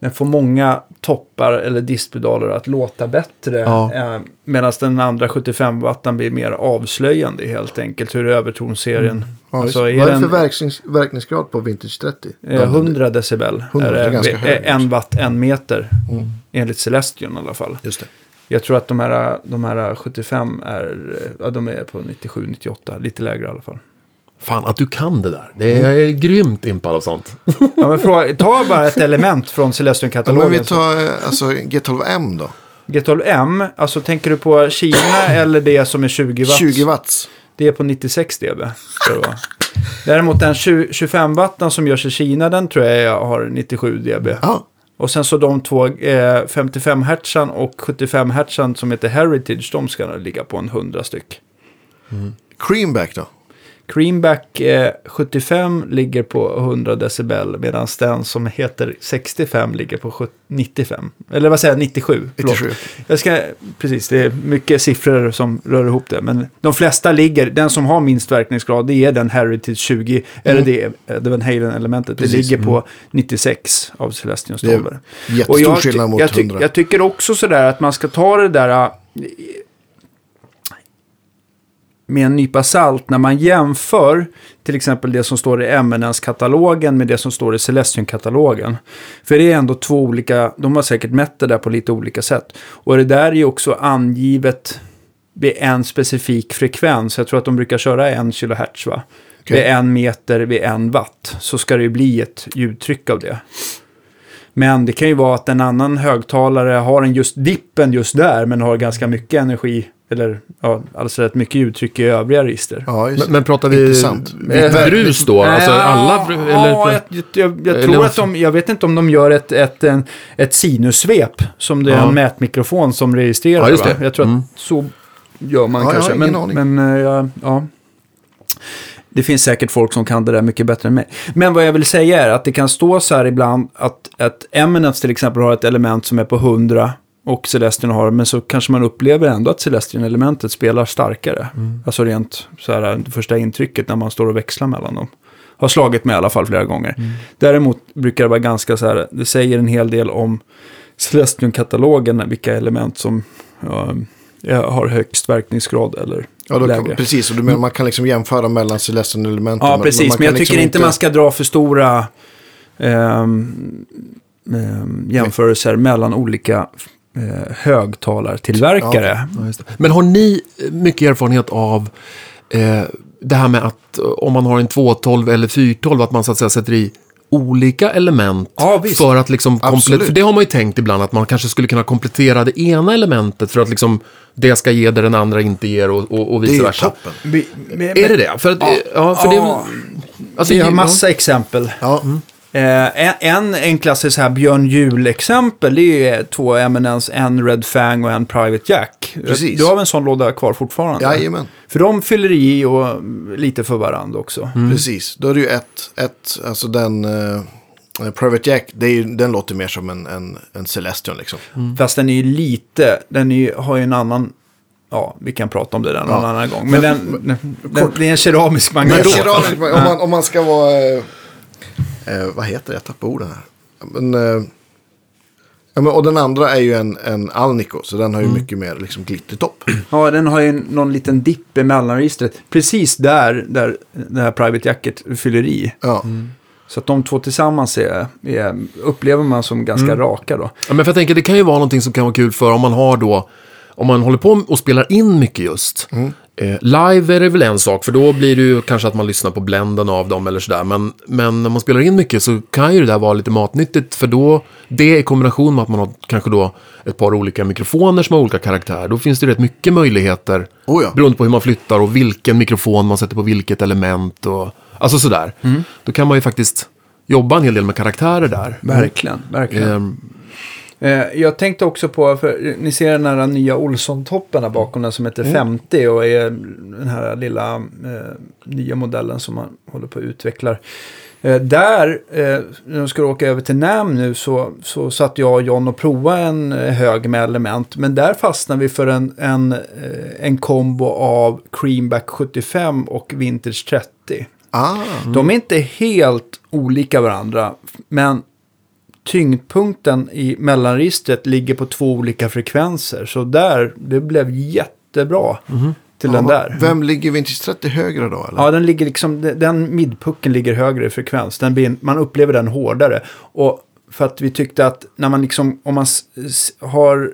[SPEAKER 2] Den får många toppar eller distpedaler att låta bättre.
[SPEAKER 3] Ja.
[SPEAKER 2] Eh, Medan den andra 75 wattan blir mer avslöjande helt enkelt. Hur övertonserien...
[SPEAKER 1] Ja,
[SPEAKER 2] Alltså,
[SPEAKER 1] Vad
[SPEAKER 2] är
[SPEAKER 1] det för verknings, verkningsgrad på Vintage 30?
[SPEAKER 2] Eh, 100 decibel
[SPEAKER 1] 100,
[SPEAKER 2] är
[SPEAKER 1] det är ganska
[SPEAKER 2] eh, en watt, en meter. Enligt Celestion i alla fall.
[SPEAKER 1] Just det.
[SPEAKER 2] Jag tror att de här, de här 75 är, ja, de är på 97-98, lite lägre i alla fall.
[SPEAKER 3] Fan, att du kan det där. Det är, jag är grymt impad av sånt.
[SPEAKER 2] Ja, men fråga, ta bara ett element från
[SPEAKER 1] Ja, men
[SPEAKER 2] Celestion-katalogen.
[SPEAKER 1] vi tar eh, alltså, G12M då.
[SPEAKER 2] G12M, alltså tänker du på Kina eller det som är 20 watt?
[SPEAKER 1] 20 watts.
[SPEAKER 2] Det är på 96 dB. Däremot den 20 25 watten som görs i Kina, den tror jag har 97 dB.
[SPEAKER 1] Ja,
[SPEAKER 2] Och sen så de två eh, 55 hertzan och 75 hertzan som heter Heritage, de ska ligga på en 100 styck.
[SPEAKER 1] Creamback då.
[SPEAKER 2] Creamback eh, 75 ligger på 100 decibel medan den som heter 65 ligger på 70 95. Eller vad säger jag, 97. Förlåt.
[SPEAKER 1] 97.
[SPEAKER 2] Jag ska, precis, det är mycket siffror som rör ihop det. Men de flesta ligger, den som har minst verkningsgrad det är den Heritage 20, eller det är eh, det Van Halen-elementet. Det ligger på 96 av Celestions
[SPEAKER 1] Det är
[SPEAKER 2] stolbar.
[SPEAKER 1] jättestor
[SPEAKER 2] Och jag, ty-
[SPEAKER 1] skillnad mot
[SPEAKER 2] jag, ty-
[SPEAKER 1] 100.
[SPEAKER 2] jag tycker också sådär att man ska ta det där äh, med en nypa salt när man jämför till exempel det som står i Eminence-katalogen med det som står i Celestion-katalogen. För det är ändå två olika, de har säkert mätt det där på lite olika sätt. Och det där är ju också angivet vid en specifik frekvens. Jag tror att de brukar köra en kilohertz va?
[SPEAKER 1] Okej.
[SPEAKER 2] Vid en meter, vid en watt. Så ska det ju bli ett ljudtryck av det. Men det kan ju vara att en annan högtalare har en just dippen just där, men har ganska mycket energi, eller ja, alltså rätt mycket uttryck i övriga register.
[SPEAKER 1] Ja, just
[SPEAKER 3] Men, men pratar vi
[SPEAKER 1] Intressant.
[SPEAKER 3] eh, brus då? Alltså
[SPEAKER 2] Ja,
[SPEAKER 3] alla bru- eller,
[SPEAKER 2] ja, jag, jag, jag, jag
[SPEAKER 3] eller-
[SPEAKER 2] tror att de, jag vet inte om de gör ett, ett, en, ett sinussvep, som det är
[SPEAKER 3] Ja.
[SPEAKER 2] en mätmikrofon som registrerar.
[SPEAKER 3] Ja, just
[SPEAKER 2] va?
[SPEAKER 3] det.
[SPEAKER 2] Jag tror
[SPEAKER 3] Mm.
[SPEAKER 2] att så gör man
[SPEAKER 1] Ja,
[SPEAKER 2] kanske. men,
[SPEAKER 1] aning.
[SPEAKER 2] men eh, ja, ja. Det finns säkert folk som kan det där mycket bättre än mig. Men vad jag vill säga är att det kan stå så här ibland att, att Eminence till exempel har ett element som är på 100 och Celestion har, men så kanske man upplever ändå att Celestion-elementet spelar starkare. Alltså rent så här, det första intrycket när man står och växlar mellan dem. Har slagit mig i alla fall flera gånger. Däremot brukar det vara ganska så här, det säger en hel del om Celestion-katalogen, vilka element som ja, har högst verkningsgrad eller
[SPEAKER 1] Ja, då
[SPEAKER 2] lägre.
[SPEAKER 1] kan, precis. Och du menar man kan liksom jämföra mellan Celestion-elementen.
[SPEAKER 2] Ja,
[SPEAKER 1] men-
[SPEAKER 2] precis. Men,
[SPEAKER 1] kan
[SPEAKER 2] jag
[SPEAKER 1] liksom
[SPEAKER 2] tycker inte man ska dra för stora ehm, jämförelser mellan olika eh, högtalartillverkare.
[SPEAKER 3] Ja, just det. Men har ni eh, mycket erfarenhet av eh, det här med att eh, om man har en 212 eller 412 att man så att säga sätter i olika element
[SPEAKER 2] Ja,
[SPEAKER 3] för att liksom komple-
[SPEAKER 1] Absolut.
[SPEAKER 3] För det har man ju tänkt ibland att man kanske skulle kunna komplettera det ena elementet för att liksom det ska ge det den andra inte ger och, och, och
[SPEAKER 1] Det är
[SPEAKER 3] vice versa.
[SPEAKER 1] toppen.
[SPEAKER 2] Vi, vi,
[SPEAKER 3] Är det det? För att, ja, ja, för det är
[SPEAKER 2] ja,
[SPEAKER 3] alltså,
[SPEAKER 2] vi har
[SPEAKER 3] ja.
[SPEAKER 2] massa exempel.
[SPEAKER 1] Ja,
[SPEAKER 2] Eh, en, en enklaste så här Björn Juhl-exempel det är ju två Eminence, en Red Fang och en Private Jack.
[SPEAKER 1] Precis.
[SPEAKER 2] Du har väl en sån låda kvar fortfarande?
[SPEAKER 1] jajamän.
[SPEAKER 2] För de fyller i och lite för varandra också.
[SPEAKER 1] Precis. Då är det ju ett, ett alltså den... eh, Private Jack, det är ju, den låter mer som en, en, en Celestion liksom.
[SPEAKER 2] Fast den är ju lite, den är ju, har ju en annan, ja vi kan prata om det där någon
[SPEAKER 1] Ja.
[SPEAKER 2] annan gång. Men, den, den, den, det är en keramisk
[SPEAKER 1] Men
[SPEAKER 2] magnet.
[SPEAKER 1] om, man, om man ska vara... Eh, vad heter det? Jag tappar orden här. Men, eh, ja, men, och den andra är ju en, en Alnico, så den har ju mycket mer liksom, glittertopp.
[SPEAKER 2] Ja, den har ju någon liten dipp i mellanregistret. Precis där, där det här Private Jacket fyller i.
[SPEAKER 1] Ja.
[SPEAKER 2] Så att de två tillsammans är, är, upplever man som ganska raka då.
[SPEAKER 3] Ja, men för jag tänker, det kan ju vara någonting som kan vara kul för om man har då, om man håller på och spelar in mycket just. Eh, live är det väl en sak, för då blir det ju kanske att man lyssnar på bländen av dem eller sådär. Men, men när man spelar in mycket så kan ju det där vara lite matnyttigt, för då, det i kombination med att man har kanske då ett par olika mikrofoner som har olika karaktär, då finns det rätt mycket möjligheter.
[SPEAKER 1] Oh ja.
[SPEAKER 3] Beroende på hur man flyttar och vilken mikrofon man sätter på vilket element och, alltså sådär. Då kan man ju faktiskt jobba en hel del med karaktärer där.
[SPEAKER 2] Verkligen, verkligen.
[SPEAKER 3] Ehm,
[SPEAKER 2] Eh, jag tänkte också på, för ni ser den här nya Olsson-toppen bakom den som heter 50 och är den här lilla eh, nya modellen som man håller på att utveckla. Eh, där, eh, när de skulle åka över till NAM nu så, så satt jag och John och provade en eh, hög med element. Men där fastnade vi för en, en, eh, en kombo av Creamback 75 och Vintage 30.
[SPEAKER 1] Ah,
[SPEAKER 2] De är inte helt olika varandra, men tyngdpunkten i mellanregistret ligger på två olika frekvenser. Så där, det blev jättebra till den där.
[SPEAKER 1] Vem ligger Vintage 30 högre då? Eller?
[SPEAKER 2] Ja, den ligger liksom, den midpucken ligger högre i frekvens. Den blir, man upplever den hårdare. Och för att vi tyckte att när man liksom, om man har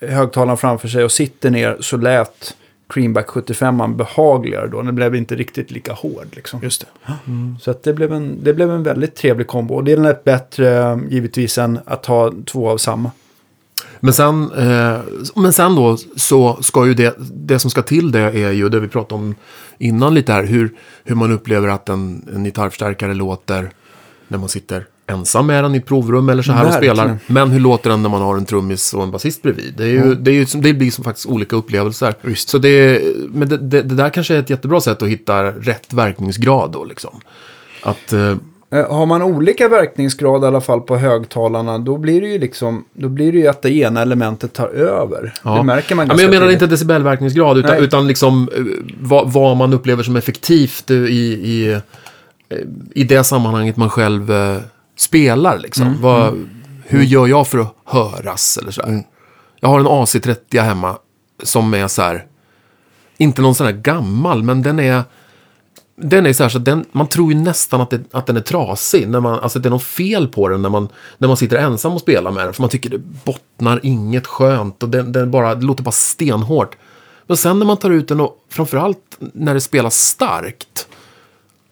[SPEAKER 2] högtalaren framför sig och sitter ner så lät Creamback 75 behagligare då. Den blev inte riktigt lika hård liksom.
[SPEAKER 1] Just det.
[SPEAKER 2] Så att det, blev en, det blev en väldigt trevlig kombo. Och det är lätt bättre givetvis än att ha två av samma.
[SPEAKER 3] Men sen, eh, men sen då så ska ju det, det som ska till det är ju det vi pratade om innan lite här, hur, hur man upplever att en, en gitarrförstärkare låter när man sitter ensam med den i ett provrum eller så här och
[SPEAKER 2] Verkligen.
[SPEAKER 3] spelar. Men hur låter den när man har en trummis och en basist bredvid? Det, är ju, det, är ju, det blir som faktiskt olika upplevelser.
[SPEAKER 1] Visst.
[SPEAKER 3] Så det, men det, det, det där kanske är ett jättebra sätt att hitta rätt verkningsgrad då liksom. Att, eh,
[SPEAKER 2] Eh, Har man olika verkningsgrad i alla fall på högtalarna då blir det ju liksom då blir det ju att det ena elementet tar över. Det märker man
[SPEAKER 3] ja, men Jag menar inte decibelverkningsgrad, utan,
[SPEAKER 2] Nej.
[SPEAKER 3] utan liksom eh, vad, vad man upplever som effektivt i, i, eh, i det sammanhanget man själv spelar. Liksom.
[SPEAKER 2] Mm,
[SPEAKER 3] Vad, Hur gör jag för att höras? Eller så här. Jag har en AC30 hemma som är så här, inte någon sån här gammal, men den är den är så här så att den, man tror ju nästan att, det, att den är trasig. När man, alltså att det är något fel på den när man, när man sitter ensam och spelar med den. För man tycker det bottnar inget skönt och den, den bara, det låter bara stenhårt. Men sen när man tar ut den och framförallt när det spelas starkt.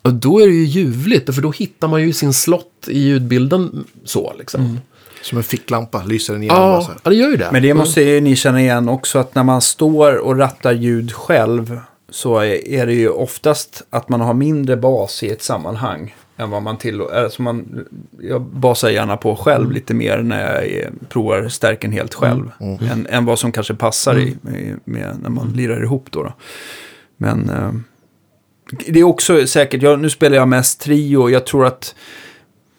[SPEAKER 3] Och Då är det ju ljuvligt, för då hittar man ju sin slott i ljudbilden så liksom.
[SPEAKER 1] Som en ficklampa lyser den igenom.
[SPEAKER 3] Ja,
[SPEAKER 1] alltså.
[SPEAKER 3] ja, det gör ju det.
[SPEAKER 2] Men det måste ju ni känna igen också att när man står och rattar ljud själv så är det ju oftast att man har mindre bas i ett sammanhang än vad man till alltså man, Jag basar gärna på själv lite mer när jag är, provar stärken helt själv. Än, än vad som kanske passar i, i, med, när man lirar ihop då. då. Men eh, det är också säkert, jag, nu spelar jag mest trio. Jag tror att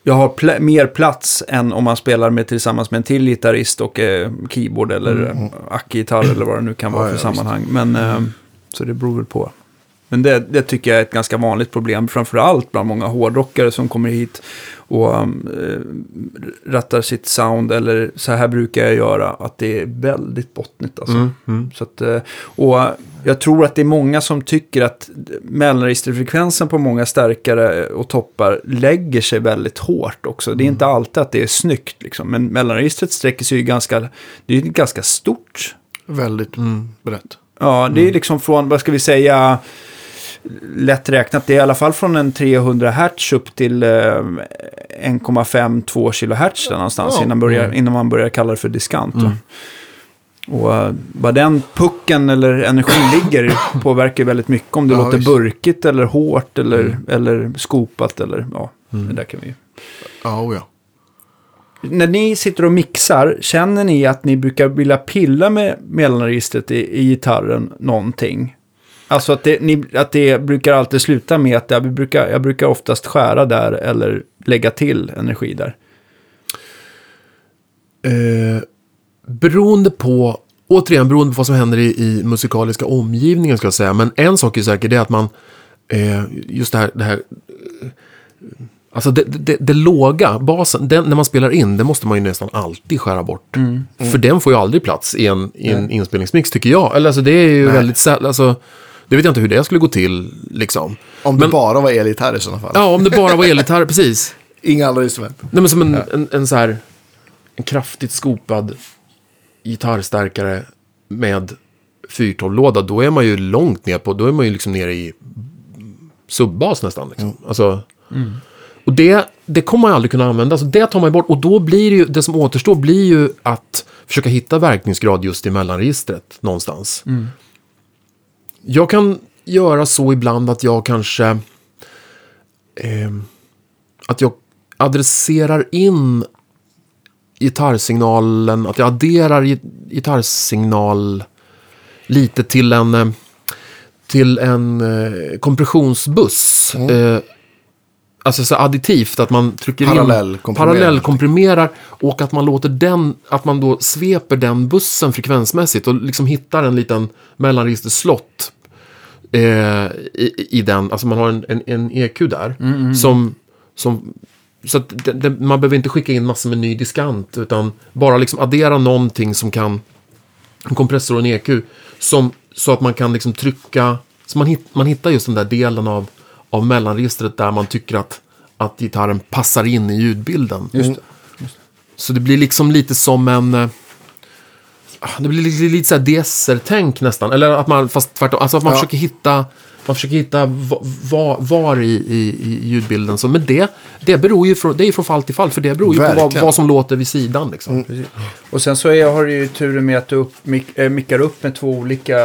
[SPEAKER 2] jag har pl- mer plats än om man spelar med tillsammans med en till gitarrist och eh, keyboard eller mm. ackgitarr eller vad det nu kan vara
[SPEAKER 1] Ja,
[SPEAKER 2] för
[SPEAKER 1] ja,
[SPEAKER 2] sammanhang. Men, eh, så det beror väl på. Men det, det tycker jag är ett ganska vanligt problem, framförallt bland många hårdrockare som kommer hit och um, eh, rattar sitt sound, eller så här brukar jag göra, att det är väldigt bottnigt alltså.
[SPEAKER 3] Mm, mm.
[SPEAKER 2] Så att, eh, och jag tror att det är många som tycker att mellanregisterfrekvensen på många stärkare och toppar lägger sig väldigt hårt också. Det är inte alltid att det är snyggt, liksom. men mellanregistret sträcker sig ju ganska, det är ganska stort.
[SPEAKER 1] Väldigt brett.
[SPEAKER 2] Ja, det är liksom från, vad ska vi säga, lätt räknat, det är i alla fall från en 300 hertz upp till eh, 1,5-2 kHz där någonstans
[SPEAKER 3] Ja.
[SPEAKER 2] innan, börjar, innan man börjar kalla det för diskant. va. Och uh, vad den pucken eller energin ligger påverkar väldigt mycket om det
[SPEAKER 1] Ja,
[SPEAKER 2] låter
[SPEAKER 1] visst.
[SPEAKER 2] burkigt eller hårt eller, eller skopat eller ja, det där kan vi ju.
[SPEAKER 1] Ja, oh ja.
[SPEAKER 2] När ni sitter och mixar, känner ni att ni brukar vilja pilla med mellanregistret i, i gitarren någonting? Alltså att det, ni, att det brukar alltid sluta med att jag brukar, jag brukar oftast skära där eller lägga till energi där.
[SPEAKER 3] Eh, beroende på, återigen beroende på vad som händer i, i musikaliska omgivningen ska jag säga. Men en sak är säker, det är att man, eh, just det här, det här eh, Alltså det, det, det låga, basen, den, när man spelar in, det måste man ju nästan alltid skära bort. För den får ju aldrig plats i en, i en inspelningsmix, tycker jag. Eller alltså det är ju
[SPEAKER 1] Nej.
[SPEAKER 3] väldigt sällan, alltså, det vet jag inte hur det skulle gå till, liksom.
[SPEAKER 1] Om
[SPEAKER 3] Men-
[SPEAKER 1] det bara var elgitarr i sådana fall.
[SPEAKER 3] Ja, om det bara var elgitarr, precis.
[SPEAKER 1] Inga andra instrument.
[SPEAKER 3] Nej, men som en, en, en så här, en kraftigt skopad gitarrstärkare med 412-låda, då är man ju långt ner på, då är man ju liksom nere i subbas nästan. Liksom. Alltså, Och det, det kommer man ju aldrig kunna använda, så det tar man bort. Och då blir det ju, det som återstår blir ju att försöka hitta verkningsgrad just i mellanregistret någonstans. Jag kan göra så ibland att jag kanske... ehm, att jag adresserar in gitarrsignalen, att jag adderar gi- gitarrsignal lite till en, eh, till en eh, kompressionsbuss. Eh, alltså så additivt, att man trycker in
[SPEAKER 1] Parallellkomprimerar.
[SPEAKER 3] parallellkomprimerar och att man låter den, att man då sveper den bussen frekvensmässigt och liksom hittar en liten mellanregisterslott eh, i, i den, alltså man har en, en, en EQ där som, som så att det, det, man behöver inte skicka in massor med ny diskant utan bara liksom addera någonting som kan en kompressor och en EQ som, så att man kan liksom trycka så man, hit, man hittar just den där delen av, av mellanregistret där man tycker att, att gitarren passar in i ljudbilden.
[SPEAKER 2] Just det.
[SPEAKER 3] Så det blir liksom lite som en... ah, Det blir lite, lite så här DSR-tänk nästan. Eller att man, fast tvärtom, alltså att man
[SPEAKER 1] Ja.
[SPEAKER 3] försöker hitta... Man försöker hitta va- va, var i, i, i ljudbilden. Så, men det, det beror ju från, det är från fall till fall. För det beror ju på vad,
[SPEAKER 1] Verkligen.
[SPEAKER 3] vad som låter vid sidan. Liksom.
[SPEAKER 2] Och sen så är, har du ju turen med att du upp, mik, äh, mickar upp med två olika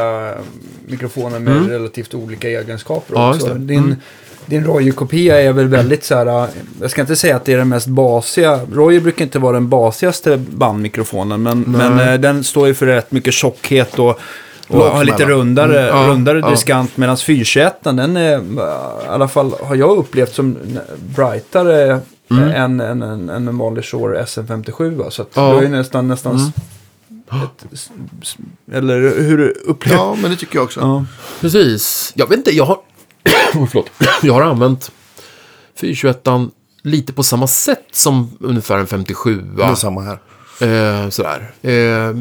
[SPEAKER 2] mikrofoner med relativt olika egenskaper
[SPEAKER 3] Ja,
[SPEAKER 2] också.
[SPEAKER 3] just det.
[SPEAKER 2] Din, Roye-kopia är väl väldigt så här, äh, jag ska inte säga att det är den mest basiga, Roye brukar inte vara den basigaste bandmikrofonen, men, men äh, den står ju för rätt mycket tjockhet och och har lite rundare,
[SPEAKER 3] Mm, ja,
[SPEAKER 2] rundare
[SPEAKER 3] ja.
[SPEAKER 2] diskant medan 421 den är i alla fall har jag upplevt som brightare
[SPEAKER 3] Mm.
[SPEAKER 2] än, än, än, än en vanlig Shure SM57. Va? Så att
[SPEAKER 3] Ja.
[SPEAKER 2] du är nästan, nästan
[SPEAKER 3] Mm.
[SPEAKER 2] ett, eller hur du upplever
[SPEAKER 1] Ja, men det tycker jag också.
[SPEAKER 2] Ja.
[SPEAKER 3] Precis. Jag vet inte, jag har... Förlåt. Jag har använt 421 lite på samma sätt som ungefär en 57.
[SPEAKER 1] Det är samma här.
[SPEAKER 3] Eh, sådär. Eh,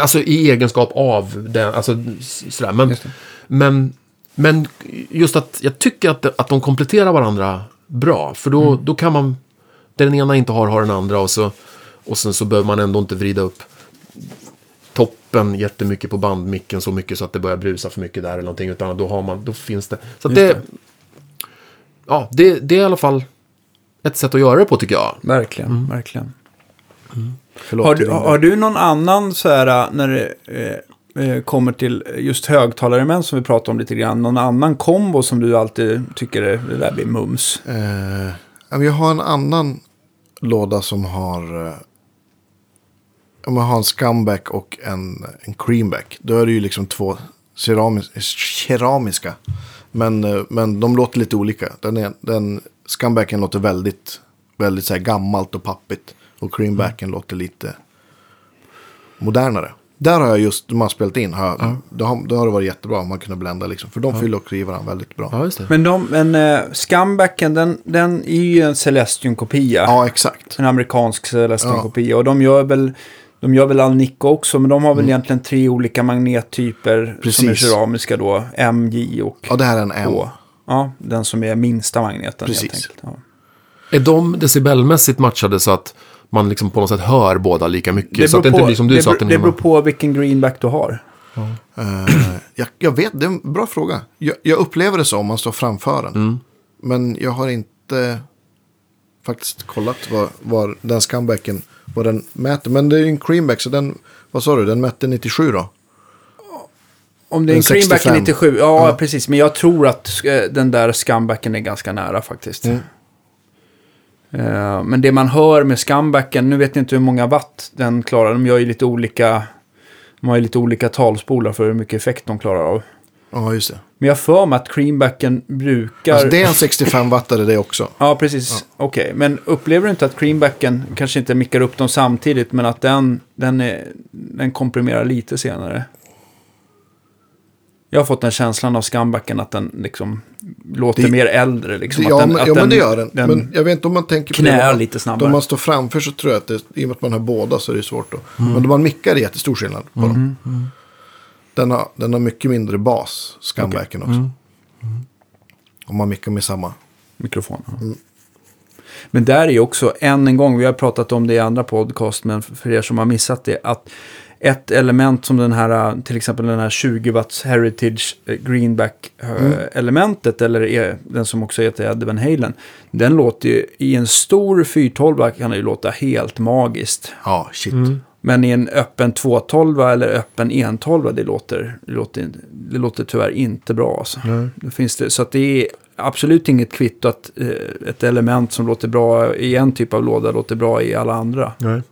[SPEAKER 3] alltså i egenskap av den, alltså sådär. Men,
[SPEAKER 2] Just
[SPEAKER 3] men, men just att jag tycker att, att de kompletterar varandra bra. För då,
[SPEAKER 2] Mm.
[SPEAKER 3] då kan man, det den ena inte har, har den andra. Och, så, och sen så behöver man ändå inte vrida upp toppen jättemycket på bandmicken så mycket så att det börjar brusa för mycket där eller någonting. Utan då, har man, då finns det. Så det,
[SPEAKER 2] det.
[SPEAKER 3] Ja, det, det är i alla fall ett sätt att göra det på tycker jag.
[SPEAKER 2] Verkligen,
[SPEAKER 3] Mm.
[SPEAKER 2] verkligen.
[SPEAKER 1] Förlåt,
[SPEAKER 2] Har du, har du någon annan så här äh, när det eh, kommer till just högtalarelement som vi pratade om lite grann. Någon annan kombo som du alltid tycker är, det där blir mums.
[SPEAKER 1] Eh, jag har en annan låda som har... Om jag har en scumbag och en, en creamback. Då är det ju liksom två ceramis, keramiska. Men, eh, men de låter lite olika. Den, är, den scumbaggen låter väldigt väldigt så här gammalt och pappigt. Och creambacken låter lite modernare. Där har jag just, de har spelat in, har jag, då, har, då har det varit jättebra om man kunde blända liksom. För de fyller också i varandra väldigt bra.
[SPEAKER 3] Ja, just det.
[SPEAKER 2] Men, de, men uh, Scumbacken, den, den är ju en Celestion-kopia.
[SPEAKER 1] Ja, exakt.
[SPEAKER 2] En amerikansk Celestion-kopia. Och de gör väl... De gör väl Alnico också, men de har väl egentligen tre olika magnettyper som är
[SPEAKER 1] Precis.
[SPEAKER 2] keramiska då. MJ och
[SPEAKER 1] Ja, det här är en M.
[SPEAKER 2] K. Ja, den som är minsta magneten
[SPEAKER 1] Precis.
[SPEAKER 2] helt enkelt. Ja.
[SPEAKER 3] Är de decibelmässigt matchade så att man liksom på något sätt hör båda lika mycket? så att det inte blir som du
[SPEAKER 2] det,
[SPEAKER 3] sa att
[SPEAKER 2] beror-
[SPEAKER 3] den
[SPEAKER 2] det beror på vilken greenback du har.
[SPEAKER 1] Eh, jag, jag vet, det är en bra fråga. Jag, jag upplever det så om man står framför den.
[SPEAKER 3] Mm.
[SPEAKER 1] Men jag har inte faktiskt kollat vad, vad den skambacken, vad den mäter. Men det är ju en creamback, så den, vad sa du, den mätte 97 då?
[SPEAKER 2] Om det är en
[SPEAKER 1] En
[SPEAKER 2] creamback
[SPEAKER 1] 65.
[SPEAKER 2] 97, ja, precis. Men jag tror att den där scumbacken är ganska nära faktiskt.
[SPEAKER 1] Mm.
[SPEAKER 2] Eh, men det man hör med scumbacken, nu vet jag inte hur många watt den klarar. De gör ju lite olika, de har ju lite olika talspolar för hur mycket effekt de klarar av.
[SPEAKER 1] Ja, just det.
[SPEAKER 2] Men jag för mig att creambacken brukar...
[SPEAKER 1] Alltså det är en 65 wattare det också.
[SPEAKER 2] Ja, precis. Okej, men upplever du inte att creambacken kanske inte mickar upp dem samtidigt, men att den, den, är, den komprimerar lite senare? Jag har fått den känslan av scumbacken att den liksom låter
[SPEAKER 1] Det-
[SPEAKER 2] mer äldre. Liksom,
[SPEAKER 1] ja,
[SPEAKER 2] att den,
[SPEAKER 1] men, ja, men
[SPEAKER 2] den-
[SPEAKER 1] det gör den.
[SPEAKER 2] den
[SPEAKER 1] Men jag vet inte om man tänker på det.
[SPEAKER 2] lite snabbare.
[SPEAKER 1] Om man står framför så tror jag att det, i och med att man har båda så är det svårt då.
[SPEAKER 2] Mm.
[SPEAKER 1] Men om man mickar är det jättestor skillnad på dem. Den har, den har mycket mindre bas, scumbacken också.
[SPEAKER 2] Mm.
[SPEAKER 1] Om man mickar med samma.
[SPEAKER 2] mikrofon. ja. Men där är ju också, än en gång, vi har pratat om det i andra podcast, men för er som har missat det, att ett element som den här, till exempel den här 20 watts Heritage eh, Greenback eh, elementet, eller är, den som också heter Eddie Van Halen, den låter ju, i en stor 412 kan det ju låta helt magiskt.
[SPEAKER 1] Ja, shit.
[SPEAKER 2] Men i en öppen 212 eller öppen 112, det låter, det låter, det låter tyvärr inte bra. Alltså. Det finns det, så att det är absolut inget kvitto att eh, ett element som låter bra i en typ av låda låter bra i alla andra.
[SPEAKER 3] Nej.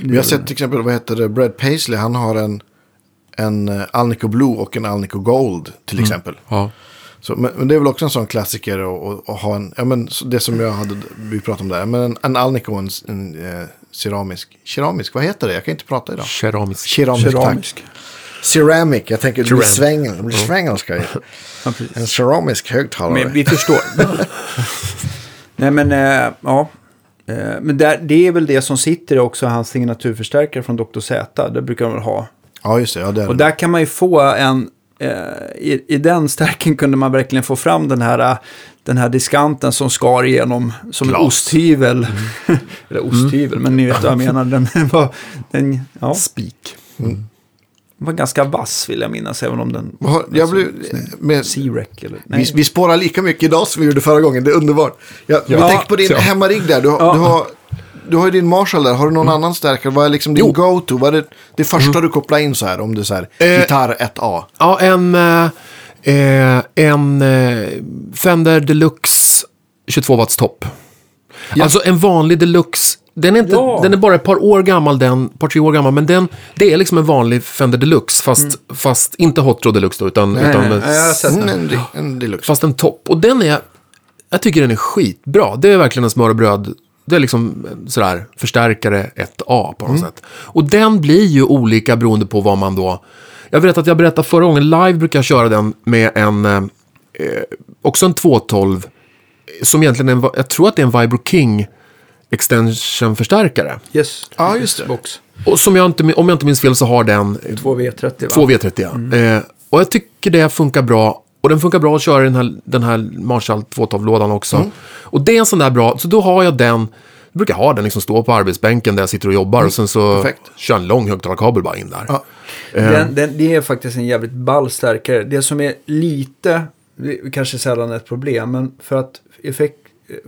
[SPEAKER 1] Vi har sett till exempel, vad heter det, Brad Paisley, han har en, en eh, Alnico Blue och en Alnico Gold till exempel.
[SPEAKER 3] Ja.
[SPEAKER 1] Så, men, men det är väl också en sån klassiker att, ha en, ja men det som jag hade, vi pratade om där, men en, en Alnico och en, en eh, ceramisk, keramisk, vad heter det? Jag kan inte prata idag.
[SPEAKER 3] Keramisk.
[SPEAKER 1] Keramisk,
[SPEAKER 2] Keramisk.
[SPEAKER 1] tack. Ceramic, jag tänker det blir svängel, det blir.
[SPEAKER 2] Ja, precis.
[SPEAKER 1] En ceramisk högtalare.
[SPEAKER 2] Men vi förstår. Nej men, eh, ja. Eh, men där, det är väl det som sitter också hans signaturförstärkare från Dr. Z. Det brukar de väl ha.
[SPEAKER 1] Ja, just det. Ja, det
[SPEAKER 2] Och
[SPEAKER 1] det.
[SPEAKER 2] där kan man ju få en, i, i den stärken kunde man verkligen få fram den här, eh, den här diskanten som skar igenom som en
[SPEAKER 1] Glas.
[SPEAKER 2] osthyvel. Eller osthyvel, men ni vet vad jag menar. Den var, den, ja,
[SPEAKER 3] Spik.
[SPEAKER 2] var ganska vass vill jag minnas, även om den
[SPEAKER 1] Jag blev,
[SPEAKER 2] C-rec eller... Nej.
[SPEAKER 1] vi, vi spårar lika mycket idag som vi gjorde förra gången. Det är underbart. Jag, vi
[SPEAKER 2] Ja.
[SPEAKER 1] tänker på din
[SPEAKER 3] Ja.
[SPEAKER 1] hemmarigg där. Du,
[SPEAKER 2] Ja.
[SPEAKER 1] du, har, du har ju din Marshall där. Har du någon annan stärkare? Vad är liksom din go-to? Vad är det, det första du kopplar in så här? Om du så här,
[SPEAKER 3] Eh.
[SPEAKER 1] gitarr 1A.
[SPEAKER 3] Ja, en, eh, eh, en eh, Fender Deluxe 22 watts topp. Alltså en vanlig Deluxe. Den är, inte,
[SPEAKER 2] Ja.
[SPEAKER 3] den är bara ett par år gammal, den, par tre år gammal, men den, det är liksom en vanlig Fender Deluxe, fast, fast inte Hot Rod Deluxe då, utan, utan
[SPEAKER 2] nej, nej,
[SPEAKER 1] Mm,
[SPEAKER 2] den.
[SPEAKER 1] en, de- en deluxe.
[SPEAKER 3] fast en topp. Och den är, jag tycker den är skitbra. Det är verkligen en smör och bröd. Det är liksom eh, sådär förstärkare 1A på något sätt. Och den blir ju olika beroende på vad man då... Jag vet att jag berättade förra gången, live brukar jag köra den med en, eh, eh, också en 212, som egentligen är en, jag tror att det är en Vibro King extension-förstärkare.
[SPEAKER 2] Yes.
[SPEAKER 1] Ja, just det.
[SPEAKER 2] Box.
[SPEAKER 3] Och som jag inte, om jag inte minns fel så har den
[SPEAKER 2] 2V30 va?
[SPEAKER 3] 2 V30 ja. Eh, och jag tycker det funkar bra. Och den funkar bra att köra i den här, den här Marshall 212-lådan också. Och det är en sån där bra, så då har jag den, jag brukar ha den liksom stå på arbetsbänken där jag sitter och jobbar och sen så
[SPEAKER 1] Perfekt.
[SPEAKER 3] kör en lång högtalarkabel bara in där.
[SPEAKER 1] Ja.
[SPEAKER 2] Den, den, det är faktiskt en jävligt ball stärkare. Det som är lite, kanske sällan ett problem, men för att, effekt,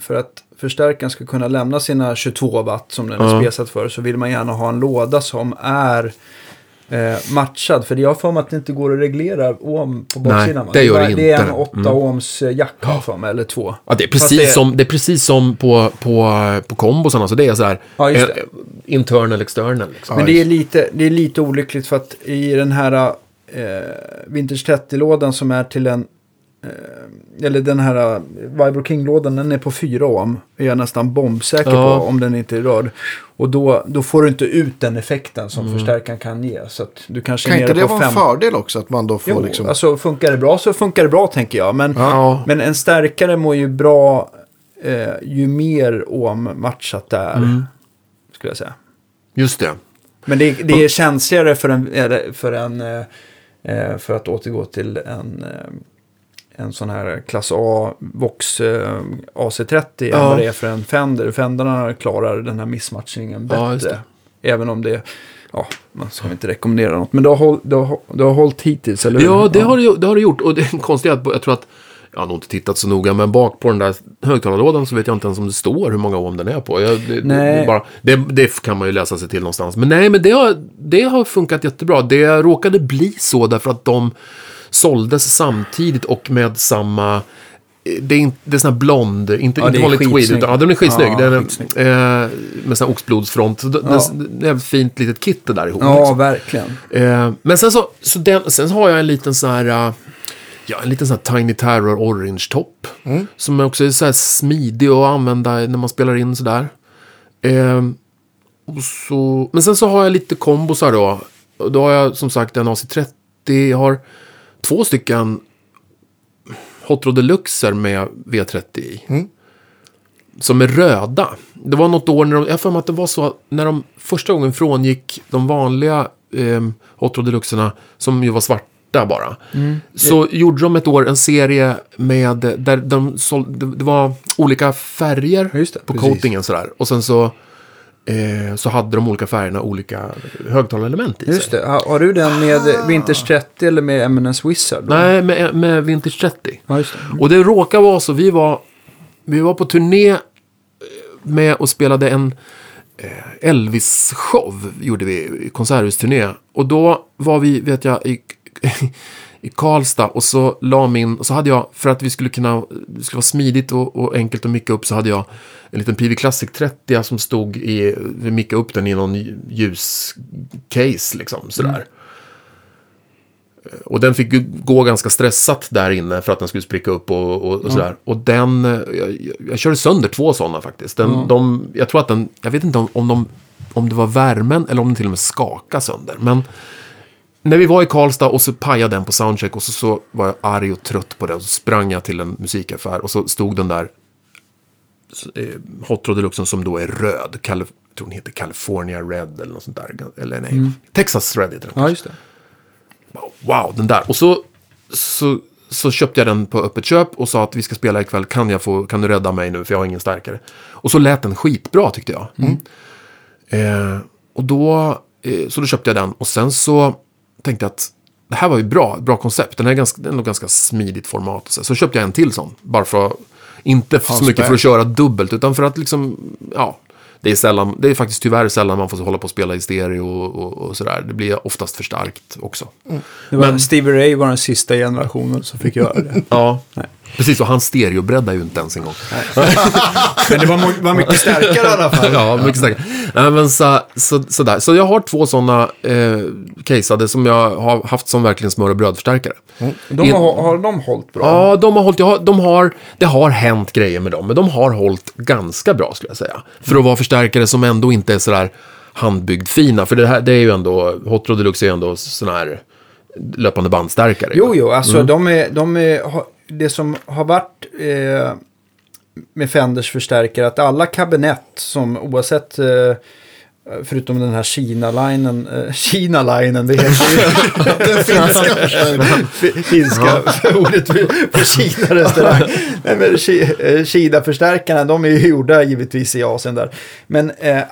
[SPEAKER 2] för att förstärkaren ska kunna lämna sina 22 watt som den är
[SPEAKER 3] Ja.
[SPEAKER 2] spesat för så vill man gärna ha en låda som är eh, matchad. För jag har för mig att det inte går att reglera ohm på baksidan. va?
[SPEAKER 3] det gör
[SPEAKER 2] är
[SPEAKER 3] det
[SPEAKER 2] bara- Det är en
[SPEAKER 3] inte.
[SPEAKER 2] 8
[SPEAKER 3] Mm.
[SPEAKER 2] ohms eh, jack har för mig, eller två.
[SPEAKER 3] Ja, det är precis,
[SPEAKER 2] det-
[SPEAKER 3] Som, det är precis som på, på, på kombosarna, alltså det är så här,
[SPEAKER 2] Ja,
[SPEAKER 3] eh, internal, external. Liksom.
[SPEAKER 2] Men det är, lite, det är lite olyckligt för att i den här eh, Vintage 30-lådan som är till en eller den här eh, Vibro King-lådan, den är på 4 ohm. Är jag nästan bombsäker
[SPEAKER 3] Ja.
[SPEAKER 2] på om den inte är rörd. Och då, då får du inte ut den effekten som förstärkaren kan ge. Så att du kanske
[SPEAKER 1] Kan inte det vara en
[SPEAKER 2] 5.
[SPEAKER 1] fördel också? Att man då får
[SPEAKER 2] Jo,
[SPEAKER 1] liksom...
[SPEAKER 2] alltså funkar det bra så funkar det bra tänker jag. Men,
[SPEAKER 3] Ja.
[SPEAKER 2] men en stärkare mår ju bra eh, ju mer ohm matchat det är.
[SPEAKER 3] Mm.
[SPEAKER 2] Skulle jag säga.
[SPEAKER 3] Just det.
[SPEAKER 2] Men det, det är känsligare för en, för en, eh, eh, för att återgå till en, eh, en sån här klass A Vox eh, AC30 än
[SPEAKER 3] Ja.
[SPEAKER 2] vad det är för en Fender. Fenderna klarar den här missmatchningen
[SPEAKER 3] Ja,
[SPEAKER 2] bättre. Även om det, ja, man ska inte rekommendera något. Men det har, håll, det har, det har hållit hittills, eller hur?
[SPEAKER 3] Ja, det har det, har det gjort. Och det är konstigt att jag tror att, jag har nog inte tittat så noga, men bak på den där högtalarlådan så vet jag inte ens om det står hur många ohm den är på. Jag, det,
[SPEAKER 2] Nej.
[SPEAKER 3] Det, är bara, det, det kan man ju läsa sig till någonstans. Men nej, men det har, det har funkat jättebra. Det råkade bli så därför att de såldes samtidigt och med samma... Det är, inte, det är sån här blond, inte,
[SPEAKER 2] Ja,
[SPEAKER 3] inte vanlig tweed, utan ja, den är skitsnygg.
[SPEAKER 2] Ja,
[SPEAKER 3] den är,
[SPEAKER 2] skitsnygg.
[SPEAKER 3] eh, med sån här oxblodsfront. Så
[SPEAKER 2] Ja.
[SPEAKER 3] det är ett fint litet kit det där ihop.
[SPEAKER 2] Ja,
[SPEAKER 3] liksom.
[SPEAKER 2] verkligen.
[SPEAKER 3] Eh, men sen så, så den, sen har jag en liten sån här, eh, ja en liten sån här Tiny Terror Orange topp. Som också är så här smidig att använda när man spelar in sådär. Eh, och så, men sen så har jag lite kombosar då. Då har jag som sagt en AC30, jag har två stycken Hot Rod Deluxer med V30 i. Som är röda. Det var något år när de, jag för mig att det var så när de första gången frångick de vanliga eh, Hot Rod Deluxerna som ju var svarta bara. Så gjorde de ett år en serie med, där de såld, det, det var olika färger
[SPEAKER 2] Just det,
[SPEAKER 3] på
[SPEAKER 2] precis.
[SPEAKER 3] coatingen sådär. Och sen så, eh, så hade de olika färgerna olika högtalarelement i sig.
[SPEAKER 2] Just det. Har, har du den med Vintage 30 eller med Eminence Wizard? då?
[SPEAKER 3] Nej, med, med Vintage 30.
[SPEAKER 2] Ja, just det.
[SPEAKER 3] Och det råkar vara så, vi var, vi var på turné eh, med och spelade en eh, Elvis-show, gjorde vi, konserthusturné. Och då var vi, vet jag, i, i Karlstad och så la min, och så hade jag, för att vi skulle kunna, det skulle vara smidigt och, och enkelt att micka upp så hade jag en liten PV Classic 30 som stod i, vi mickade upp den i någon ljuscase liksom, sådär. Och den fick gå ganska stressat där inne för att den skulle spricka upp och, och, och sådär. Och den, jag, jag, körde sönder två sådana faktiskt. Den, de, jag tror att den, jag vet inte om, om, de, om det var värmen eller om den till och med skakade sönder. Men när vi var i Karlstad och så pajade den på soundcheck och så, så var jag arg och trött på det. Och så sprang jag till en musikaffär och så stod den där eh, Hot Rod Deluxen som då är röd. Calif- jag tror den heter California Red eller något sånt där. Eller nej, Texas Red heter den.
[SPEAKER 2] Ja, just det.
[SPEAKER 3] Wow, den där. Och så, så, så köpte jag den på öppet köp och sa att vi ska spela ikväll. Kan, jag få, kan du rädda mig nu för jag har ingen starkare. Och så lät den skitbra tyckte jag. Eh, och då, eh, så då köpte jag den och sen så tänkte att det här var ju bra, bra koncept. Den är ganska, den är ganska smidigt format. Och så. så köpte jag en till sån. Bara för att, inte så mycket för att köra dubbelt, utan för att liksom, ja. Det är, sällan, det är faktiskt tyvärr sällan man får hålla på och spela i stereo och, och, och sådär. Det blir oftast för starkt också.
[SPEAKER 2] Det var, Stevie Ray var den sista generationen som fick göra det.
[SPEAKER 3] Ja,
[SPEAKER 2] Nej.
[SPEAKER 3] Precis. Och hans stereobredd är ju inte ens en gång.
[SPEAKER 2] Men det var, var mycket starkare i alla fall.
[SPEAKER 3] ja, mycket starkare. Nej, men så, så, sådär. Så jag har två sådana eh, caseade som jag har haft som verkligen smör och brödförstärkare.
[SPEAKER 2] De har, har de hållit bra?
[SPEAKER 3] Ja, de har hållit, har, de har, det har hänt grejer med dem, men de har hållit ganska bra skulle jag säga. För att vara förstärkare som ändå inte är sådär handbyggd fina. För det här, det är ju ändå, Hot Rod Deluxe är ju ändå sån här löpande bandstärkare.
[SPEAKER 2] Jo, jo, alltså de är, de är, det som har varit eh, med Fenders förstärkare, att alla kabinett som oavsett, eh, förutom den här Kina-linen, eh, Kina-linen, det heter ju den finska, finska ordet för- Kina-restaurang. Nej, men eh, Kina-förstärkarna, de är ju gjorda givetvis i Asien där. Men eh,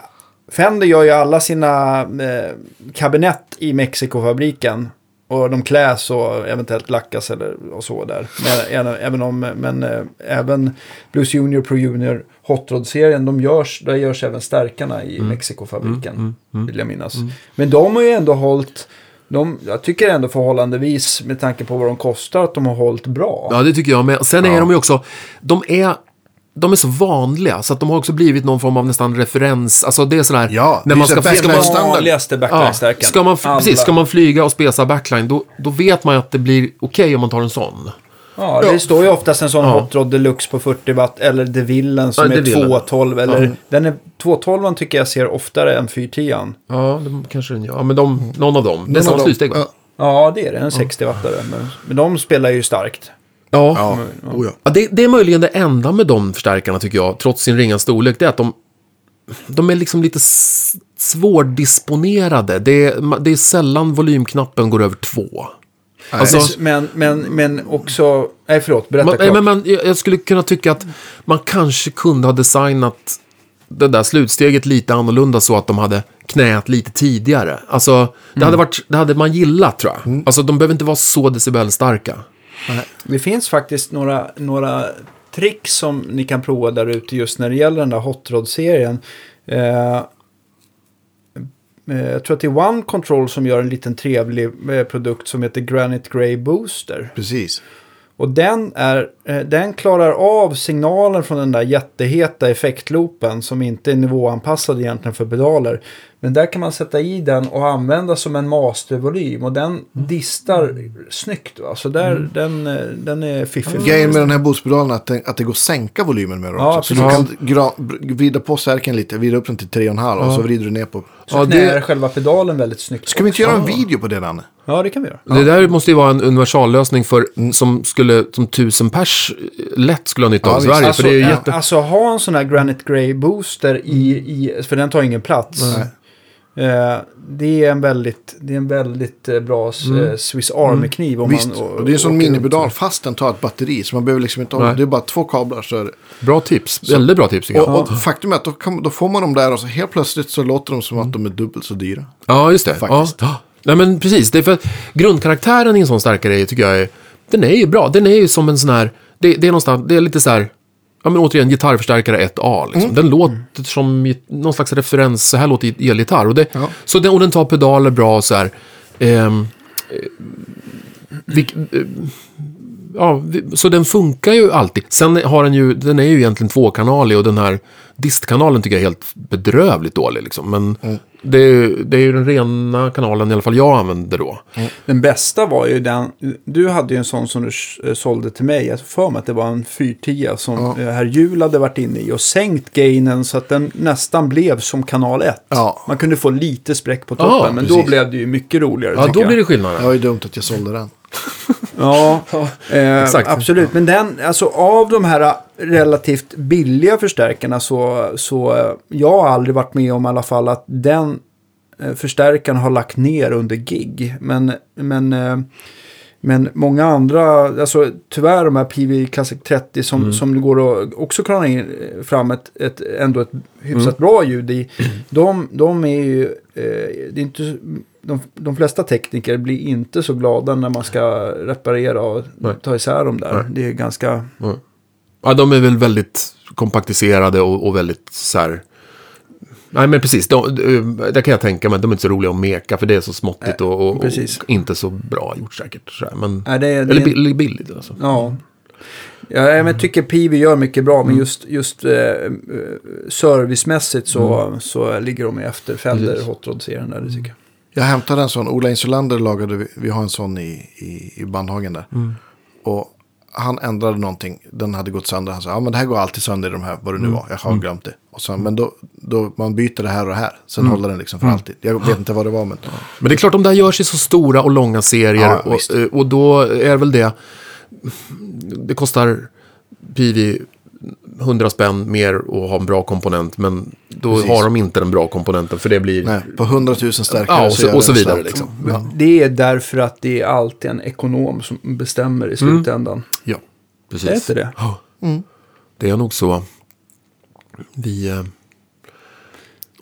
[SPEAKER 2] Fender gör ju alla sina eh, kabinett i Mexikofabriken. Och de kläs och eventuellt lackas eller och så där. Men, även om, men eh, även Blues Junior, Pro Junior, Hot Rod-serien, de görs, där görs även stärkarna i Mexikofabriken. Vill jag minnas. Men de har ju ändå hållit, de, jag tycker ändå förhållandevis med tanke på vad de kostar, att de har hållit bra.
[SPEAKER 3] Ja, det tycker jag med. Sen är de ju också, de är, de är så vanliga så att de har också blivit någon form av nästan referens. Alltså det är sådär,
[SPEAKER 1] Ja,
[SPEAKER 3] när
[SPEAKER 1] det är
[SPEAKER 3] man ska, ska
[SPEAKER 1] man
[SPEAKER 2] vanligaste
[SPEAKER 3] ja,
[SPEAKER 2] backline-stärkan.
[SPEAKER 3] ska man, precis, ska man flyga och spesa backline, då, då vet man ju att det blir okej om man tar en sån.
[SPEAKER 2] Ja, det
[SPEAKER 1] Ja.
[SPEAKER 2] står ju oftast en sån
[SPEAKER 3] Ja.
[SPEAKER 2] Hot Rod Deluxe på 40 watt eller DeVillen som
[SPEAKER 3] Ja,
[SPEAKER 2] är
[SPEAKER 3] DeVillen.
[SPEAKER 2] 212. Eller, den är, 212 tycker jag ser oftare än 410.
[SPEAKER 3] Ja, de, kanske den Ja, men de, någon av dem. Det är samma slutsteg va?
[SPEAKER 1] Ja.
[SPEAKER 2] Ja, det är det. En 60 wattare. Men, men de spelar ju starkt.
[SPEAKER 3] Ja.
[SPEAKER 1] Ja, oh, ja.
[SPEAKER 3] Ja, det, det är möjligen det enda med de förstärkarna tycker jag, trots sin ringa storlek, det är att de, de är liksom lite svårdisponerade. Det är, det är sällan volymknappen går över två. Alltså,
[SPEAKER 2] Men, men, men också... Nej, förlåt. Berätta
[SPEAKER 3] man,
[SPEAKER 2] klart.
[SPEAKER 3] men man, jag skulle kunna tycka att man kanske kunde ha designat det där slutsteget lite annorlunda så att de hade knät lite tidigare. Alltså, det, hade, varit, det hade man gillat tror jag. Alltså, de behöver inte vara så decibelstarka.
[SPEAKER 2] Det finns faktiskt några, några trick som ni kan prova där ute just när det gäller den där Hot Rod-serien. Eh, eh, jag tror att det är One Control som gör en liten trevlig eh, produkt som heter Granite Grey Booster.
[SPEAKER 1] Precis.
[SPEAKER 2] Och den, är, den klarar av signalen från den där jätteheta effektloopen som inte är nivåanpassad egentligen för pedaler. Men där kan man sätta i den och använda som en mastervolym och den distar snyggt. Va? Så där, den, eh, den är fiffig.
[SPEAKER 1] Grejen med den här boostpedalen är att, den, att det går att sänka volymen med den
[SPEAKER 2] Ja,
[SPEAKER 1] också. Så du kan gra, vrida på särken lite, vrida upp den till 3,5 och så vrider du ner på.
[SPEAKER 2] Så
[SPEAKER 3] Ja,
[SPEAKER 2] knär
[SPEAKER 3] det-
[SPEAKER 2] själva pedalen väldigt snyggt.
[SPEAKER 1] Ska vi inte
[SPEAKER 2] också.
[SPEAKER 1] göra en video på det Danne?
[SPEAKER 2] Ja, det kan vi göra.
[SPEAKER 3] Det där måste ju vara en universallösning för, som, skulle, som tusen pers lätt skulle ha nytta av
[SPEAKER 1] Ja,
[SPEAKER 3] i. Sverige.
[SPEAKER 2] Alltså,
[SPEAKER 3] för det är
[SPEAKER 2] eh,
[SPEAKER 3] jätte...
[SPEAKER 2] alltså ha en sån här Granite Grey Booster i, i, för den tar ingen plats. Eh, det är en väldigt, det är en väldigt eh, bra eh, Swiss Army-kniv. Om
[SPEAKER 1] Visst,
[SPEAKER 2] man,
[SPEAKER 1] och det är en sån minipedal fast den tar ett batteri. Så man behöver liksom inte ha, det är bara två kablar. Så är det.
[SPEAKER 3] Bra tips. Väldigt bra tips.
[SPEAKER 1] Och, och faktum är att då, kan, då får man dem där och så helt plötsligt så låter de som att de är dubbelt så dyra.
[SPEAKER 3] Ja, just det.
[SPEAKER 1] Faktiskt.
[SPEAKER 3] Ja. Nej, men precis. Det är för att grundkaraktären i en sån starkare tycker jag är... Den är ju bra. Den är ju som en sån här... Det, det är någonstans... Det är lite så här... Ja, men återigen, gitarrförstärkare 1A. Liksom. Den låter som någon slags referens. Så här låter elgitarr. Och, det,
[SPEAKER 1] Ja.
[SPEAKER 3] så den, och den tar pedaler bra så här. Eh, vilk, eh, ja, så den funkar ju alltid. Sen har den ju, den är ju egentligen tvåkanalig och den här distkanalen tycker jag är helt bedrövligt dålig. Liksom. Men det, är, ju- det är ju den rena kanalen i alla fall jag använder då.
[SPEAKER 2] Den bästa var ju den, du hade ju en sån som du eh, sålde till mig. Jag för mig att det var en 410 som
[SPEAKER 1] Ja.
[SPEAKER 2] eh, herr Hjul hade varit inne i och sänkt gainen så att den nästan blev som kanal 1.
[SPEAKER 1] Ja.
[SPEAKER 2] Man kunde få lite spräck på toppen,
[SPEAKER 3] Ja,
[SPEAKER 2] men då blev det ju mycket roligare.
[SPEAKER 3] Ja, då
[SPEAKER 2] jag.
[SPEAKER 3] blir det skillnad.
[SPEAKER 1] Det var ju dumt att jag sålde den.
[SPEAKER 2] Ja, eh,
[SPEAKER 3] exakt.
[SPEAKER 2] absolut. Men den, alltså av de här relativt billiga förstärkarna så, så eh, jag har aldrig varit med om i alla fall att den eh, förstärkaren har lagt ner under gig. Men, men, eh, men många andra, alltså tyvärr de här PV Classic 30 som, som det går att också krana in fram ett, ett, ändå ett hyfsat bra ljud i. De, de är ju, det är inte, de, de flesta tekniker blir inte så glada när man ska reparera och
[SPEAKER 3] Nej.
[SPEAKER 2] ta isär dem där.
[SPEAKER 3] Nej.
[SPEAKER 2] Det är ganska...
[SPEAKER 3] Ja, de är väl väldigt kompaktiserade och, och väldigt så här... Nej, men precis. De, de, där kan jag tänka mig. De är inte så roliga att meka för det är så småttigt och, och,
[SPEAKER 2] precis.
[SPEAKER 3] och inte så bra gjort säkert. Så här. Men,
[SPEAKER 2] Nej, det, är- det,
[SPEAKER 3] eller
[SPEAKER 2] är-
[SPEAKER 3] billigt, billigt alltså.
[SPEAKER 2] Ja. Ja, men jag tycker Pivi gör mycket bra, men just, just eh, eh, servicemässigt så, så ligger de efter Fender. Hot Rod-serien där, det tycker jag.
[SPEAKER 1] Jag hämtade en sån, Ola Insulander lagade, vi- vi har en sån i, i, i bandhagen där. Och han ändrade någonting, den hade gått sönder. Han sa, ja men det här går alltid sönder i de här, vad det nu var. Jag har glömt det. Och så, men då, då, man byter det här och det här. Sen håller den liksom för alltid. Jag vet inte vad det var, men...
[SPEAKER 3] Men det är klart, de där görs i så stora och långa serier.
[SPEAKER 1] Ja,
[SPEAKER 3] och, eh, och då är väl det... Det kostar Pivi 100 spänn mer att ha en bra komponent. Men då
[SPEAKER 1] Precis.
[SPEAKER 3] har de inte den bra komponenten. För det blir...
[SPEAKER 1] Nej, på 100 000 starkare
[SPEAKER 3] Ja, och så- och så
[SPEAKER 1] det
[SPEAKER 3] vidare, liksom.
[SPEAKER 1] Ja.
[SPEAKER 2] Det är därför att det är alltid en ekonom som bestämmer i slutändan.
[SPEAKER 3] Ja, precis.
[SPEAKER 2] Det är inte det?
[SPEAKER 3] Ja. Det är nog så. Vi... Eh...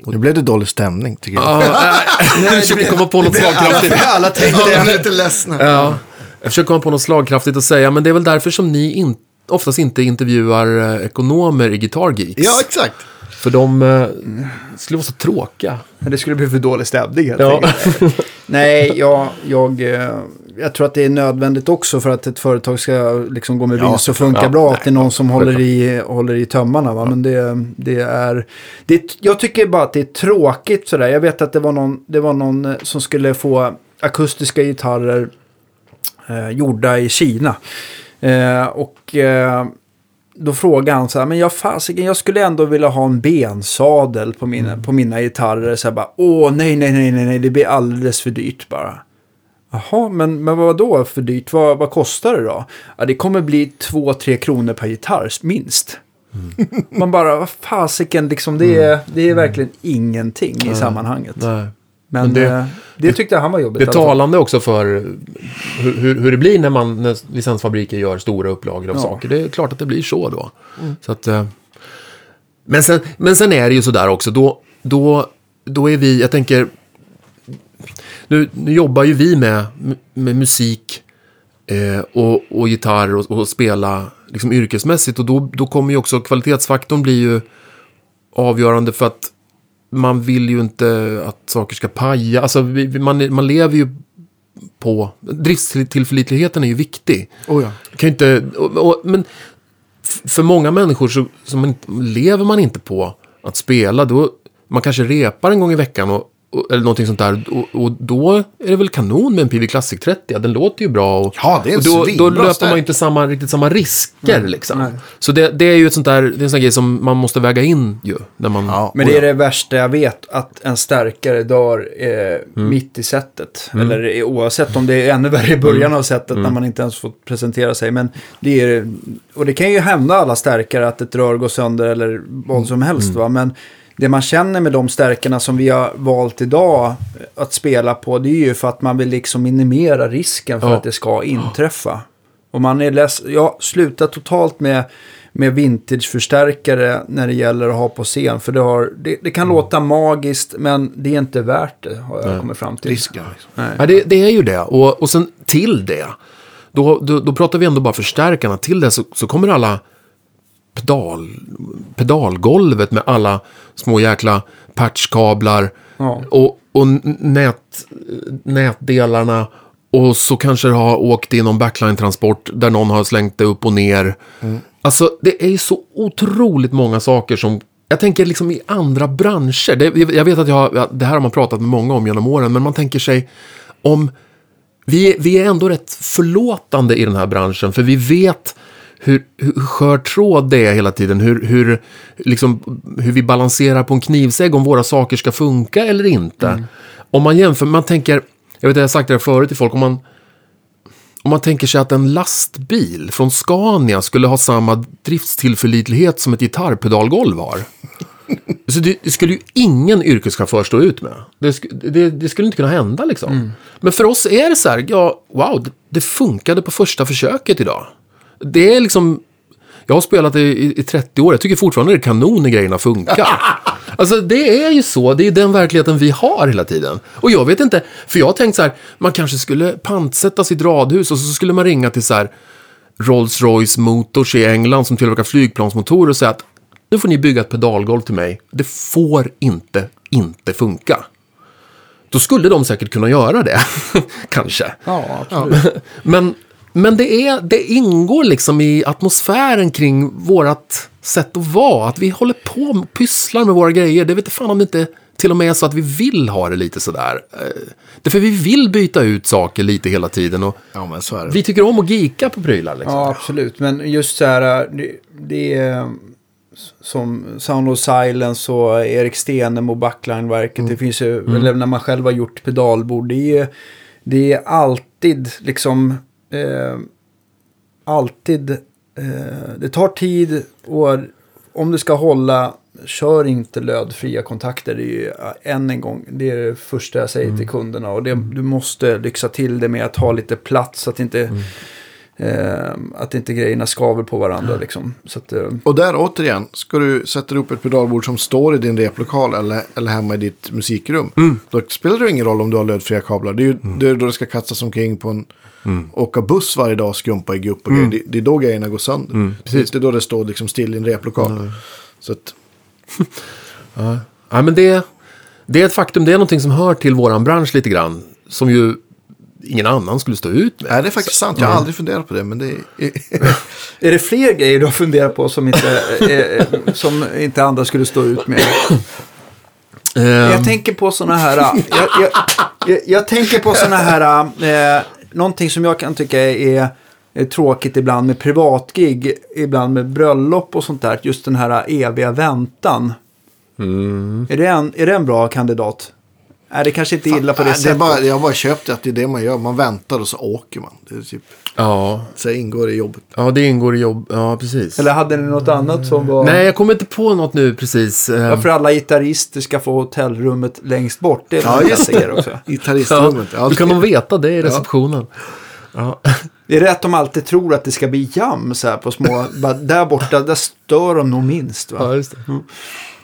[SPEAKER 1] Nu blev det dålig stämning, tycker jag.
[SPEAKER 3] jag försöker komma på något slagkraftigt.
[SPEAKER 2] Alla tänkte
[SPEAKER 1] Jag är lite ledsna.
[SPEAKER 3] Ja. Jag försöker komma på något slagkraftigt att säga, men det är väl därför som ni in, oftast inte intervjuar eh, ekonomer i Guitar Geeks.
[SPEAKER 1] Ja, exakt.
[SPEAKER 3] För de eh, skulle vara så tråkiga.
[SPEAKER 2] Men det skulle bli för dålig stämning helt
[SPEAKER 3] Ja.
[SPEAKER 2] enkelt. Nej, jag, jag, eh, jag tror att det är nödvändigt också för att ett företag ska liksom gå med
[SPEAKER 1] Ja,
[SPEAKER 2] vinst och funka
[SPEAKER 3] ja,
[SPEAKER 2] bra.
[SPEAKER 3] nej,
[SPEAKER 2] att det är någon som håller i, håller i tömmarna. Va? Men det, det är... Det, jag tycker bara att det är tråkigt sådär. Jag vet att det var någon, det var någon eh, som skulle få akustiska gitarrer eh, gjorda i Kina. Eh, och eh, då frågade han så här, men jag fasiken, jag skulle ändå vilja ha en bensadel på mina, på mina gitarrer. Så jag bara, åh nej, nej, nej, nej, nej, det blir alldeles för dyrt bara. Jaha, men, men vad då för dyrt? Vad, vad kostar det då? Ja, det kommer bli 2-3 kronor per gitarr, minst. Man bara, vad fasiken, liksom, det, är, det är verkligen ingenting i sammanhanget.
[SPEAKER 3] Nej.
[SPEAKER 2] Men,
[SPEAKER 3] Men det-
[SPEAKER 2] det, det tyckte han var jobbigt.
[SPEAKER 3] Det är talande också för hur, hur, hur det blir när, man, när licensfabriker gör stora upplagor av
[SPEAKER 2] Ja.
[SPEAKER 3] saker. Det är klart att det blir så då. Så att, eh, men, sen, men sen är det ju sådär också, då, då, då är vi, jag tänker, nu, nu jobbar ju vi med, med musik eh, och, och gitarr och, och spela liksom yrkesmässigt och då, då kommer ju också kvalitetsfaktorn bli ju avgörande för att man vill ju inte att saker ska paja. Alltså, man, man lever ju på... Driftstillförlitligheten är ju viktig.
[SPEAKER 1] Oh ja.
[SPEAKER 3] Kan inte, och, och, men för många människor så, så man, lever man inte på att spela. Då, man kanske repar en gång i veckan och, eller någonting sånt där. Och, och då är det väl kanon med en PV Classic 30. Den låter ju bra. Och,
[SPEAKER 1] Ja, det är
[SPEAKER 3] och då, då löper man ju inte samma, riktigt samma risker. liksom.
[SPEAKER 2] nej.
[SPEAKER 3] Så det, det är ju ett sånt där, det är en sån grej som man måste väga in ju. När man,
[SPEAKER 1] Ja.
[SPEAKER 2] Men det är det värsta jag vet, att en stärkare dör eh,
[SPEAKER 3] Mm.
[SPEAKER 2] mitt i sättet. Eller eh, oavsett om det är ännu värre i början av sättet när man inte ens får presentera sig. Men det är, och det kan ju hända alla stärkare att ett rör går sönder eller vad som helst. Va? Men det man känner med de stärkarna som vi har valt idag att spela på, det är ju för att man vill liksom minimera risken för
[SPEAKER 3] Ja.
[SPEAKER 2] att det ska inträffa. Och man är less, jag slutar totalt med, med vintageförstärkare när det gäller att ha på scen. För det, har, det, det kan låta magiskt, men det är inte värt det, har jag kommit fram till.
[SPEAKER 1] Risken. Liksom.
[SPEAKER 2] Nej.
[SPEAKER 3] Ja, det, det är ju det. Och, och sen till det, då, då, då pratar vi ändå bara förstärkarna. Till det så, så kommer alla pedal, pedalgolvet med alla små jäkla patchkablar
[SPEAKER 2] Ja.
[SPEAKER 3] och, och nät, nätdelarna. Och så kanske det har åkt i någon backline-transport där någon har slängt det upp och ner. Alltså, det är ju så otroligt många saker som... Jag tänker liksom i andra branscher. Det, jag vet att jag, har- det här har man pratat med många om genom åren, men man tänker sig om... Vi, vi är ändå rätt förlåtande i den här branschen, för vi vet hur, hur skör tråd det är hela tiden. Hur, hur, liksom, hur vi balanserar på en knivsägg om våra saker ska funka eller inte. Om man jämför, man tänker, jag vet jag har sagt det här förut till folk, om man, om man tänker sig att en lastbil från Scania skulle ha samma driftstillförlitlighet som ett gitarrpedalgolv har. Så det, skulle ju ingen yrkeschaufför stå ut med. Det, det, det skulle inte kunna hända liksom. Men för oss är det så här, ja, wow, det, det funkade på första försöket idag. Det är liksom, jag har spelat det i, i 30 år, jag tycker fortfarande det är kanon när grejerna funkar. Alltså det är ju så, det är den verkligheten vi har hela tiden. Och jag vet inte, för jag har tänkt så här, man kanske skulle pantsätta sitt radhus och så skulle man ringa till så här Rolls-Royce Motors i England som tillverkar flygplansmotorer och säga att nu får ni bygga ett pedalgolv till mig. Det får inte, inte funka. Då skulle de säkert kunna göra det, kanske.
[SPEAKER 2] Ja, absolut.
[SPEAKER 3] Men, men det, är, det ingår liksom i atmosfären kring vårt sätt att vara. Att vi håller på och pysslar med våra grejer. Det vet inte fan om det inte till och med är så att vi vill ha det lite sådär. Eh, Det är för vi vill byta ut saker lite hela tiden. Och
[SPEAKER 1] Ja, men så är det.
[SPEAKER 3] vi tycker om att geeka på prylar. Liksom.
[SPEAKER 2] Ja, absolut. Men just så här, det, det är som Sound of Silence och Erik Stenemo, Backline-verket. Det finns ju, eller när man själv har gjort pedalbord. Det är, det är alltid liksom, eh, alltid, eh, det tar tid och om det ska hålla, kör inte lödfria kontakter. Det är ju, ja, än en gång, det är det första jag säger till kunderna. Och det, du måste lyxa till det med att ha lite plats så att inte Eh, att inte grejerna skaver på varandra liksom. Så att, eh,
[SPEAKER 1] Och där återigen, ska du sätta upp ett pedalbord som står i din replokal eller, eller hemma i ditt musikrum. Då spelar det ingen roll om du har lödfria kablar. Det är ju det är då det ska kastas omkring på en... Åka buss varje dag och skumpa i gupp och grejer. Det, det är då grejerna går sönder. Precis. Det är då det står liksom still i en replokal. Så att,
[SPEAKER 3] Ja, men det, det är ett faktum. Det är någonting som hör till våran bransch lite grann. Som ju ingen annan skulle stå ut med.
[SPEAKER 1] nej, det är faktiskt sant. Jag har aldrig funderat på det, men det är...
[SPEAKER 2] är det fler grejer du har funderat på som inte, eh, som inte andra skulle stå ut med?
[SPEAKER 3] Ehm,
[SPEAKER 2] Jag tänker på sådana här... Jag, jag, jag, jag tänker på sådana här... Eh, någonting som jag kan tycka är är tråkigt ibland med privatgig, ibland med bröllop och sånt där. Just den här eviga väntan.
[SPEAKER 3] Mm.
[SPEAKER 2] Är, det en, är det en bra kandidat? Är det kanske inte illa på det
[SPEAKER 1] Nej, det är
[SPEAKER 2] sättet?
[SPEAKER 1] bara, jag har bara köpt att det är det man gör. Man väntar och så åker man. Det är typ,
[SPEAKER 3] Ja,
[SPEAKER 1] så ingår i jobbet.
[SPEAKER 3] ja, det ingår i jobb. Ja, precis.
[SPEAKER 2] Eller hade ni något annat som var...
[SPEAKER 3] Nej, jag kommer inte på något nu precis.
[SPEAKER 2] Varför alla gitarrister ska få hotellrummet längst bort. Det är
[SPEAKER 1] Ja,
[SPEAKER 2] ja,
[SPEAKER 1] just
[SPEAKER 2] klassiker också.
[SPEAKER 1] Gitarristrummet. Ja,
[SPEAKER 3] Då kan de veta det i receptionen. Ja.
[SPEAKER 2] Det är rätt att de alltid tror att det ska bli jam så här på små... bara där borta, där stör de nog minst. Va?
[SPEAKER 3] Ja, just det.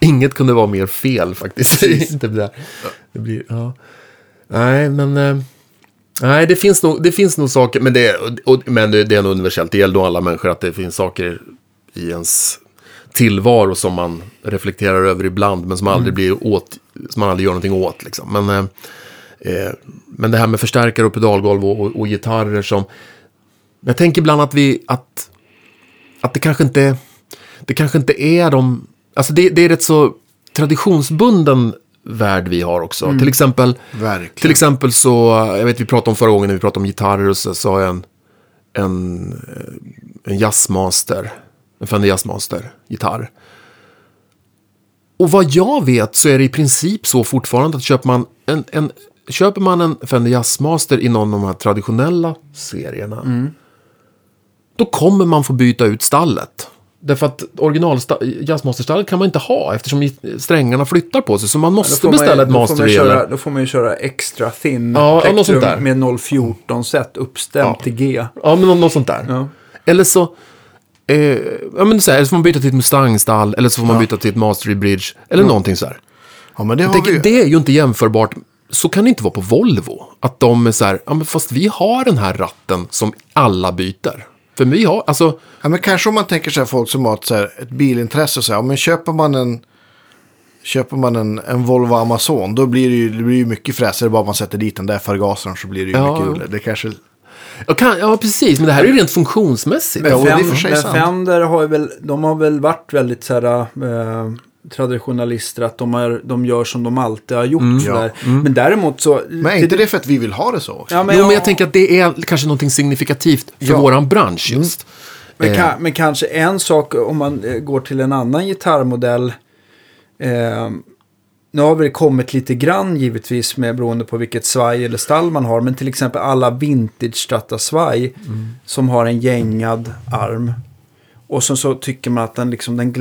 [SPEAKER 3] Inget kunde vara mer fel faktiskt. det där. Det blir, ja. Nej, men... eh, Nej, det finns nog, det finns nog saker, men, det, och, men det, det är nog universellt. Det gäller nog alla människor att det finns saker i ens tillvaro som man reflekterar över ibland, men som aldrig blir åt, som man aldrig gör någonting åt. Liksom. Men, eh, men det här med förstärkare och pedalgolv och, och, och gitarrer som... Jag tänker ibland att vi, att, att det kanske inte, det kanske inte är de, alltså det, det är rätt så traditionsbunden värld vi har också. Till exempel,
[SPEAKER 1] Verkligen.
[SPEAKER 3] till exempel så, jag vet vi pratade om förra gången när vi pratade om gitarrer och så sa jag en, en, en jazzmaster, en Fender Jazzmaster gitarr. Och vad jag vet så är det i princip så fortfarande att köper man en, en, köper man en Fender Jazzmaster i någon av de här traditionella serierna. Då kommer man få byta ut stallet. Därför att original Jazzmaster-stallet kan man inte ha eftersom strängarna flyttar på sig. Så man måste
[SPEAKER 2] man-
[SPEAKER 3] beställa ett
[SPEAKER 2] då får
[SPEAKER 3] master
[SPEAKER 2] köra. Då får man ju köra extra thin
[SPEAKER 3] Ja, ja, något sånt där.
[SPEAKER 2] med 014 set uppstämt
[SPEAKER 3] Ja.
[SPEAKER 2] till G.
[SPEAKER 3] Ja, men något, sånt där.
[SPEAKER 2] Ja.
[SPEAKER 3] Eller så... Eh, ja, men så här, eller så får man byta till ett Mustang-stall. Eller så får man byta till ett Mastery Bridge. Eller någonting så här.
[SPEAKER 1] Ja, men det har vi ju.
[SPEAKER 3] det är ju inte jämförbart. Så kan det inte vara på Volvo. Att de är så här, ja men fast vi har den här ratten som alla byter. För vi har, alltså,
[SPEAKER 1] Ja, men kanske om man tänker sig folk som har ett, så här, ett bilintresse. Så här, ja, men köper man en, köper man en, en Volvo Amazon. Då blir det ju, det blir ju mycket fräsigare. Bara man sätter dit den där förgasaren så blir det ju
[SPEAKER 3] Ja.
[SPEAKER 1] mycket roligare. Det kanske...
[SPEAKER 3] kan, ja precis, men det här är ju rent funktionsmässigt.
[SPEAKER 1] Ja, och det är
[SPEAKER 2] Fem-
[SPEAKER 1] för sig
[SPEAKER 2] men. Fender har ju väl, de har väl varit väldigt så här, eh, traditionalister. Att de, är, de gör som de alltid har gjort.
[SPEAKER 3] Mm.
[SPEAKER 2] sådär. Men däremot så...
[SPEAKER 1] Men är inte det för att vi vill ha det så?
[SPEAKER 2] Ja, men,
[SPEAKER 3] jo, men
[SPEAKER 2] jag-
[SPEAKER 3] jag tänker att det är kanske någonting signifikativt för
[SPEAKER 2] Ja.
[SPEAKER 3] våran bransch just.
[SPEAKER 2] Men,
[SPEAKER 3] Eh.
[SPEAKER 2] ka- men kanske en sak om man eh, går till en annan gitarrmodell. Eh, nu har det kommit lite grann givetvis med beroende på vilket svaj eller stall man har. Men till exempel alla vintage Strata-svaj som har en gängad arm. Och sen så tycker man att den, liksom, den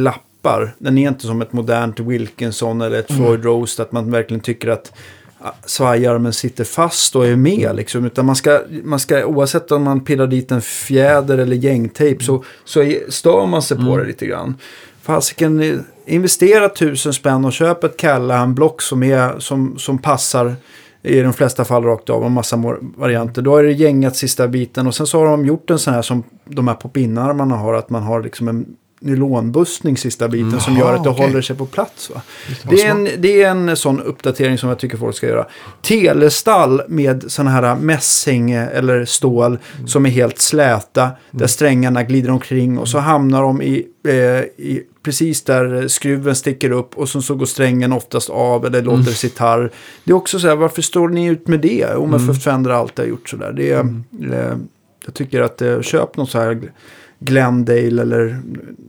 [SPEAKER 2] glappar. Den är inte som ett modernt Wilkinson eller ett Floyd Rose. Att man verkligen tycker att ah, svajarmen sitter fast och är med. Liksom. Utan man ska, man ska, oavsett om man pillar dit en fjäder eller gängtejp så, så är, stör man sig på det lite grann. Fasiken, eh, investera tusen spänn och köp ett Callahan-block som, är, som, som passar i de flesta fall rakt av och massa varianter. Då är det gängat sista biten och sen så har de gjort en sån här som de här pop-in-armarna har. Att man har liksom en nylonbussning sista biten som
[SPEAKER 1] Jaha,
[SPEAKER 2] gör att det
[SPEAKER 1] okej.
[SPEAKER 2] håller sig på plats. Va? Det, är en, det är en sån uppdatering som jag tycker folk ska göra. Telestall med såna här mässing eller stål som är helt släta. Där strängarna glider omkring och så hamnar de i, eh, i precis där skruven sticker upp och så, så går strängen oftast av eller låter sitarr. Det är också så här, varför står ni ut med det? Jo, men för Fender alltid har gjort så där. Det är, eh, jag tycker att eh, köp något så här Glendale eller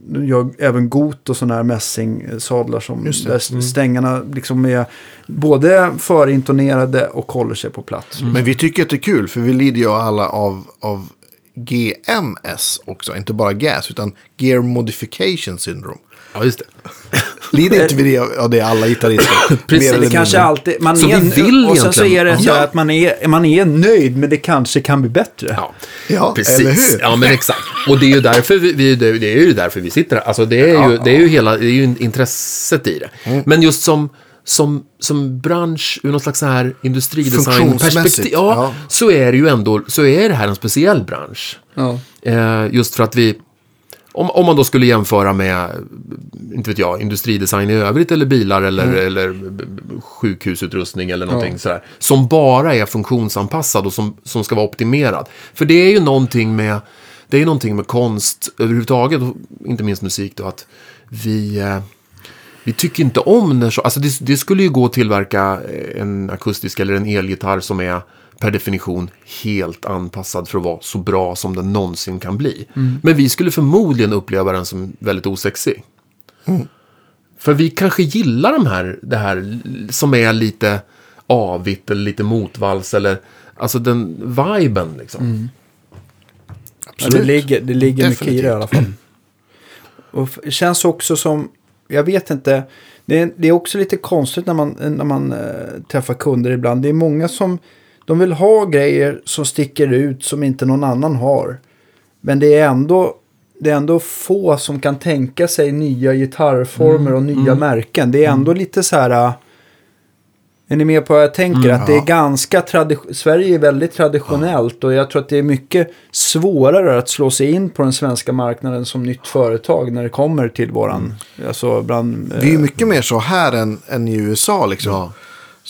[SPEAKER 2] gör även Got och sådana här mässingsadlar som
[SPEAKER 1] Just det.
[SPEAKER 2] där strängarna liksom är både förintonerade och håller sig på plats.
[SPEAKER 1] Men vi tycker att det är kul för vi lider ju alla av, av GMS också. Inte bara gas utan Gear Modification Syndrome.
[SPEAKER 3] Ja, just det.
[SPEAKER 1] Lider inte vi det av det alla gitarrister?
[SPEAKER 3] Precis,
[SPEAKER 2] Det kanske
[SPEAKER 1] mindre.
[SPEAKER 2] alltid, man
[SPEAKER 3] Så
[SPEAKER 2] är,
[SPEAKER 3] vi vill
[SPEAKER 2] och sen så
[SPEAKER 3] egentligen-
[SPEAKER 2] är det så
[SPEAKER 1] Ja.
[SPEAKER 2] att man är, man är nöjd men det kanske kan bli bättre.
[SPEAKER 3] Ja,
[SPEAKER 1] Ja,
[SPEAKER 3] precis.
[SPEAKER 1] eller hur?
[SPEAKER 3] Ja, men exakt. Och det är ju därför vi, vi, det är ju därför vi sitter här. Alltså det är ju, det är ju hela, det är ju intresset i det.
[SPEAKER 1] Mm.
[SPEAKER 3] Men just som, som, som bransch, ur något slags så här industridesignperspektiv, ja,
[SPEAKER 1] ja.
[SPEAKER 3] så är det ju ändå, så är det här en speciell bransch.
[SPEAKER 2] Ja.
[SPEAKER 3] Eh, just för att vi, om, om man då skulle jämföra med, inte vet jag, industridesign i övrigt eller bilar eller,
[SPEAKER 1] Mm.
[SPEAKER 3] eller sjukhusutrustning eller någonting sådär. Som bara är funktionsanpassad och som, som ska vara optimerad. För det är ju någonting med, det är ju någonting med konst överhuvudtaget, och inte minst musik då, att vi... Eh, vi tycker inte om när så, alltså det, det skulle ju gå att tillverka en akustisk eller en elgitarr som är per definition helt anpassad för att vara så bra som den någonsin kan bli. Men vi skulle förmodligen uppleva den som väldigt osexig. För vi kanske gillar de här, det här som är lite avigt eller lite motvalls eller alltså den viben liksom.
[SPEAKER 2] Ja, det ligger, det ligger mycket i det i alla fall. Och det känns också som, jag vet inte, det är, det är också lite konstigt när man, när man eh, träffar kunder ibland. Det är många som, de vill ha grejer som sticker ut som inte någon annan har. Men det är ändå, det är ändå få som kan tänka sig nya gitarrformer och nya märken. Det är ändå lite så här... äh, Är ni med på vad jag tänker? att det är ganska tradition... Sverige är väldigt traditionellt och jag tror att det är mycket svårare att slå sig in på den svenska marknaden som nytt företag när det kommer till våran... Alltså bland...
[SPEAKER 1] Vi är ju
[SPEAKER 2] eh,
[SPEAKER 1] mycket mer så här än, än i USA liksom.
[SPEAKER 3] Ja.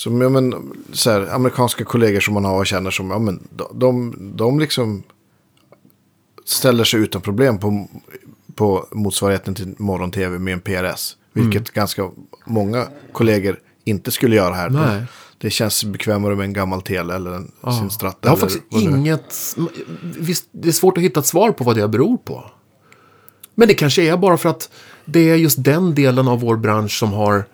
[SPEAKER 1] Som, ja, men, så här, amerikanska kollegor som man har och känner som, ja men de, de, de liksom ställer sig utan problem på, på motsvarigheten till morgon-tv med en PRS. Vilket
[SPEAKER 3] Mm.
[SPEAKER 1] ganska många kollegor inte skulle göra här.
[SPEAKER 3] Nej.
[SPEAKER 1] Det känns bekvämare med en gammal tele eller en, sin Strat.
[SPEAKER 3] Jag har faktiskt inget... Visst, det är svårt att hitta ett svar på vad det beror på. Men det kanske är bara för att det är just den delen av vår bransch som har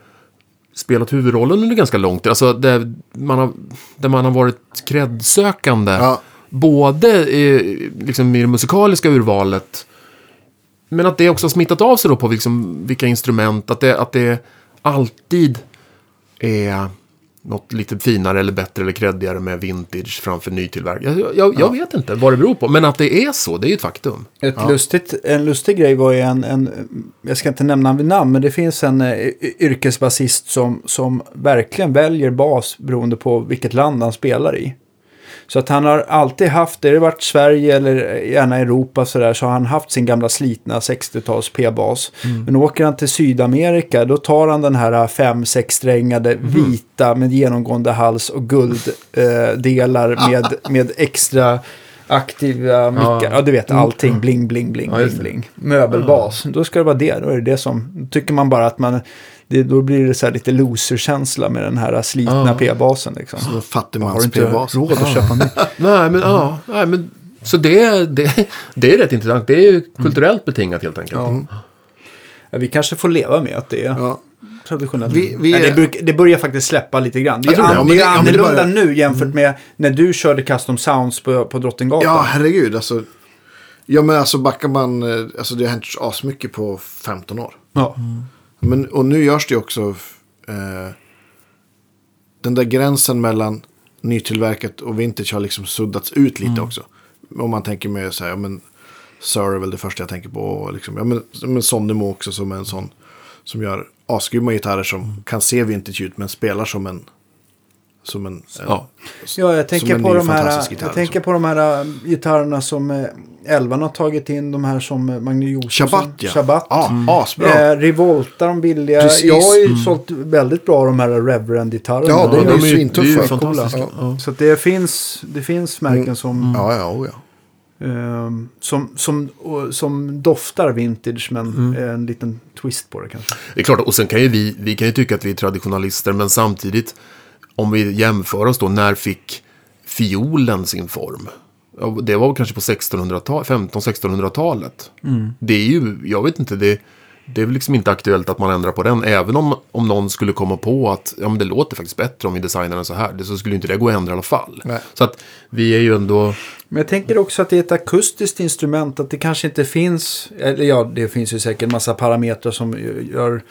[SPEAKER 3] spelat huvudrollen under ganska lång tid. Alltså där man har, där man har varit kredsökande.
[SPEAKER 1] Ja.
[SPEAKER 3] Både i, liksom, i det musikaliska urvalet. Men att det också har smittat av sig då på liksom, vilka instrument. Att det, att det alltid är något lite finare eller bättre eller creddigare med vintage framför nytillverkning. Jag, jag, jag vet inte vad det beror på, men att det är så, det är ju ett faktum.
[SPEAKER 2] Ett lustigt, en lustig grej var ju en, en, jag ska inte nämna vid namn, men det finns en eh, yrkesbasist som, som verkligen väljer bas beroende på vilket land han spelar i. Så att han har alltid haft, det har varit Sverige eller gärna Europa sådär, så har han haft sin gamla slitna 60-tals P-bas. Men åker han till Sydamerika, då tar han den här 5-6 strängade vita med genomgående hals och gulddelar eh, delar med, med extra aktiva mickar. Ja, du vet allting. Bling, bling, bling,
[SPEAKER 3] Ja,
[SPEAKER 2] bling, bling. Möbelbas. Då ska det vara det. Då är det det som, tycker man bara att man, det, då blir det så här lite loser-känsla med den här slitna
[SPEAKER 3] Ja.
[SPEAKER 2] P-basen liksom.
[SPEAKER 1] Så
[SPEAKER 2] Har du inte råd att köpa ny?
[SPEAKER 3] Nej, men ja, nej, men så det, det, det är rätt intressant. Det är ju kulturellt betingat helt enkelt.
[SPEAKER 2] Ja. Ja, vi kanske får leva med att det är
[SPEAKER 1] Ja.
[SPEAKER 2] traditionellt.
[SPEAKER 1] Vi- vi
[SPEAKER 2] Nej,
[SPEAKER 1] är-
[SPEAKER 2] det, bruk, det börjar faktiskt släppa lite grann. Det är, an, det
[SPEAKER 1] det-
[SPEAKER 2] är
[SPEAKER 1] ja, men det
[SPEAKER 2] annorlunda
[SPEAKER 1] börjar-
[SPEAKER 2] nu jämfört med när du körde Custom Sounds på, på Drottninggatan.
[SPEAKER 1] Ja, herregud. Alltså, ja, men alltså backar man... eh, Alltså det har hänt asmycket på 15 år.
[SPEAKER 2] Ja.
[SPEAKER 1] Men, och nu görs det också... Eh, den där gränsen mellan nytillverkat och vintage har liksom suddats ut lite också. Om man tänker med så här, ja men... Sir är väl det första jag tänker på. Och liksom, ja men, men Sonnemo också som är en sån... Som gör asgrymma gitarrer som kan se vintage ut men spelar som en... Som en...
[SPEAKER 3] Ja.
[SPEAKER 2] Ja, jag tänker,
[SPEAKER 1] en
[SPEAKER 2] på de, här,
[SPEAKER 1] gitarr,
[SPEAKER 2] jag tänker
[SPEAKER 1] liksom.
[SPEAKER 2] på de här gitarrerna som äh, Elvan har tagit in. De här som äh, Magnus Josefsson.
[SPEAKER 1] Shabbat ja.
[SPEAKER 2] Shabbat.
[SPEAKER 1] Ja, asbra.
[SPEAKER 2] Eh, Revolta, de billiga.
[SPEAKER 1] Precis.
[SPEAKER 2] Jag har ju sålt väldigt bra de här Reverend-gitarrerna.
[SPEAKER 1] Ja, de
[SPEAKER 3] de är ju-
[SPEAKER 1] svintuffa.
[SPEAKER 3] det är ju
[SPEAKER 1] Coola.
[SPEAKER 3] fantastiska.
[SPEAKER 1] Ja.
[SPEAKER 3] Ja.
[SPEAKER 2] Så att det finns, det finns märken som,
[SPEAKER 1] Ja, ja, oh, ja.
[SPEAKER 2] ehm, som, som, som doftar vintage men
[SPEAKER 1] Mm.
[SPEAKER 2] en liten twist på det kanske.
[SPEAKER 3] Det är klart, och sen kan ju vi, vi kan ju tycka att vi är traditionalister, men samtidigt, om vi jämför oss då, när fick fiolen sin form? Det var kanske på 1600-talet, 15-1600-talet. Det är ju, jag vet inte, det, det är väl liksom inte aktuellt att man ändrar på den. Även om, om någon skulle komma på att ja, men det låter faktiskt bättre om vi designar den så här. Det, så skulle inte det gå att ändra i alla fall.
[SPEAKER 1] Nej.
[SPEAKER 3] Så att vi är ju ändå...
[SPEAKER 2] Men jag tänker också att det är ett akustiskt instrument. Att det kanske inte finns, eller ja, det finns ju säkert en massa parametrar som gör...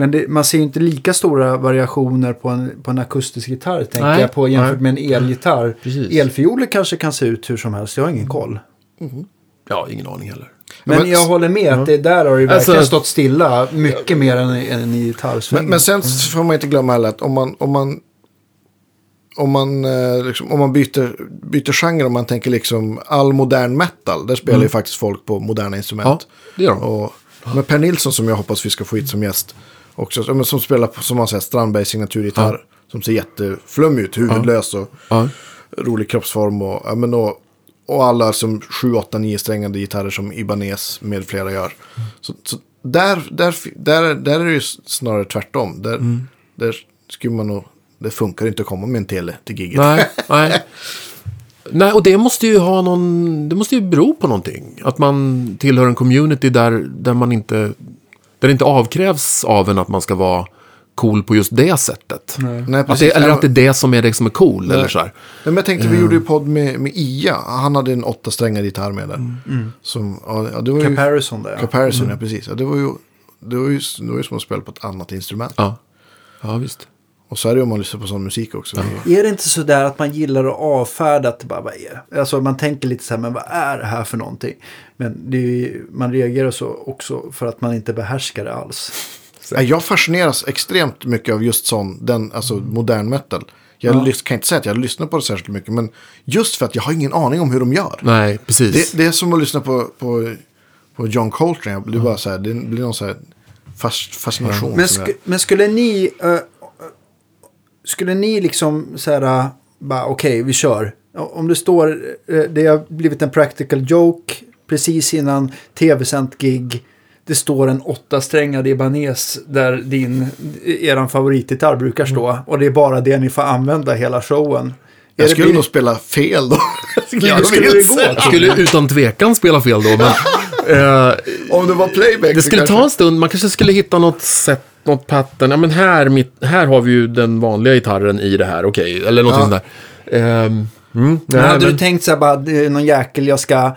[SPEAKER 2] Men det, man ser ju inte lika stora variationer på en, på en akustisk gitarr, tänker
[SPEAKER 3] Nej,
[SPEAKER 2] jag, på jämfört
[SPEAKER 3] nej.
[SPEAKER 2] med en elgitarr.
[SPEAKER 3] Precis.
[SPEAKER 2] Elfioler kanske kan se ut hur som helst, jag har ingen koll.
[SPEAKER 3] Ja, ingen aning heller.
[SPEAKER 2] Men,
[SPEAKER 1] men-
[SPEAKER 2] jag håller med att det där har ju verkligen
[SPEAKER 3] Alltså-
[SPEAKER 2] stått stilla mycket mer än, än i gitarrsvängen.
[SPEAKER 1] Men, men sen får man inte glömma heller att om man, om man, om man, eh, liksom, om man byter, byter genre, om man tänker liksom all modern metal, där spelar ju faktiskt folk på moderna instrument.
[SPEAKER 3] Ja, det gör de.
[SPEAKER 1] Och, men Per Nilsson som jag hoppas vi ska få hit som gäst också, ja, men som spelar på, som man säger, Strandbergs signaturgitarr. Som ser jätteflummig ut, huvudlös och
[SPEAKER 3] Ja.
[SPEAKER 1] rolig kroppsform. Och, ja, men och, och alla som 7, 8, 9 strängade gitarrer som Ibanez med flera gör. Så, så där, där, där, där är det ju snarare tvärtom. Där, där skulle man nog det funkar inte att komma med en tele till giget.
[SPEAKER 3] Nej, nej. Nej, och det måste ju ha någon... Det måste ju bero på någonting. Att man tillhör en community där, där man inte... Där det inte avkrävs av en att man ska vara cool på just det sättet.
[SPEAKER 1] Nej,
[SPEAKER 3] Att det, eller att det är det som är det som är cool.
[SPEAKER 1] Nej.
[SPEAKER 3] Eller så här.
[SPEAKER 1] Nej, men jag tänkte, vi gjorde ju podd med, med Ia. Han hade en åtta strängad gitarr med där.
[SPEAKER 3] Mm.
[SPEAKER 1] Som, ja, ja, det var ju...
[SPEAKER 2] Comparison där. Ja.
[SPEAKER 1] Comparison, ja precis. Ja, det var ju... Det var, ju, det var ju som att spela på ett annat instrument.
[SPEAKER 3] Ja. ja, visst.
[SPEAKER 1] Och så är det om man lyssnar på sån musik också. Det är-
[SPEAKER 2] det inte så där att man gillar att avfärda att det bara vad är det? Alltså man tänker lite så här, men vad är det här för någonting? Men det är ju, man reagerar så också för att man inte behärskar det alls.
[SPEAKER 1] Ja, Jag fascineras extremt mycket av just sån, den, alltså modern metal. Jag
[SPEAKER 2] Ja.
[SPEAKER 1] kan inte säga att jag lyssnar på det särskilt mycket, men just för att jag har ingen aning om hur de gör.
[SPEAKER 3] Nej, precis.
[SPEAKER 1] Det, det är som att lyssna på, på, på John Coltrane. Det, är bara så här, det blir någon så här fas, fascination.
[SPEAKER 2] Men, sk- men skulle ni... skulle ni liksom så här... eh, bara okej, vi kör. Om det står... eh, det har blivit en practical joke precis innan tv-sänt gig. Det står en åttasträngad Ibanez där din, eran favoritgitarr brukar stå. Och det är bara det ni får använda hela showen. Är
[SPEAKER 1] jag
[SPEAKER 2] det-
[SPEAKER 1] skulle
[SPEAKER 2] blir-
[SPEAKER 1] nog spela fel då. skulle
[SPEAKER 2] Ja,
[SPEAKER 1] jag
[SPEAKER 2] skulle det gå?
[SPEAKER 3] Jag skulle utan tvekan spela fel då, men... eh,
[SPEAKER 1] Om det var playback.
[SPEAKER 3] det skulle
[SPEAKER 1] kanske-
[SPEAKER 3] ta en stund. Man kanske skulle hitta något sätt, något pattern. Ja, men här, mitt, här har vi ju den vanliga gitarren i det här, okej. Eller något
[SPEAKER 1] Ja.
[SPEAKER 3] sånt där. Ehm, mm,
[SPEAKER 2] Men hade
[SPEAKER 3] men-
[SPEAKER 2] du tänkt så här bara, det är någon jäkel jag ska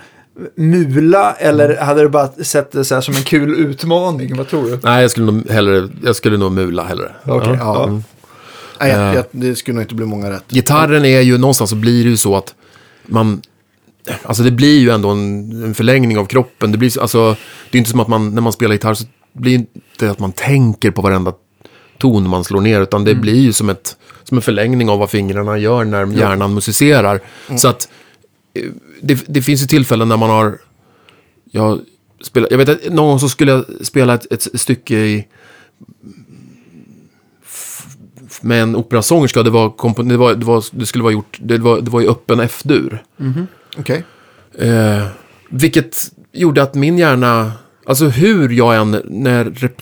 [SPEAKER 2] mula? Eller hade du bara sett det så här som en kul utmaning? Vad tror du?
[SPEAKER 3] Nej, jag skulle nog hellre, jag skulle nog mula hellre.
[SPEAKER 2] Okej.
[SPEAKER 1] Ja.
[SPEAKER 3] Mm.
[SPEAKER 1] Nej, jag,
[SPEAKER 3] Eh.
[SPEAKER 1] jag, det skulle nog inte bli många rätt.
[SPEAKER 3] Gitarren är ju, någonstans så blir det ju så att man... Alltså det blir ju ändå en, en förlängning av kroppen. Det blir så- alltså, det är inte som att man, när man spelar gitarr så blir inte att man tänker på varenda ton man slår ner. Utan det blir ju som, ett, som en förlängning av vad fingrarna gör när hjärnan musicerar. Så att eh, det, det finns ju tillfällen när man har... Jag, spelar, jag vet att någon gång så skulle jag spela ett, ett stycke i med en operasångerska. Det, var, kompo- det, var, det, var, det skulle vara gjort, det var, det var i öppen F-dur.
[SPEAKER 1] Okej.
[SPEAKER 3] Eh, vilket gjorde att min hjärna, alltså hur jag än, när, rep,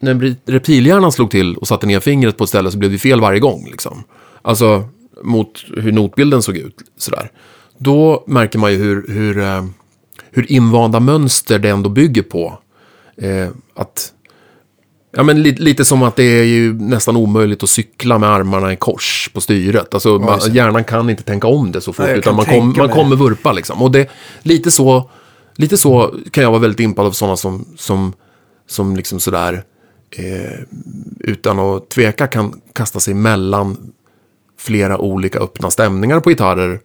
[SPEAKER 3] när reptilhjärnan slog till och satte ner fingret på ett ställe så blev det fel varje gång. Liksom. Alltså mot hur notbilden såg ut. Sådär. Då märker man ju hur, hur, eh, hur invanda mönster det ändå bygger på. Eh, att Ja, men li lite som att det är ju nästan omöjligt att cykla med armarna i kors på styret. Alltså, man, hjärnan kan inte tänka om det så fort,
[SPEAKER 2] Nej,
[SPEAKER 3] utan man, kom, man kommer vurpa liksom. Och det, lite, så, lite så kan jag vara väldigt impad av sådana som, som, som liksom sådär, eh, utan att tveka kan kasta sig mellan flera olika öppna stämningar på gitarrer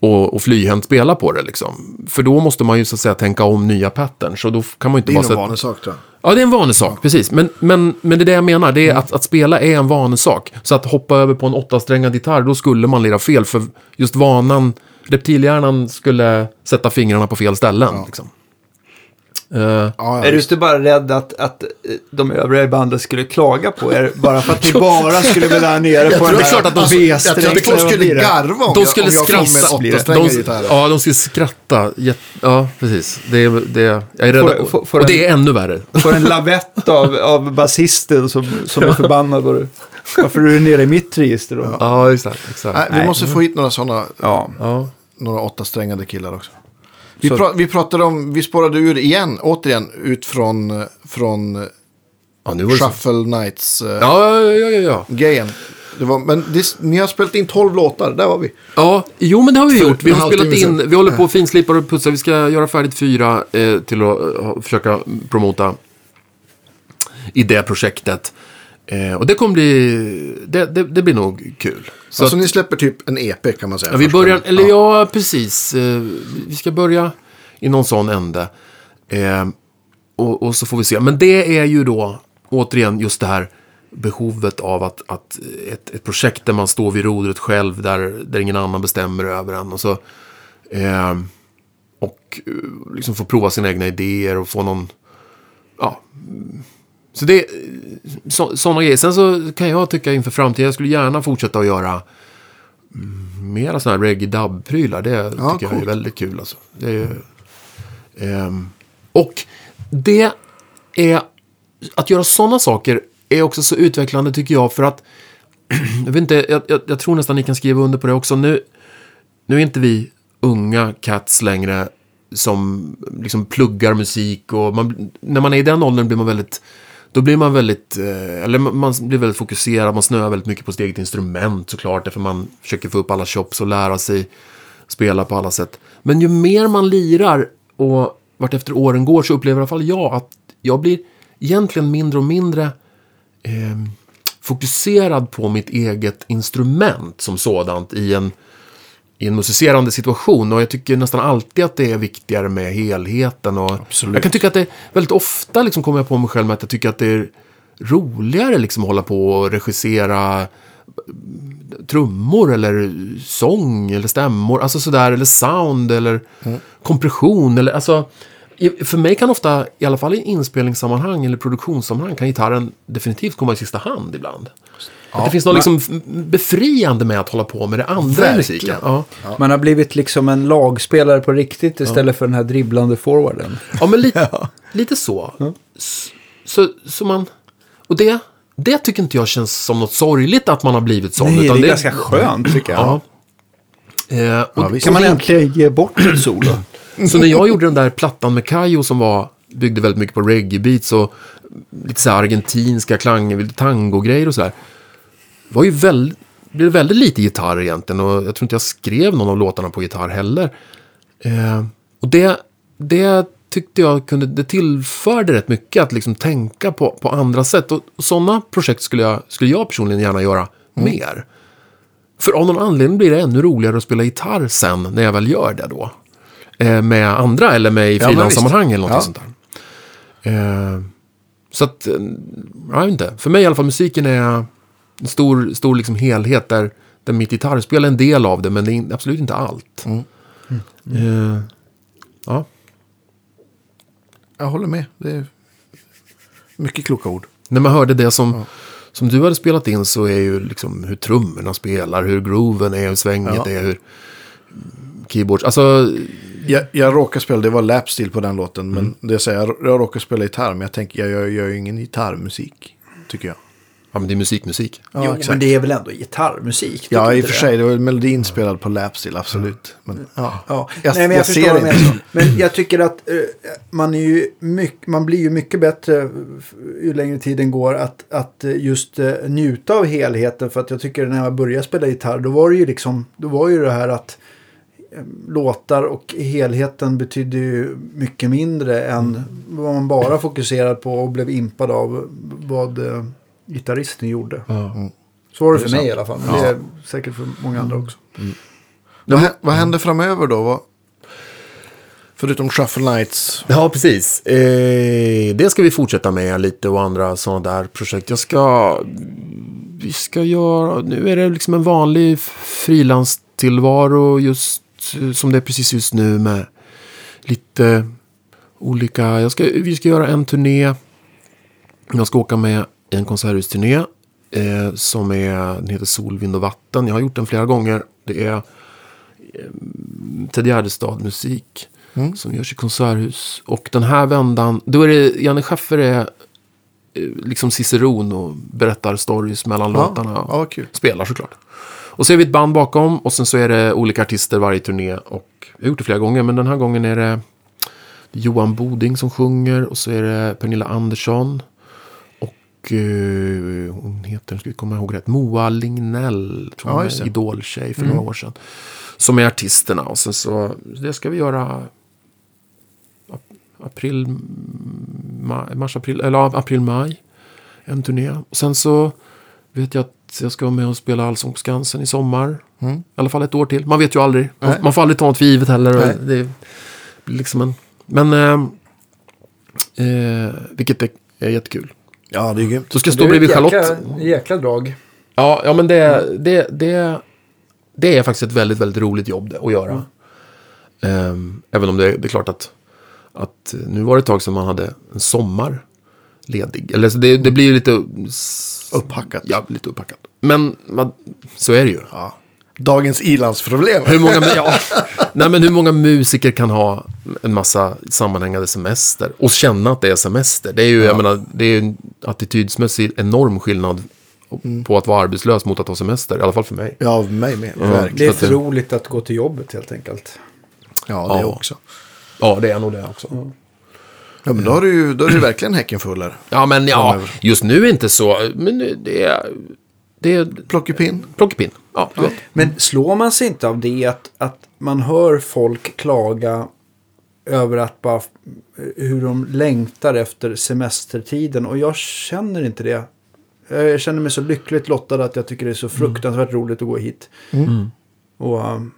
[SPEAKER 3] och, och flyhänt spela på det liksom. För då måste man ju så att säga tänka om nya patterns. Och då kan man ju inte
[SPEAKER 1] Det är
[SPEAKER 3] bara sätta...
[SPEAKER 1] vanesak tror jag.
[SPEAKER 3] Ja, det är en vanesak, precis. Men, men, men det är det jag menar, det är att, att spela är en vanesak. Så att hoppa över på en åttasträngad gitarr, då skulle man lira fel. För just vanan, reptilhjärnan skulle sätta fingrarna på fel ställen. Liksom. Eh,
[SPEAKER 1] Ja, ja,
[SPEAKER 2] Är du inte bara rädd att, att eh, de övriga i bandet skulle klaga på er? Bara för att ni bara skulle vilja ha nere på den
[SPEAKER 3] det är klart att de-
[SPEAKER 2] B-strängen?
[SPEAKER 1] Jag tror att
[SPEAKER 2] Vad
[SPEAKER 1] skulle garva om
[SPEAKER 3] de
[SPEAKER 1] jag,
[SPEAKER 3] skulle
[SPEAKER 1] om jag kom med
[SPEAKER 3] skratta.
[SPEAKER 1] åtta strängar
[SPEAKER 3] De,
[SPEAKER 1] gitarr.
[SPEAKER 3] ja, de skulle skratta. Ja, precis. Det är, det jag är rädd.
[SPEAKER 2] Får- får- får
[SPEAKER 3] och
[SPEAKER 2] en-
[SPEAKER 3] det är ännu värre.
[SPEAKER 2] Får en lavett av, av basisten som, som är förbannad. Var du, varför är du nere i mitt register då?
[SPEAKER 3] Ja, exakt. exakt.
[SPEAKER 1] Nej, vi
[SPEAKER 2] Nej.
[SPEAKER 1] måste få hit några sådana,
[SPEAKER 2] Ja.
[SPEAKER 3] Ja.
[SPEAKER 1] några åtta strängade killar också. Vi,
[SPEAKER 3] Så-
[SPEAKER 1] pra, vi pratade om, vi spårade ur igen, återigen, ut från, från eh,
[SPEAKER 3] ja, nu var det så.
[SPEAKER 1] Shuffle Nights eh,
[SPEAKER 3] Ja, ja, ja, ja, ja.
[SPEAKER 1] grejen. Det var, men det, ni har spelat in 12 låtar, där var vi.
[SPEAKER 3] Ja, jo men det har vi gjort. Vi
[SPEAKER 1] en
[SPEAKER 3] har spelat
[SPEAKER 1] halvtimme
[SPEAKER 3] in, vi håller på och finslipar och putsar. Vi ska göra färdigt fyra eh, till att eh, försöka promota i det projektet. Eh, och det kommer bli, det, det, det blir nog kul. Så
[SPEAKER 1] alltså
[SPEAKER 3] att,
[SPEAKER 1] ni släpper typ en EP kan man säga.
[SPEAKER 3] ja, vi börjar, eller ja, precis. Eh, vi ska börja i någon sån ände. Eh, och, och så får vi se. Men det är ju då, återigen, just det här behovet av att, att ett, ett projekt där man står vid rodret själv, där, där ingen annan bestämmer över en. Och, så, eh, och eh, liksom få prova sina egna idéer och få någon... Ja. Så det så, sådana grejer. Sen så kan jag tycka inför framtiden, jag skulle gärna fortsätta att göra mm, mera sådana här reggae dub-prylar. Det
[SPEAKER 1] Ja,
[SPEAKER 3] tycker jag är
[SPEAKER 1] coolt.
[SPEAKER 3] väldigt kul alltså. Det är, ehm, och det är, att göra sådana saker är också så utvecklande tycker jag för att jag vet inte, jag, jag, jag tror nästan ni kan skriva under på det också. Nu, nu är inte vi unga cats längre som liksom pluggar musik och man, när man är i den åldern blir man väldigt då blir man väldigt, eh, eller man- blir väldigt fokuserad, man snöar väldigt mycket på sitt eget instrument såklart, därför man försöker få upp alla chops och lära sig spela på alla sätt. Men ju mer man lirar och vart efter åren går så upplever i alla fall jag att jag blir egentligen mindre och mindre eh, fokuserad på mitt eget instrument som sådant i en, i en musicerande situation. Och jag tycker nästan alltid att det är viktigare med helheten. Och
[SPEAKER 1] Absolut.
[SPEAKER 3] Jag kan tycka att det väldigt ofta liksom kommer jag på mig själv med att jag tycker att det är roligare liksom att hålla på och regissera trummor eller sång eller stämmor, alltså sådär, eller sound eller kompression eller alltså för mig kan ofta, i alla fall i inspelningssammanhang eller produktionssammanhang, kan gitarren definitivt komma i sista hand ibland. Att det finns något liksom f- befriande med att hålla på med det andra i
[SPEAKER 1] Verkligen.
[SPEAKER 3] musiken. Ja.
[SPEAKER 2] Man har blivit liksom en lagspelare på riktigt istället för den här dribblande forwarden.
[SPEAKER 3] Ja, men lite, lite så. Så. Så man... Och det, det tycker inte jag känns som något sorgligt att man har blivit sån.
[SPEAKER 2] Nej, det är ganska skönt tycker jag.
[SPEAKER 3] Ja. Eh, och,
[SPEAKER 1] Ja.
[SPEAKER 2] Kan man äntligen ge bort ett solo?
[SPEAKER 3] Så när jag gjorde den där plattan med Kayo som var, byggde väldigt mycket på reggae-beats och lite så argentinska klanger, tango-grejer och sådär. Var ju väldigt, blev väldigt lite gitarr egentligen och jag tror inte jag skrev någon av låtarna på gitarr heller. Eh, och det, det tyckte jag kunde, det tillförde rätt mycket att liksom tänka på, på andra sätt. Och, och sådana projekt skulle jag, skulle jag personligen gärna göra mer. För av någon anledning blir det ännu roligare att spela gitarr sen när jag väl gör det då. Eh, med andra eller med i frilanssammanhang eller något
[SPEAKER 1] Ja.
[SPEAKER 3] sånt där. Eh, så att, eh, jag vet inte. För mig i alla fall, musiken är en stor, stor liksom helhet där, där mitt gitarrspel är en del av det, men det är absolut inte allt.
[SPEAKER 1] Mm.
[SPEAKER 3] Eh, ja.
[SPEAKER 1] Jag håller med. Det är mycket kloka ord.
[SPEAKER 3] När man hörde det som, som du hade spelat in så är ju liksom hur trummorna spelar, hur grooven är, hur svänget
[SPEAKER 1] Ja.
[SPEAKER 3] är, hur keyboards, alltså
[SPEAKER 1] Jag, jag råkar spela, det var lapstil på den låten. Men
[SPEAKER 3] Mm.
[SPEAKER 1] det jag säger, jag, jag råkar spela gitarr. Men jag tänker, jag gör, gör ju ingen gitarrmusik. Tycker jag.
[SPEAKER 3] Ja, men det är musikmusik.
[SPEAKER 1] Ja,
[SPEAKER 2] jo,
[SPEAKER 1] exakt.
[SPEAKER 2] men det är väl ändå gitarrmusik?
[SPEAKER 1] Ja, i och för
[SPEAKER 2] det?
[SPEAKER 1] sig. Det var melodin spelad på lapstil, absolut. Men, ja.
[SPEAKER 2] Ja,
[SPEAKER 1] Jag-
[SPEAKER 2] Nej, men jag,
[SPEAKER 1] jag ser det inte.
[SPEAKER 2] Men jag tycker att eh, man, är ju mycket, man blir ju mycket bättre f- ju längre tiden går att, att eh, just eh, njuta av helheten. För att jag tycker när jag började spela gitarr då var det ju liksom, då var ju det här att eh, låtar och helheten betydde ju mycket mindre än vad man bara fokuserade på och blev impad av vad eh, gitarristen gjorde. Så var det för
[SPEAKER 3] Det
[SPEAKER 2] mig i alla fall. Men det är säkert för många andra också.
[SPEAKER 1] Vad, hä- vad händer framöver då? Vad, förutom Shuffle Nights.
[SPEAKER 3] Ja, precis. Eh, det ska vi fortsätta med lite och andra sådana där projekt. Jag ska... Vi ska göra... Nu är det liksom en vanlig frilanstillvaro just eh, som det är precis just nu med lite olika... Jag ska, vi ska göra en turné. Jag ska åka med i en konserthusturné eh, som är, den heter Sol, vind och vatten. Jag har gjort den flera gånger. Det är eh, Ted Gärdestad musik som görs i konserthus. Och den här vändan, då är det, Janne Schaffer är eh, liksom ciceron och berättar stories mellan låtarna.
[SPEAKER 1] ja, kul.
[SPEAKER 3] Spelar såklart. Och så är vi ett band bakom och sen så är det olika artister varje turné. Och jag har gjort det flera gånger, men den här gången är det Johan Boding som sjunger och så är det Pernilla Andersson. Eh, hon heter, ska vi komma ihåg rätt, Moa Lignell, tror
[SPEAKER 1] Ja,
[SPEAKER 3] jag,
[SPEAKER 1] det.
[SPEAKER 3] idoltjej för några år sedan. Som är artisterna och sen så, det ska vi göra ap- april, maj, mars, april, eller ja, april, maj. En turné. Och sen så vet jag att jag ska vara med och spela Allsång på Skansen i sommar.
[SPEAKER 1] Mm.
[SPEAKER 3] I alla fall ett år till. Man vet ju aldrig. Man, man får aldrig ta något för givet heller. Det blir liksom en... Men... Eh, eh, vilket är, är jättekul.
[SPEAKER 1] Ja, det är grymt.
[SPEAKER 3] Så ska stå bredvid
[SPEAKER 2] ett
[SPEAKER 3] Charlotte.
[SPEAKER 2] Jäkla, jäkla drag.
[SPEAKER 3] Ja, ja men det, det, det, det är faktiskt ett väldigt, väldigt roligt jobb att göra. Ehm, även om det, det är klart att, att nu var det ett tag sedan man hade en sommar ledig. Eller så det, det blir ju lite...
[SPEAKER 1] Upphackat.
[SPEAKER 3] Ja, lite upphackat. Men man, så är det ju.
[SPEAKER 1] Ja. Dagens ilandsproblem.
[SPEAKER 3] Hur många, ja, nej, men hur många musiker kan ha en massa sammanhängande semester och känna att det är semester? Det är ju, jag menar, det är ju en attitydsmässig enorm skillnad på att vara arbetslös mot att ha semester. I alla fall för mig.
[SPEAKER 1] Ja, mig med.
[SPEAKER 2] Det är
[SPEAKER 1] Verkligen.
[SPEAKER 3] Det-
[SPEAKER 2] för roligt att gå till jobbet helt enkelt.
[SPEAKER 1] Ja, det
[SPEAKER 3] Ja.
[SPEAKER 1] också.
[SPEAKER 3] Ja, det är nog det också.
[SPEAKER 1] Ja, men då har du ju då är du verkligen häcken full här.
[SPEAKER 3] Ja, men ja, just nu inte så. Men det är... Det är
[SPEAKER 1] Plockepinn.
[SPEAKER 3] plockepinn. Ja, vet.
[SPEAKER 2] Men slår man sig inte av det att, att man hör folk klaga över att bara hur de längtar efter semestertiden och jag känner inte det. Jag känner mig så lyckligt lottad att jag tycker det är så fruktansvärt roligt att gå hit. Och, um,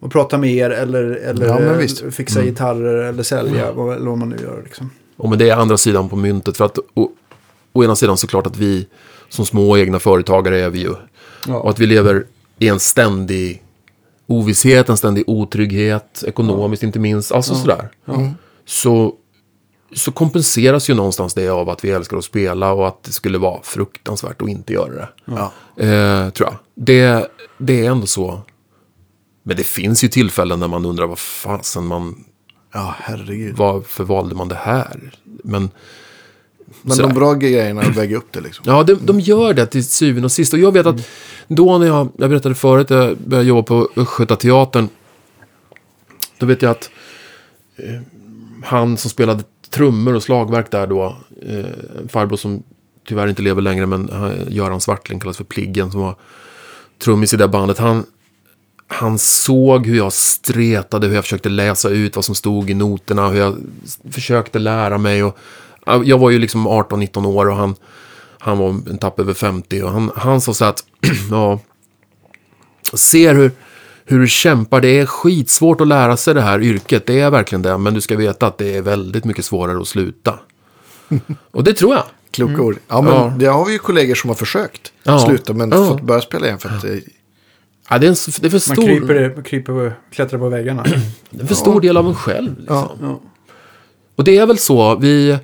[SPEAKER 2] och prata med er eller, eller
[SPEAKER 1] Ja,
[SPEAKER 2] eh, fixa gitarrer eller sälja vad, eller vad man nu gör. Liksom.
[SPEAKER 3] Och men det är andra sidan på myntet. För att å, å ena sidan såklart att vi som små egna företagare är vi ju. Och att vi lever i en ständig ovisshet, en ständig otrygghet, ekonomiskt inte minst. Alltså sådär. Så, så kompenseras ju någonstans det av att vi älskar att spela och att det skulle vara fruktansvärt att inte göra det.
[SPEAKER 1] Ja.
[SPEAKER 3] Eh, tror jag. Det, det är ändå så. Men det finns ju tillfällen när man undrar vad fasen man,
[SPEAKER 1] ja, herregud.
[SPEAKER 3] varför valde man det här? Men
[SPEAKER 1] Men
[SPEAKER 3] sådär.
[SPEAKER 1] de bra grejerna väger upp det liksom.
[SPEAKER 3] Ja, de, de gör det till syvende och sist. Och jag vet att då när jag, jag berättade förut, jag började jobba på Östgötateatern. Då vet jag att eh, han som spelade trummor och slagverk där då, eh, en farbror som tyvärr inte lever längre, men eh, Göran Svartling kallas för Pliggen, som var trummis i det bandet. Han, han såg hur jag stretade, hur jag försökte läsa ut vad som stod i noterna, hur jag försökte lära mig. Och, jag var ju liksom 18-19 år och han, han var en tapp över 50 och han, han sa så att, ja, ser hur, hur du kämpar, det är skitsvårt att lära sig det här yrket, det är verkligen det, men du ska veta att det är väldigt mycket svårare att sluta. och det tror jag.
[SPEAKER 1] Kloka ord. Ja, men
[SPEAKER 3] Ja.
[SPEAKER 1] det har vi ju kollegor som har försökt
[SPEAKER 3] Ja.
[SPEAKER 1] sluta, men
[SPEAKER 3] Ja.
[SPEAKER 1] fått börja spela igen för att det
[SPEAKER 3] Ja, det, är en, det är för
[SPEAKER 2] Man
[SPEAKER 3] stor,
[SPEAKER 2] kryper, kryper klättrar på väggarna.
[SPEAKER 3] det är för stor del av en själv. Liksom.
[SPEAKER 1] Ja.
[SPEAKER 2] ja.
[SPEAKER 3] Och det är väl så, vi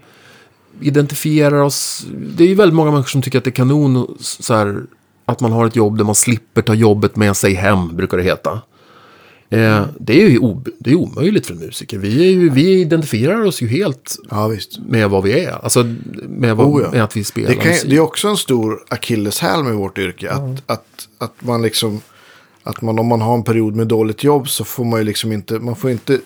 [SPEAKER 3] identifierar oss, det är ju väldigt många människor som tycker att det är kanon så här, att man har ett jobb där man slipper ta jobbet med sig hem, brukar det heta. Eh, det är ju det är omöjligt för en musiker. Vi, är ju, vi identifierar oss ju helt
[SPEAKER 1] Ja, visst.
[SPEAKER 3] med vad vi är. Alltså med, vad,
[SPEAKER 1] Oh, ja.
[SPEAKER 3] med att vi spelar
[SPEAKER 1] Det, kan, det är också en stor akilleshäl med vårt yrke. Att, att, att man liksom, att man om man har en period med dåligt jobb så får man ju liksom inte, man får inte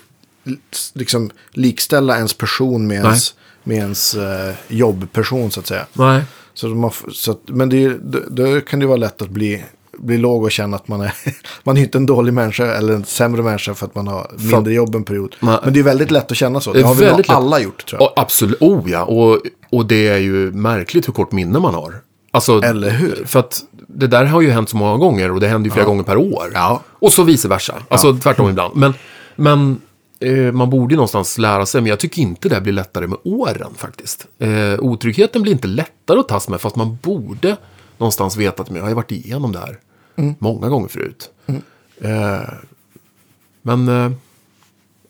[SPEAKER 1] liksom likställa ens person med ens, med ens eh, jobbperson så att säga.
[SPEAKER 3] Nej.
[SPEAKER 1] Så man, så att, men det, då, då kan det vara lätt att bli, bli låg och känna att man är, man är inte en dålig människa eller en sämre människa för att man har mindre jobb en period.
[SPEAKER 3] Nej.
[SPEAKER 1] Men det är väldigt lätt att känna så.
[SPEAKER 3] Det
[SPEAKER 1] Det har nog
[SPEAKER 3] väldigt lätt.
[SPEAKER 1] alla gjort tror jag.
[SPEAKER 3] Och, absolut, oh ja. Och, och det är ju märkligt hur kort minne man har. Alltså,
[SPEAKER 1] Eller hur?
[SPEAKER 3] För att det där har ju hänt så många gånger och det händer ju flera gånger per år.
[SPEAKER 1] Ja.
[SPEAKER 3] Och så vice versa. Alltså tvärtom ibland. Men, men eh, man borde ju någonstans lära sig. Men jag tycker inte det blir lättare med åren faktiskt. Eh, otryggheten blir inte lättare att tas med. Fast man borde någonstans veta att jag har varit igenom det här många gånger förut. Eh, men eh,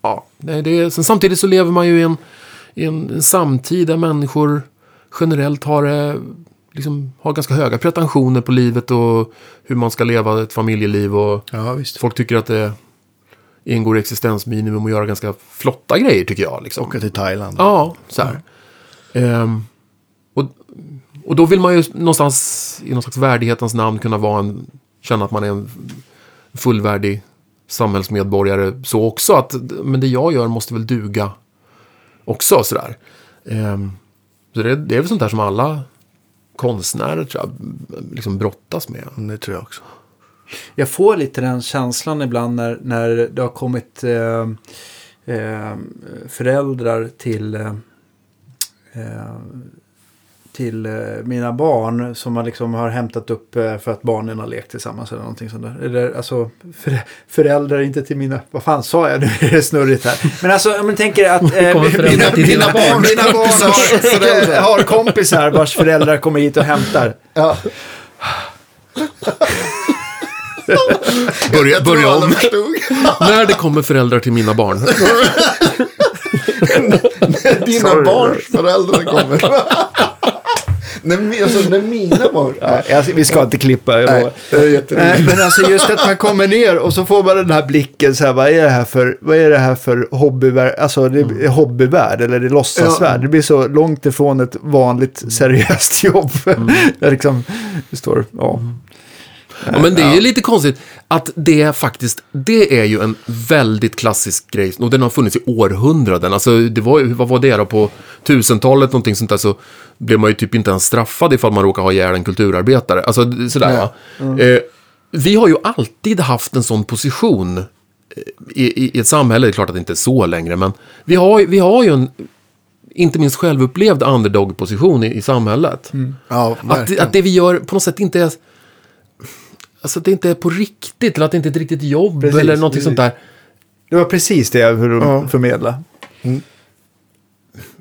[SPEAKER 3] ja, nej, det är, sen samtidigt så lever man ju i en, i en, en samtid där människor generellt har, eh, liksom, har ganska höga pretensioner på livet och hur man ska leva ett familjeliv. Och
[SPEAKER 1] Ja, visst.
[SPEAKER 3] folk tycker att det ingår i existensminimum att göra ganska flotta grejer tycker jag. Liksom.
[SPEAKER 1] Åka till Thailand.
[SPEAKER 3] Ja, så här. Ehm, och, och då vill man ju någonstans i någon slags värdighetens namn kunna vara en, känna att man är en fullvärdig samhällsmedborgare så också. Att, men det jag gör måste väl duga också sådär. Ehm, så det, det är väl sånt där som alla konstnärer tror jag liksom brottas med.
[SPEAKER 1] Det tror jag också.
[SPEAKER 2] Jag får lite den känslan ibland när, när det har kommit eh, eh, föräldrar till, eh, eh, till eh, mina barn som har, liksom har hämtat upp eh, för att barnen har lekt tillsammans eller någonting sånt där. Eller alltså för, föräldrar, inte till mina... Vad fan sa jag? Nu är det snurrigt här. Men alltså, jag men tänker att... Eh,
[SPEAKER 3] föräldrar till dina barn.
[SPEAKER 2] Mina barn har, har kompisar vars föräldrar kommer hit och hämtar.
[SPEAKER 1] Ja.
[SPEAKER 3] Börja, börja om. När det kommer föräldrar till mina barn.
[SPEAKER 1] Dina
[SPEAKER 2] Sorry.
[SPEAKER 1] barns föräldrar kommer. när, alltså, när mina var...
[SPEAKER 2] Ja, alltså, vi ska inte klippa, jag
[SPEAKER 1] Nej, det är.
[SPEAKER 2] Nej, men alltså just att man kommer ner och så får man den här blicken så här, vad är det här för, vad är det här för hobbyvärld, alltså det är hobbyvärld eller det är låtsasvärld. Det blir så långt ifrån ett vanligt seriöst jobb. Där liksom, det står, ja.
[SPEAKER 3] Ja, men det är ju lite konstigt att det faktiskt, det är ju en väldigt klassisk grej och den har funnits i århundraden. Alltså, det var, ju- vad var det då på 1000-talet, någonting sånt där, så blev man ju typ inte ens straffad ifall man råkar ha ihjäl en kulturarbetare. Alltså sådär,
[SPEAKER 1] Ja.
[SPEAKER 3] va. Eh, vi har ju alltid haft en sån position eh, i, i, i ett samhälle, det är klart att det inte är så längre, men vi har, vi har ju en, inte minst självupplevd underdog-position i, i samhället.
[SPEAKER 1] Ja,
[SPEAKER 3] Att, att det vi gör på något sätt inte är... Alltså att det inte är på riktigt, eller att det inte är ett riktigt jobb,
[SPEAKER 2] Precis,
[SPEAKER 3] eller någonting
[SPEAKER 2] precis.
[SPEAKER 3] sånt där.
[SPEAKER 2] Det var precis det jag ville
[SPEAKER 1] Ja.
[SPEAKER 2] förmedla.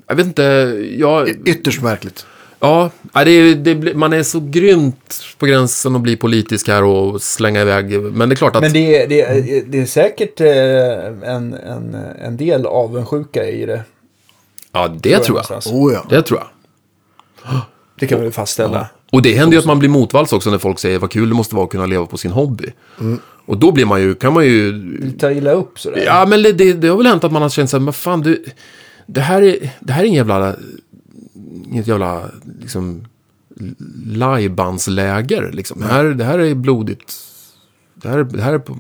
[SPEAKER 3] Jag vet inte, jag...
[SPEAKER 1] Ytterst märkligt.
[SPEAKER 3] Ja, det, är- det, man är så grymt på gränsen att bli politisk här och slänga iväg. Men det är klart att...
[SPEAKER 2] Men det, är- det, är- det är säkert eh, en, en, en del avundsjuka i det.
[SPEAKER 3] ja, det tror jag.
[SPEAKER 2] någonstans.
[SPEAKER 1] Oh ja.
[SPEAKER 3] Det tror jag.
[SPEAKER 2] Det kan vi fastställa.
[SPEAKER 3] Och det händer ju att man blir motvalls också när folk säger vad kul det måste vara att kunna leva på sin hobby. Och då blir man ju, kan man ju...
[SPEAKER 2] Ta illa upp sådär.
[SPEAKER 3] Ja, men det, det, det har väl hänt att man har känt så här, men fan du, det här är, det här är ingen jävla, inget jävla, liksom, lajbansläger, liksom. Det, här, det här är blodigt, det här, det här, är, på,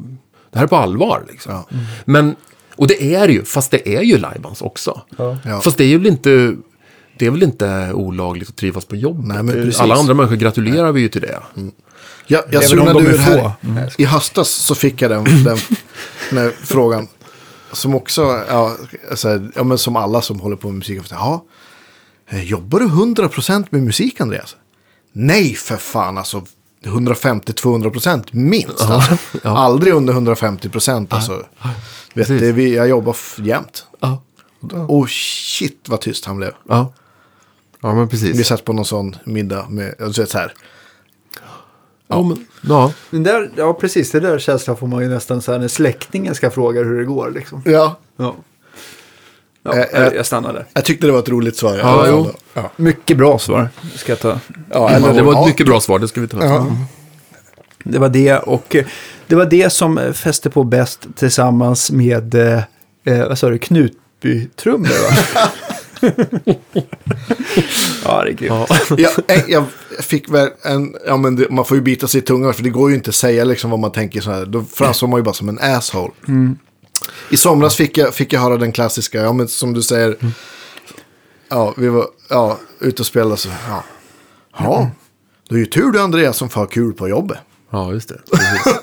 [SPEAKER 3] det här är på allvar, liksom.
[SPEAKER 1] Ja.
[SPEAKER 3] Men, och det är ju, fast det är ju lajbans också.
[SPEAKER 2] Ja.
[SPEAKER 3] Fast det är ju väl inte, det är väl inte olagligt att trivas på jobbet.
[SPEAKER 1] Nej.
[SPEAKER 3] Alla andra människor gratulerar vi ju till det.
[SPEAKER 1] Jag, jag
[SPEAKER 2] Även om
[SPEAKER 1] zonade
[SPEAKER 2] de är
[SPEAKER 1] ur här.
[SPEAKER 2] få. Mm.
[SPEAKER 1] I höstas så fick jag den, den, den frågan. Som också, ja, så här, ja, men som alla som håller på med musik. Ja, eh, jobbar du 100% med musik Andreas? Nej, för fan alltså. 150-200% minst. Alltså.
[SPEAKER 3] ja.
[SPEAKER 1] Aldrig under 150% alltså. Vet
[SPEAKER 3] Precis.
[SPEAKER 1] du, jag jobbar jämt.
[SPEAKER 3] Ja.
[SPEAKER 1] Och shit vad tyst han blev.
[SPEAKER 3] Ja, men
[SPEAKER 1] Vi
[SPEAKER 3] precis.
[SPEAKER 1] satt på någon sån middag med, alltså, så här.
[SPEAKER 3] Ja, men, ja.
[SPEAKER 2] Men där, ja, precis. Det där känslan får man ju nästan så här när släktingen ska fråga hur det går. Liksom.
[SPEAKER 1] Ja,
[SPEAKER 2] Ja. Ja, jag- jag stannar där.
[SPEAKER 1] jag tyckte det var ett roligt svar.
[SPEAKER 3] Ja, jo.
[SPEAKER 1] ja.
[SPEAKER 2] Mycket bra svar. Ska jag ta.
[SPEAKER 1] ja
[SPEAKER 3] det var ett mycket bra svar, det ska vi ta.
[SPEAKER 1] Ja.
[SPEAKER 2] Det var det och eh, det var det som fäste på bäst tillsammans med, eh, eh, vad sa du, Knutbytrummor va? ja, det är grymt.
[SPEAKER 3] Ja.
[SPEAKER 1] jag, eh, jag fick väl en, ja men det, man får ju bita sig i tungan för det går ju inte att säga liksom vad man tänker så här. Då framstår man ju bara som en asshole. I somras fick jag, fick jag höra den klassiska, ja men som du säger, ja vi var, ja ute och spelade så, ja. Ja, det är ju tur du Andreas som får ha kul på jobbet.
[SPEAKER 3] ja, just det. Precis.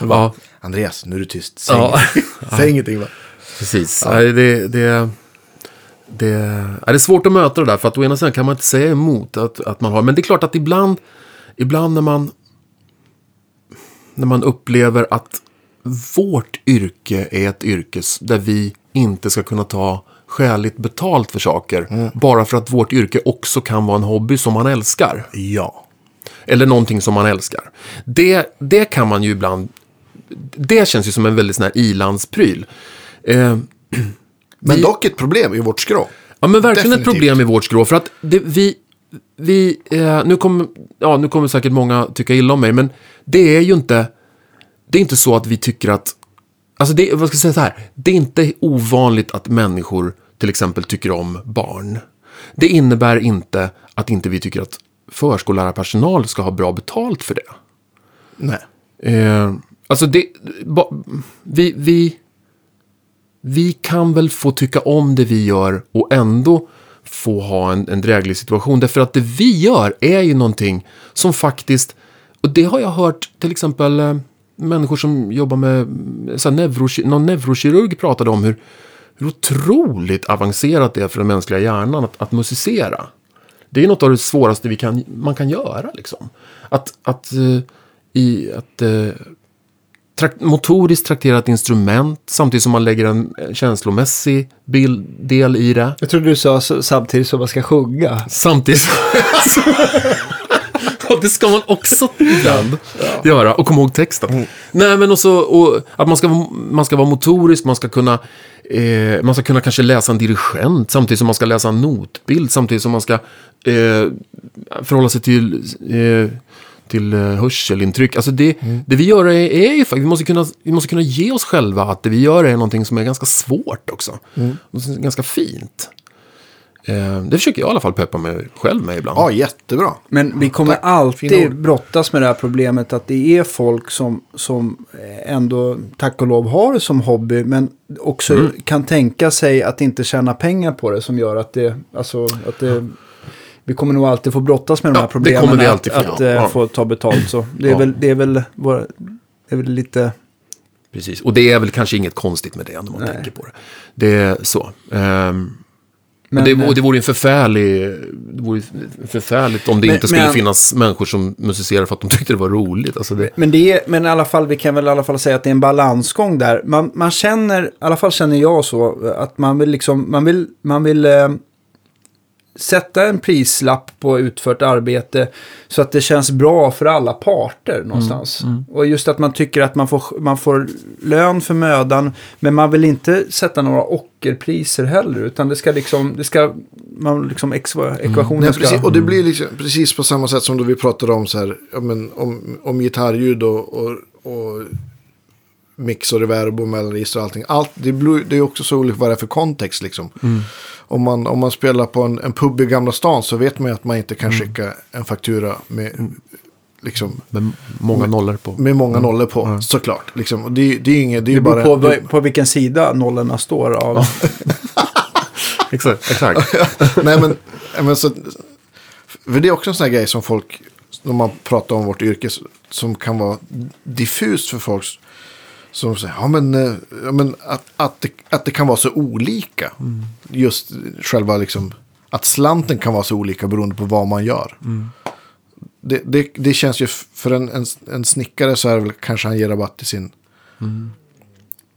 [SPEAKER 3] ja,
[SPEAKER 1] Andreas, nu är du tyst, säg,
[SPEAKER 3] Ja.
[SPEAKER 1] ingenting. säg ingenting va.
[SPEAKER 3] precis. Nej, det, det, det, är det är svårt att möta det där, för att å ena sidan kan man inte säga emot att, att man har, men det är klart att ibland, ibland när man, när man upplever att vårt yrke är ett yrke där vi inte ska kunna ta skäligt betalt för saker, bara för att vårt yrke också kan vara en hobby som man älskar.
[SPEAKER 1] Ja.
[SPEAKER 3] Eller någonting som man älskar. Det, det kan man ju ibland... Det känns ju som en väldigt sån här ilandspryl. Eh,
[SPEAKER 1] Men
[SPEAKER 3] Vi-
[SPEAKER 1] dock ett problem i vårt skrå.
[SPEAKER 3] ja, men verkligen ett
[SPEAKER 1] Definitivt.
[SPEAKER 3] problem i vårt skrå. För att det, vi... vi eh, nu, kommer, ja, nu kommer säkert många tycka illa om mig, men det är ju inte... Det är inte så att vi tycker att... Alltså, det, vad ska jag säga så här? Det är inte ovanligt att människor till exempel tycker om barn. Det innebär inte att inte vi tycker att förskollärarpersonal ska ha bra betalt för det.
[SPEAKER 1] Nej.
[SPEAKER 3] Eh, alltså det, ba, vi, vi, vi kan väl få tycka om det vi gör och ändå få ha en, en dräglig situation. Därför att det vi gör är ju någonting som faktiskt, och det har jag hört till exempel eh, människor som jobbar med eh, så här, neuro, någon neurokirurg pratade om hur, hur otroligt avancerat det är för den mänskliga hjärnan att, att musicera. Det är något av det svåraste vi kan, man kan göra. Liksom. Att, att, eh, i, att trakt, motoriskt traktera ett instrument samtidigt som man lägger en eh, känslomässig bild, del i det.
[SPEAKER 2] Jag trodde du sa så, samtidigt som man ska sjunga.
[SPEAKER 3] Samtidigt Ja, det ska man också ibland göra och komma ihåg texten. Nej, men också och att man ska, man ska vara motorisk, man ska kunna eh, man ska kunna kanske läsa en dirigent samtidigt som man ska läsa en notbild, samtidigt som man ska eh, förhålla sig till, eh, till eh, hörselintryck. Alltså det, det vi gör är, är ju faktiskt, vi måste, kunna, vi måste kunna ge oss själva att det vi gör är någonting som är ganska svårt också. Är ganska fint. Eh, det försöker jag i alla fall peppa mig själv med ibland.
[SPEAKER 1] Ja, jättebra.
[SPEAKER 2] Men vi kommer alltid brottas med det här problemet att det är folk som, som ändå, tack och lov, har det som hobby. Men också
[SPEAKER 3] Mm.
[SPEAKER 2] kan tänka sig att inte tjäna pengar på det som gör att det, alltså, att det, vi kommer nog alltid få brottas med de
[SPEAKER 3] Ja,
[SPEAKER 2] här
[SPEAKER 3] det
[SPEAKER 2] problemen.
[SPEAKER 3] kommer vi
[SPEAKER 2] att-
[SPEAKER 3] alltid få,
[SPEAKER 2] Att,
[SPEAKER 3] ja.
[SPEAKER 2] eh,
[SPEAKER 3] Ja.
[SPEAKER 2] få ta betalt. Så det är
[SPEAKER 3] Ja.
[SPEAKER 2] väl, det är väl, våra, det är väl lite...
[SPEAKER 3] Precis, och det är väl kanske inget konstigt med det när man
[SPEAKER 2] Nej.
[SPEAKER 3] tänker på det. Det är så. Ehm,
[SPEAKER 2] Men,
[SPEAKER 3] och det,
[SPEAKER 2] eh,
[SPEAKER 3] och det vore ju förfärlig, det vore förfärligt om det
[SPEAKER 2] Men-
[SPEAKER 3] inte skulle
[SPEAKER 2] men-
[SPEAKER 3] finnas människor som musicerar för att de tyckte det var roligt. Alltså det,
[SPEAKER 2] Men, det är, men i alla fall, vi kan väl i alla fall säga att det är en balansgång där. Man, man känner, i alla fall känner jag så, att man vill liksom, man vill, man vill eh, sätta en prislapp på utfört arbete så att det känns bra för alla parter någonstans. Och just att man tycker att man får, man får lön för mödan, men man vill inte sätta några ockerpriser heller, utan det ska liksom, det ska, man liksom, ex, ekvationen
[SPEAKER 1] Nej,
[SPEAKER 2] ska...
[SPEAKER 1] precis, och det blir liksom, precis på samma sätt som då vi pratade om, så här, ja, men, om, om gitarrljud och, och, och mix och reverb och mellanregister och allting. Allt, det, blir, det är också så olika vad det är för kontext. Liksom. Om, man, om man spelar på en, en pub i Gamla stan så vet man ju att man inte kan skicka en faktura med, liksom,
[SPEAKER 3] med många nollor på.
[SPEAKER 1] med många nollor på, såklart. Liksom. Och det, det är inget, det är
[SPEAKER 2] Det beror
[SPEAKER 1] bara...
[SPEAKER 2] på,
[SPEAKER 1] det-
[SPEAKER 2] på, på vilken sida nollorna står av.
[SPEAKER 3] Exakt. exakt.
[SPEAKER 1] Nej men, men så, för det är också en sån här grej som folk, när man pratar om vårt yrke, som kan vara diffust för folk. Som säger, ja men, eh, ja, men att, att, det, att det kan vara så olika. Just själva liksom, att slanten kan vara så olika beroende på vad man gör. Det, det, det känns ju, för en, en, en snickare så är det väl kanske han ger rabatt till sin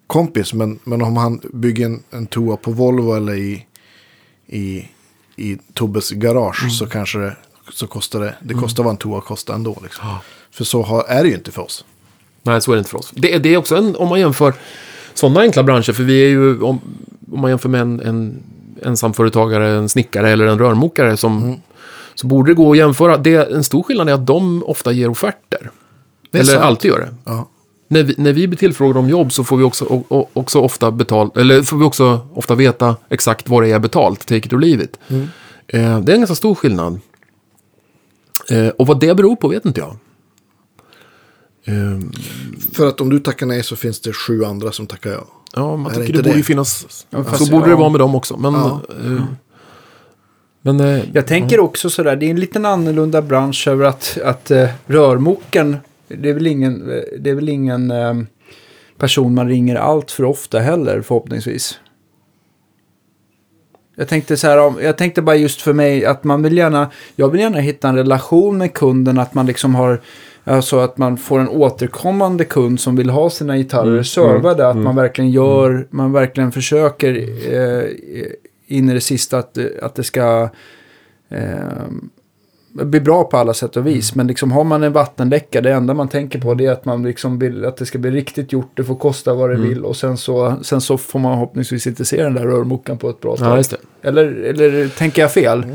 [SPEAKER 1] kompis. Men, men om han bygger en, en toa på Volvo eller i, i, i Tobbes garage så kanske det, så kostar det, det kostar vad en toa kostar ändå. Liksom. För så har, är det ju inte för oss.
[SPEAKER 3] Nej, så är det inte för oss. Det, är- det är också en, om man jämför sådana enkla branscher, för vi är ju, om, om man jämför med en, en ensamföretagare, en snickare eller en rörmokare som, så borde det gå att jämföra. Det, en stor skillnad är att de ofta ger offerter. Eller
[SPEAKER 1] sant.
[SPEAKER 3] alltid gör det.
[SPEAKER 1] Ja.
[SPEAKER 3] När vi, när vi blir tillfrågade om jobb så får vi också, o, också ofta betalt, eller får vi också ofta veta exakt vad det är betalt, take it or leave it.
[SPEAKER 1] Mm.
[SPEAKER 3] Eh, det är en ganska stor skillnad. Eh, och vad det beror på vet inte jag. Eh,
[SPEAKER 1] För att om du tackar nej så finns det sju andra som tackar ja.
[SPEAKER 3] Ja, man
[SPEAKER 1] det
[SPEAKER 3] tycker
[SPEAKER 1] inte
[SPEAKER 3] det borde
[SPEAKER 1] det?
[SPEAKER 3] ju finnas.
[SPEAKER 2] Ja, fast
[SPEAKER 3] så borde
[SPEAKER 2] ja.
[SPEAKER 3] det vara med dem också. Men,
[SPEAKER 1] Ja.
[SPEAKER 3] eh, men eh,
[SPEAKER 2] Jag tänker också sådär, det är en liten annorlunda bransch över att, att uh, rörmokaren, det är väl ingen, eh, det är väl ingen eh, person man ringer allt för ofta heller förhoppningsvis. Jag tänkte så här, jag tänkte bara just för mig att man vill gärna, jag vill gärna hitta en relation med kunden, att man liksom har, alltså att man får en återkommande kund som vill ha sina gitarrer servade, att man verkligen gör, man verkligen försöker eh, in i det sista att, att det ska eh, bli bra på alla sätt och vis. Men liksom har man en vattenläcka, det enda man tänker på det är att man liksom vill att det ska bli riktigt gjort, det får kosta vad det vill och sen så, sen så får man förhoppningsvis inte se den där rörmokaren på ett bra
[SPEAKER 3] ja, det.
[SPEAKER 2] eller, eller tänker jag fel?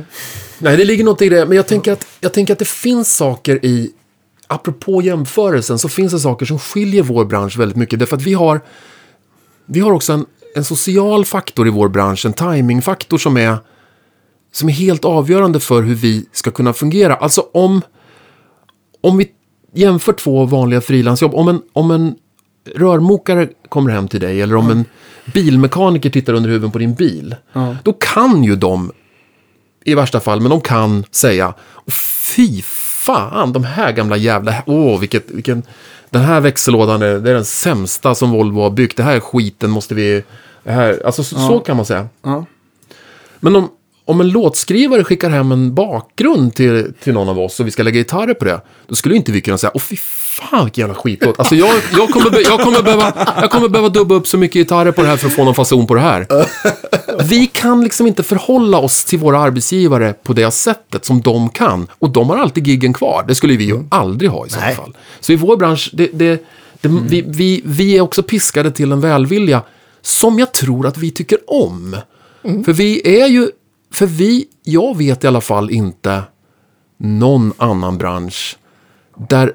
[SPEAKER 3] Nej, det ligger något i det. Men jag tänker, att, jag tänker att det finns saker i... Apropå jämförelsen så finns det saker som skiljer vår bransch väldigt mycket. Därför att vi har, vi har också en, en social faktor i vår bransch. En timingfaktor som är, som är helt avgörande för hur vi ska kunna fungera. Alltså om, om vi jämför två vanliga frilansjobb. Om en, om en rörmokare kommer hem till dig eller om en bilmekaniker tittar under huven på din bil.
[SPEAKER 2] Ja.
[SPEAKER 3] Då kan ju de i värsta fall, men de kan säga fy fan, de här gamla jävla, åh vilket, vilken, den här växellådan är, det är den sämsta som Volvo har byggt, det här skiten måste vi, det här, alltså så,
[SPEAKER 2] Ja.
[SPEAKER 3] så kan man säga.
[SPEAKER 2] Ja.
[SPEAKER 3] Men om, om en låtskrivare skickar hem en bakgrund till, till någon av oss och vi ska lägga gitarrer på det, då skulle inte vi kunna säga, åh fy fan vilken jävla skitlåt. Alltså jag, jag, kommer, be, jag, kommer behöva, jag kommer behöva dubba upp så mycket gitarrer på det här för att få någon fason på det här. Vi kan liksom inte förhålla oss till våra arbetsgivare på det sättet som de kan. Och de har alltid giggen kvar. Det skulle vi ju aldrig ha i så
[SPEAKER 1] Nej.
[SPEAKER 3] fall. Så i vår bransch, det, det, det, vi, vi, vi är också piskade till en välvilja som jag tror att vi tycker om. För vi är ju, för vi, jag vet i alla fall inte någon annan bransch där,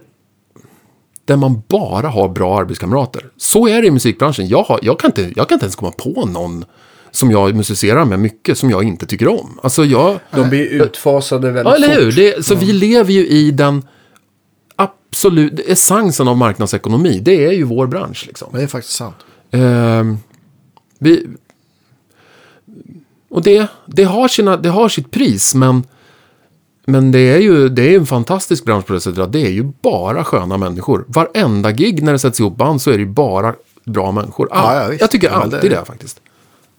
[SPEAKER 3] där man bara har bra arbetskamrater. Så är det i musikbranschen. Jag, har, jag, kan inte, jag kan inte ens komma på någon som jag musicerar med mycket som jag inte tycker om. Alltså jag...
[SPEAKER 2] De blir utfasade väldigt
[SPEAKER 3] Ja, eller hur?
[SPEAKER 2] fort.
[SPEAKER 3] Det, så vi lever ju i den absolut essensen av marknadsekonomi. Det är ju vår bransch liksom.
[SPEAKER 1] Det är faktiskt sant.
[SPEAKER 3] Ehm, vi, och det, det, har sina, det har sitt pris, men, men det är ju det är en fantastisk bransch på det sättet att det är ju bara sköna människor. Varenda gig när det sätts ihop band så är det ju bara bra människor. All,
[SPEAKER 1] Ja, ja, visst.
[SPEAKER 3] jag tycker
[SPEAKER 1] Ja,
[SPEAKER 3] alltid
[SPEAKER 1] det-
[SPEAKER 3] det, faktiskt.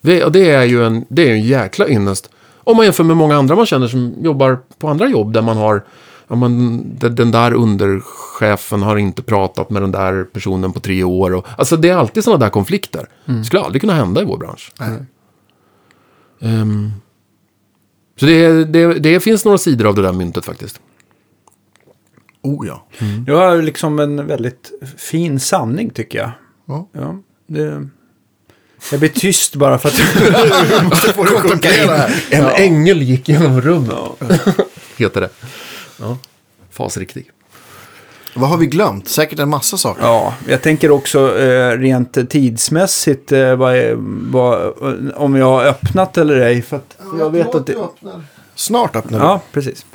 [SPEAKER 3] Det, och det är ju en, det är en jäkla ynnest. Om man jämför med många andra man känner som jobbar på andra jobb där man har Ja, men den där underchefen har inte pratat med den där personen på tre år. Och, alltså det är alltid sådana där konflikter. Det skulle aldrig kunna hända i vår bransch.
[SPEAKER 1] Nej.
[SPEAKER 3] Ehm, så det, det, det finns några sidor av det där myntet faktiskt.
[SPEAKER 1] Oh ja.
[SPEAKER 2] Du har liksom en väldigt fin sanning tycker jag.
[SPEAKER 1] Ja.
[SPEAKER 2] Ja, det... Jag blir tyst bara för att...
[SPEAKER 1] Så får du kontrollera här.
[SPEAKER 3] En ängel gick genom rummet. Heter det. Ja, fasriktig.
[SPEAKER 1] Vad har vi glömt? Säkert en massa saker.
[SPEAKER 2] Ja, jag tänker också eh, rent tidsmässigt eh, vad är, vad, om jag har öppnat eller ej. För att jag vet att det...
[SPEAKER 1] Snart öppnar vi.
[SPEAKER 2] Ja, precis.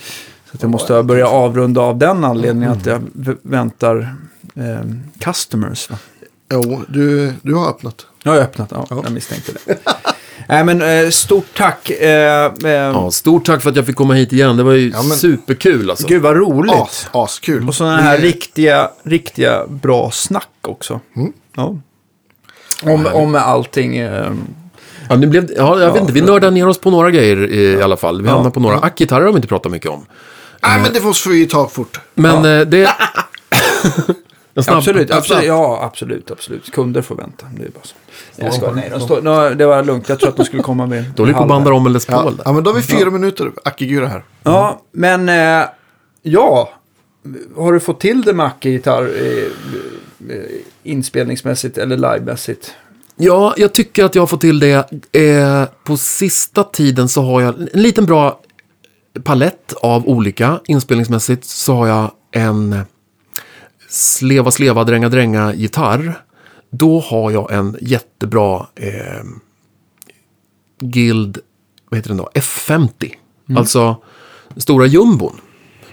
[SPEAKER 2] Så att jag måste börja avrunda av den anledningen att jag väntar eh, customers. Va?
[SPEAKER 1] Jo, du, du har öppnat.
[SPEAKER 2] Jag har öppnat, ja, jag misstänkte det. Nej, men eh, stort tack. Eh, eh,
[SPEAKER 3] Ja, stort tack för att jag fick komma hit igen. Det var ju
[SPEAKER 1] Ja, men-
[SPEAKER 3] superkul alltså.
[SPEAKER 2] Gud vad roligt.
[SPEAKER 1] As, askul.
[SPEAKER 2] Och sådana här riktiga, riktiga bra snack också. Ja. Om, om allting. Eh,
[SPEAKER 3] Ja, det blev, ja, jag vet inte, vi nördade ner oss på några grejer i, i alla fall. Vi
[SPEAKER 2] Ja.
[SPEAKER 3] hamnade på några. Ackgitarrer har vi inte pratat mycket om.
[SPEAKER 1] Nej, men det får vi ta fort.
[SPEAKER 3] Men det... Snabb-
[SPEAKER 2] absolut, absolut, ja absolut, absolut. Kunder får vänta. Det är bara så. Jag ska, nej, de står, no, det var lugnt. Jag tror att de skulle komma med.
[SPEAKER 3] Då håller på att banda om en Les
[SPEAKER 1] Ja,
[SPEAKER 3] Paul
[SPEAKER 1] ja, men då har vi fyra minuter Akigura här.
[SPEAKER 2] Ja, men eh, ja. Har du fått till det med Acke-gitarr eh, eh, inspelningsmässigt eller livemässigt?
[SPEAKER 3] Ja, jag tycker att jag har fått till det. Eh, på sista tiden så har jag en liten bra palett av olika. Inspelningsmässigt så har jag en sleva, sleva, dränga, dränga gitarr. Då har jag en jättebra eh, Guild, vad heter den då? F50. Alltså stora jumbon.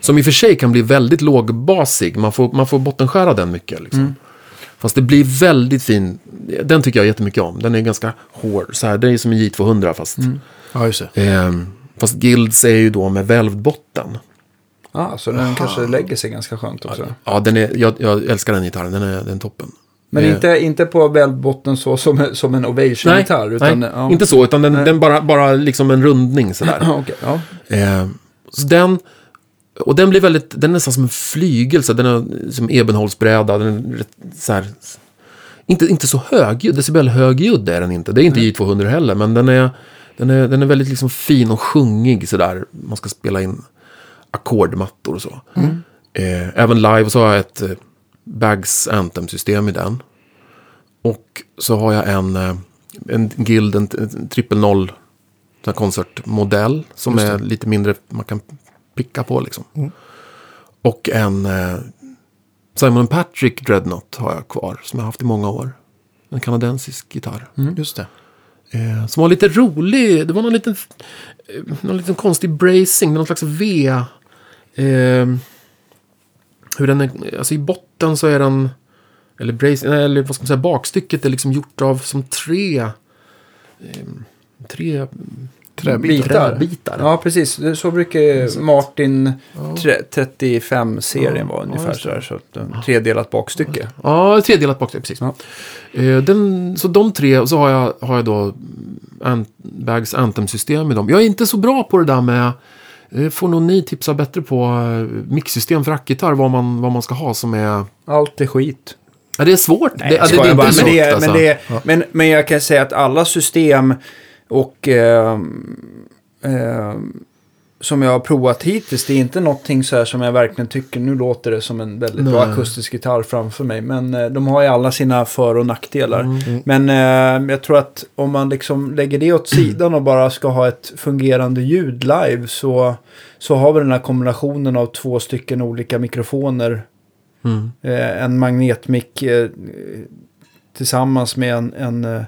[SPEAKER 3] Som i och för sig kan bli väldigt lågbasig. Man får, man får bottenskära den mycket. Liksom. Fast det blir väldigt fin. Den tycker jag jättemycket om. Den är ganska hård. Så här, den är som en J200 fast.
[SPEAKER 1] Ja, just det.
[SPEAKER 3] ehm, fast Guilds är ju då med välvd botten.
[SPEAKER 2] Ja, så den kanske lägger sig ganska skönt också.
[SPEAKER 3] Ja, den är, jag, jag älskar den gitarren. Den är, den är toppen.
[SPEAKER 2] Men
[SPEAKER 3] Eh,
[SPEAKER 2] inte, inte på välbotten så som, som en
[SPEAKER 3] nej,
[SPEAKER 2] Ovation-gitarr. Utan,
[SPEAKER 3] nej
[SPEAKER 2] ja.
[SPEAKER 3] inte så. Utan den, den bara, bara liksom en rundning sådär.
[SPEAKER 2] Okej, ja.
[SPEAKER 3] Eh, så den, och den blir väldigt, den är nästan som en flygel, så den är som ebenholtsbräda, den är rätt, så här, inte, inte så högljudd, decibel-högljudd är den inte, det är inte J200 heller, men den är, den är, den är väldigt liksom fin och sjungig sådär, man ska spela in ackordmattor och så. Eh, även live så har jag ett eh, Bags Anthem-system i den. Och så har jag en, eh, en Guild, en, en triple noll konsertmodell som är lite mindre, man kan picka på liksom. Och en eh, Simon Patrick Dreadnought har jag kvar, som jag haft i många år. En kanadensisk gitarr.
[SPEAKER 1] Just det.
[SPEAKER 3] Eh, som var lite rolig. Det var någon liten, någon liten konstig bracing, någon slags V. Eh, hur den är, alltså i botten så är den, eller bracing, nej, eller vad ska man säga, bakstycket är liksom gjort av som tre, eh, tre
[SPEAKER 1] Träbitar.
[SPEAKER 2] Bitar.
[SPEAKER 3] träbitar.
[SPEAKER 2] Ja, precis. Så brukar Martin tre- 35-serien vara ungefär
[SPEAKER 3] det.
[SPEAKER 2] sådär. Så att, eh, tredelat bakstycke.
[SPEAKER 3] Ja, tredelat bakstycke, precis.
[SPEAKER 2] Ja.
[SPEAKER 3] Eh, den, så de tre, och så har jag, har jag då Antbags Anthem-system i dem. Jag är inte så bra på det där med... eh, Får nog ni tipsa bättre på eh, mixsystem för rackgitarr, vad man, vad man ska ha som är...
[SPEAKER 2] Allt är skit.
[SPEAKER 3] Ja, det är svårt.
[SPEAKER 2] Nej,
[SPEAKER 3] det, ja, det,
[SPEAKER 2] skojar
[SPEAKER 3] det är
[SPEAKER 2] bara.
[SPEAKER 3] inte
[SPEAKER 2] Men, det,
[SPEAKER 3] svårt,
[SPEAKER 2] är-
[SPEAKER 3] alltså.
[SPEAKER 2] men, det, men, men jag kan säga att alla system och ehm, ehm, som jag har provat hittills, det är inte någonting så här som jag verkligen tycker, nu låter det som en väldigt bra
[SPEAKER 3] Nej.
[SPEAKER 2] akustisk gitarr framför mig, men eh, de har ju alla sina för och nackdelar.
[SPEAKER 3] Mm.
[SPEAKER 2] Men eh, jag tror att om man liksom lägger det åt sidan och bara ska ha ett fungerande ljud live så, så har vi den här kombinationen av två stycken olika mikrofoner
[SPEAKER 3] Mm.
[SPEAKER 2] eh, en magnetmick eh, tillsammans med en, en, eh,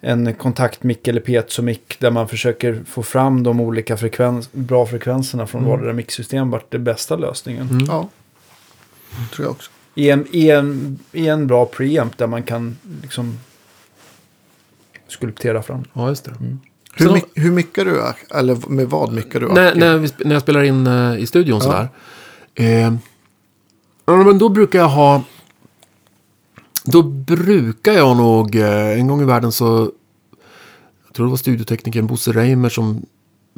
[SPEAKER 2] en kontaktmick eller piezomick där man försöker få fram de olika frekvens, bra frekvenserna från
[SPEAKER 3] Mm.
[SPEAKER 2] vardera mixsystem vart det bästa lösningen.
[SPEAKER 3] Mm.
[SPEAKER 1] Ja, tror jag också.
[SPEAKER 2] I, en, i, en, I en bra preamp där man kan liksom skulptera fram.
[SPEAKER 3] Ja, just det.
[SPEAKER 1] Hur,
[SPEAKER 3] Så-
[SPEAKER 1] my, hur mycket du, eller med vad mycket du
[SPEAKER 3] när,
[SPEAKER 1] Acke?
[SPEAKER 3] när, vi, när jag spelar in eh, i studion
[SPEAKER 1] Ja.
[SPEAKER 3] sådär. Eh, men då brukar jag ha... Då brukar jag nog... Eh, en gång i världen så... Jag tror det var studioteknikern Bosse Reimer som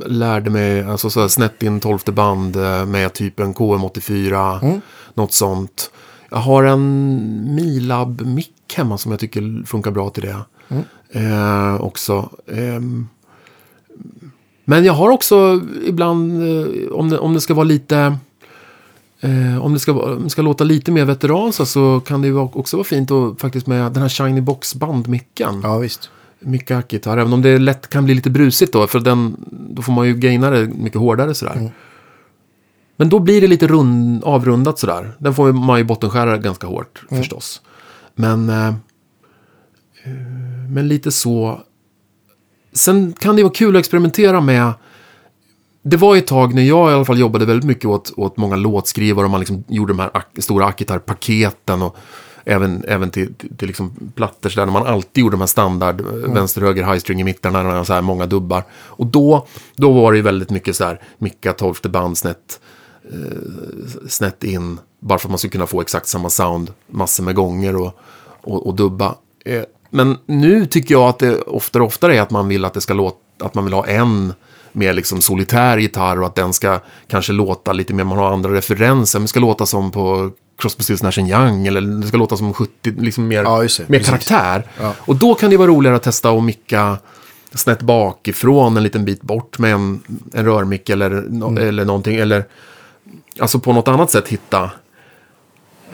[SPEAKER 3] lärde mig alltså så här, snett in tolfte band eh, med typ en KM84.
[SPEAKER 1] Mm.
[SPEAKER 3] Något sånt. Jag har en Milab-mick hemma som jag tycker funkar bra till det.
[SPEAKER 1] Mm.
[SPEAKER 3] Eh, också. Ehm, men jag har också ibland, eh, om det, om det ska vara lite... Eh, om, det ska, om det ska låta lite mer veteransa så kan det ju också vara fint och faktiskt med den här Shiny Box bandmicken.
[SPEAKER 1] Ja, visst.
[SPEAKER 3] Mycket hackgitarr, även om det lätt kan bli lite brusigt då. För den, då får man ju gaina det mycket hårdare sådär.
[SPEAKER 1] Mm.
[SPEAKER 3] Men då blir det lite rund, avrundat sådär. Den får man ju bottenskära ganska hårt
[SPEAKER 1] Mm.
[SPEAKER 3] förstås. Men, eh, eh, men lite så. Sen kan det vara kul att experimentera med. Det var ett tag när jag i alla fall jobbade väldigt mycket åt, åt många låtskrivare och man liksom gjorde de här ak- stora akgitarrpaketen och även, även till, till, till liksom plattor så där när man alltid gjorde de här standard mm. vänster, höger, high string i mitten när så här många dubbar. Och då, då var det ju väldigt mycket så här micka, tolfte band, snett, eh, snett in. Bara för att man skulle kunna få exakt samma sound massor med gånger och, och, och dubba. Eh, men nu tycker jag att det oftare och oftare är att man vill att det ska låta, att man vill ha en mer liksom solitär gitarr och att den ska kanske låta lite mer, man har andra referenser, men ska låta som på Crosby, Stills, Nash Young eller det ska låta som 70, liksom mer,
[SPEAKER 1] Ja, det.
[SPEAKER 3] mer karaktär.
[SPEAKER 1] Ja.
[SPEAKER 3] Och då kan det vara roligare att testa att micka snett bakifrån en liten bit bort med en, en rörmick eller,
[SPEAKER 1] Mm.
[SPEAKER 3] eller någonting. Eller alltså på något annat sätt hitta.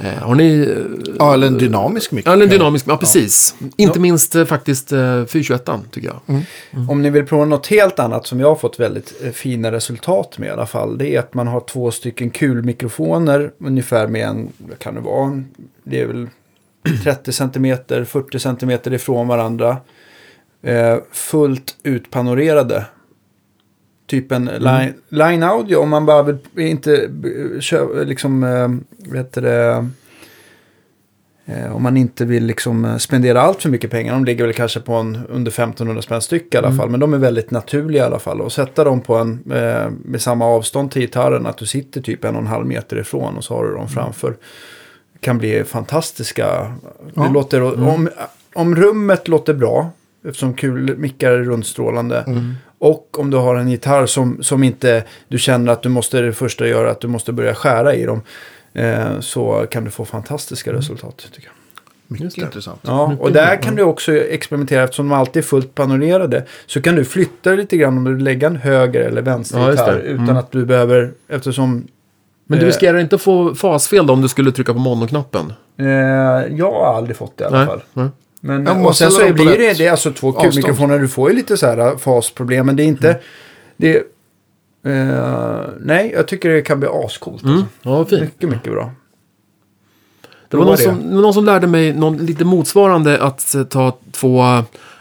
[SPEAKER 3] Eh, har ni... eh,
[SPEAKER 1] Ja, eller en dynamisk mick.
[SPEAKER 3] Ja, eller en dynamisk, ja precis. Inte minst eh, faktiskt eh, 421 tycker jag.
[SPEAKER 1] Mm.
[SPEAKER 2] Om ni vill prova något helt annat som jag har fått väldigt fina resultat med i alla fall. Det är att man har två stycken kulmikrofoner ungefär med en, vad kan det vara, det är väl 30 cm, 40 cm ifrån varandra. Eh, fullt utpanorerade. Typ en line, line audio om man bara vill inte eh, kö, liksom, eh, vet det, Eh, om man inte vill liksom eh, spendera allt för mycket pengar. De ligger väl kanske på en under 1500 spänn styck i alla fall. Men de är väldigt naturliga i alla fall. Och sätta dem på en med samma avstånd till gitarren. Att du sitter typ en och en halv meter ifrån och så har du dem framför. Kan bli fantastiska.
[SPEAKER 1] Ja.
[SPEAKER 2] Det låter, om, om rummet låter bra. Eftersom kulmickar är rundstrålande. Och om du har en gitarr som, som inte du känner att du måste det första göra att du måste börja skära i dem. Eh, så kan du få fantastiska resultat tycker jag.
[SPEAKER 1] Mycket intressant.
[SPEAKER 2] Ja, och där kan du också experimentera eftersom de alltid är fullt panorerade. Så kan du flytta lite grann om du lägger en höger eller vänster
[SPEAKER 3] Ja,
[SPEAKER 2] gitarr
[SPEAKER 3] det.
[SPEAKER 2] utan
[SPEAKER 3] Mm.
[SPEAKER 2] att du behöver, eftersom
[SPEAKER 3] Men du
[SPEAKER 2] Eh.
[SPEAKER 3] riskerar inte att få fasfel då om du skulle trycka på monoknappen?
[SPEAKER 2] eh, jag har aldrig fått det i alla fall.
[SPEAKER 3] nej.
[SPEAKER 2] Men,
[SPEAKER 1] Ja,
[SPEAKER 2] och sen så
[SPEAKER 1] på
[SPEAKER 2] blir det, det är alltså två
[SPEAKER 1] avstånd.
[SPEAKER 2] kulmikrofoner. Du får ju lite så här äh, fasproblem. Men det är inte... Det, eh, nej, jag tycker det kan bli ascoolt.
[SPEAKER 3] Mm.
[SPEAKER 2] Alltså.
[SPEAKER 3] Ja, fint.
[SPEAKER 2] Mycket, mycket bra.
[SPEAKER 3] Det var någon
[SPEAKER 2] det.
[SPEAKER 3] som, det någon som lärde mig någon, lite motsvarande att ta två,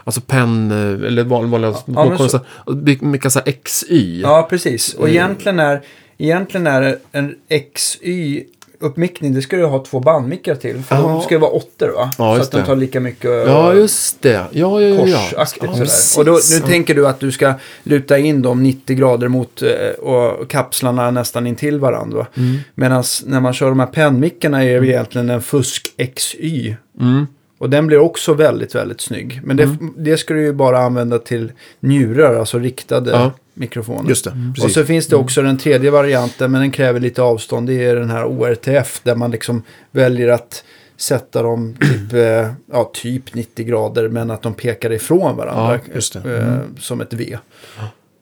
[SPEAKER 3] alltså penn, eh, eller vanliga, vanliga
[SPEAKER 2] Ja, men så-
[SPEAKER 3] mycket så här XY.
[SPEAKER 2] Ja, precis. Och
[SPEAKER 3] Eh.
[SPEAKER 2] egentligen är, egentligen är en XY uppmickning, det ska du ha två bandmickar till. För
[SPEAKER 3] Ja.
[SPEAKER 2] de ska ju vara åttor va?
[SPEAKER 3] Ja,
[SPEAKER 2] så att de tar lika mycket
[SPEAKER 3] Ja, just det. Ja, ja, ja.
[SPEAKER 2] korsaktigt
[SPEAKER 3] Ja,
[SPEAKER 2] sådär. Och då, nu tänker du att du ska luta in dem 90 grader mot eh, och kapslarna nästan intill varandra.
[SPEAKER 3] Mm.
[SPEAKER 2] Medan när man kör de här pennmickarna är det egentligen en fusk XY.
[SPEAKER 3] Mm.
[SPEAKER 2] Och den blir också väldigt, väldigt snygg. Men det,
[SPEAKER 3] Mm.
[SPEAKER 2] det ska du ju bara använda till njurar, alltså riktade
[SPEAKER 3] Ja.
[SPEAKER 2] mikrofoner.
[SPEAKER 1] Just det,
[SPEAKER 2] Och
[SPEAKER 1] precis.
[SPEAKER 2] så finns det också den tredje varianten, men den kräver lite avstånd. Det är den här ORTF, där man liksom väljer att sätta dem typ, eh, ja, typ 90 grader, men att de pekar ifrån varandra.
[SPEAKER 3] Ja,
[SPEAKER 1] just det.
[SPEAKER 2] eh, Som ett V.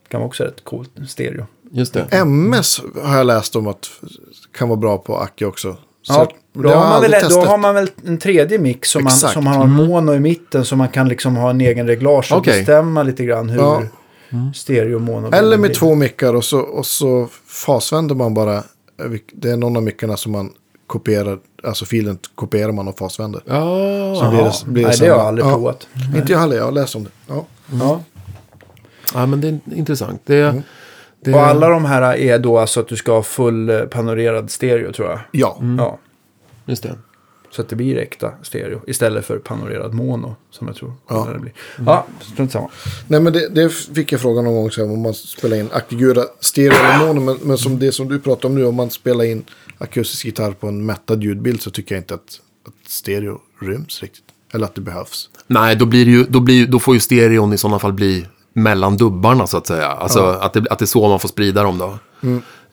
[SPEAKER 2] Kan vara också rätt coolt stereo.
[SPEAKER 3] Just det.
[SPEAKER 1] MS har jag läst om att kan vara bra på Acke också. Så
[SPEAKER 2] Ja,
[SPEAKER 1] det
[SPEAKER 2] då, har man väl, då har man väl en tredje mix som, man, som har mono i mitten så man kan liksom ha en egen reglage och
[SPEAKER 3] Okej.
[SPEAKER 2] bestämma lite grann hur
[SPEAKER 1] Ja.
[SPEAKER 2] stereo och mono
[SPEAKER 1] Eller med
[SPEAKER 2] blir.
[SPEAKER 1] två mickar och så, och så fasvänder man bara. Det är någon av mickarna som man kopierar. Alltså filen kopierar man och fasvänder.
[SPEAKER 3] Ja,
[SPEAKER 1] Så blir det, blir
[SPEAKER 2] Nej, det har jag aldrig
[SPEAKER 1] ja.
[SPEAKER 2] provat.
[SPEAKER 1] Inte jag heller, jag har läst om det. Ja.
[SPEAKER 2] Ja.
[SPEAKER 3] ja, men det är intressant. Det,
[SPEAKER 1] Mm.
[SPEAKER 3] Det,
[SPEAKER 2] Och alla de här är då alltså att du ska ha full eh, panorerad stereo tror jag.
[SPEAKER 1] ja.
[SPEAKER 2] Ja.
[SPEAKER 3] Just det.
[SPEAKER 2] Så att det blir äkta stereo istället för panorerad mono som jag tror.
[SPEAKER 1] Ja.
[SPEAKER 2] Det blir. ja, strunt samma.
[SPEAKER 1] Nej men det, det fick jag frågan någon gång så här, om man spelar in Akigura stereo eller mono. Men, men som det som du pratar om nu, om man spelar in akustisk gitarr på en mättad ljudbild så tycker jag inte att, att stereo ryms riktigt. Eller att det behövs.
[SPEAKER 3] Nej, då, blir det ju, då, blir, då får ju stereon i sådana fall bli mellan dubbarna så att säga. Alltså att, det, att det är så man får sprida dem då.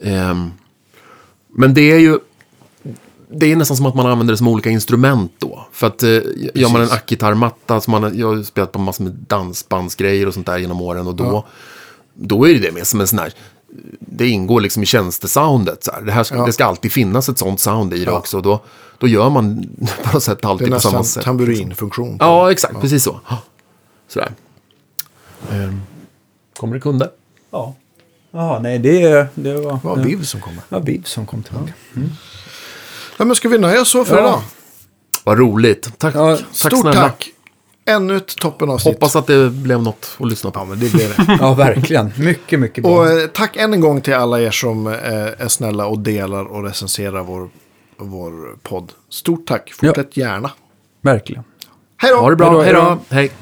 [SPEAKER 3] Ehm, men det är ju... Det är nästan som att man använder det som olika instrument då. För att eh, gör man en som man, jag har spelat på massor med dansbandsgrejer och sånt där genom åren. Och då, då är det det med som en sån här... Det ingår liksom i tjänstesoundet. Så här. Det, här ska,
[SPEAKER 1] Ja.
[SPEAKER 3] det ska alltid finnas ett sånt sound i det
[SPEAKER 1] Ja.
[SPEAKER 3] också. Då, då gör man på något sätt
[SPEAKER 1] Det är
[SPEAKER 3] alltid på samma
[SPEAKER 1] nästan
[SPEAKER 3] sätt.
[SPEAKER 1] tamburinfunktion. på
[SPEAKER 3] Ja,
[SPEAKER 1] det.
[SPEAKER 3] exakt. Precis så. Sådär. Ehm, kommer det kunder?
[SPEAKER 2] Ja. Jaha, nej det, det var...
[SPEAKER 1] Det var Viv som kommer.
[SPEAKER 2] Ja, Viv som kom tillbaka.
[SPEAKER 1] Ja, men ska vi nöja oss så för
[SPEAKER 2] Ja.
[SPEAKER 1] idag?
[SPEAKER 3] Vad roligt. Tack,
[SPEAKER 2] Ja,
[SPEAKER 3] tack
[SPEAKER 1] Stort
[SPEAKER 3] snälla.
[SPEAKER 1] tack. Ännu ett toppenavsnitt.
[SPEAKER 3] Hoppas att det blev något att lyssna på.
[SPEAKER 1] Ja, men det blir det.
[SPEAKER 2] Ja, verkligen. Mycket, mycket bra.
[SPEAKER 1] Och eh, tack än en gång till alla er som eh, är snälla och delar och recenserar vår, vår podd. Stort tack. Fortsätt gärna.
[SPEAKER 2] Verkligen.
[SPEAKER 1] Hej då!
[SPEAKER 3] Ha det bra.
[SPEAKER 2] Hej
[SPEAKER 3] Hej
[SPEAKER 2] då,
[SPEAKER 3] då.
[SPEAKER 2] hej
[SPEAKER 3] Hej.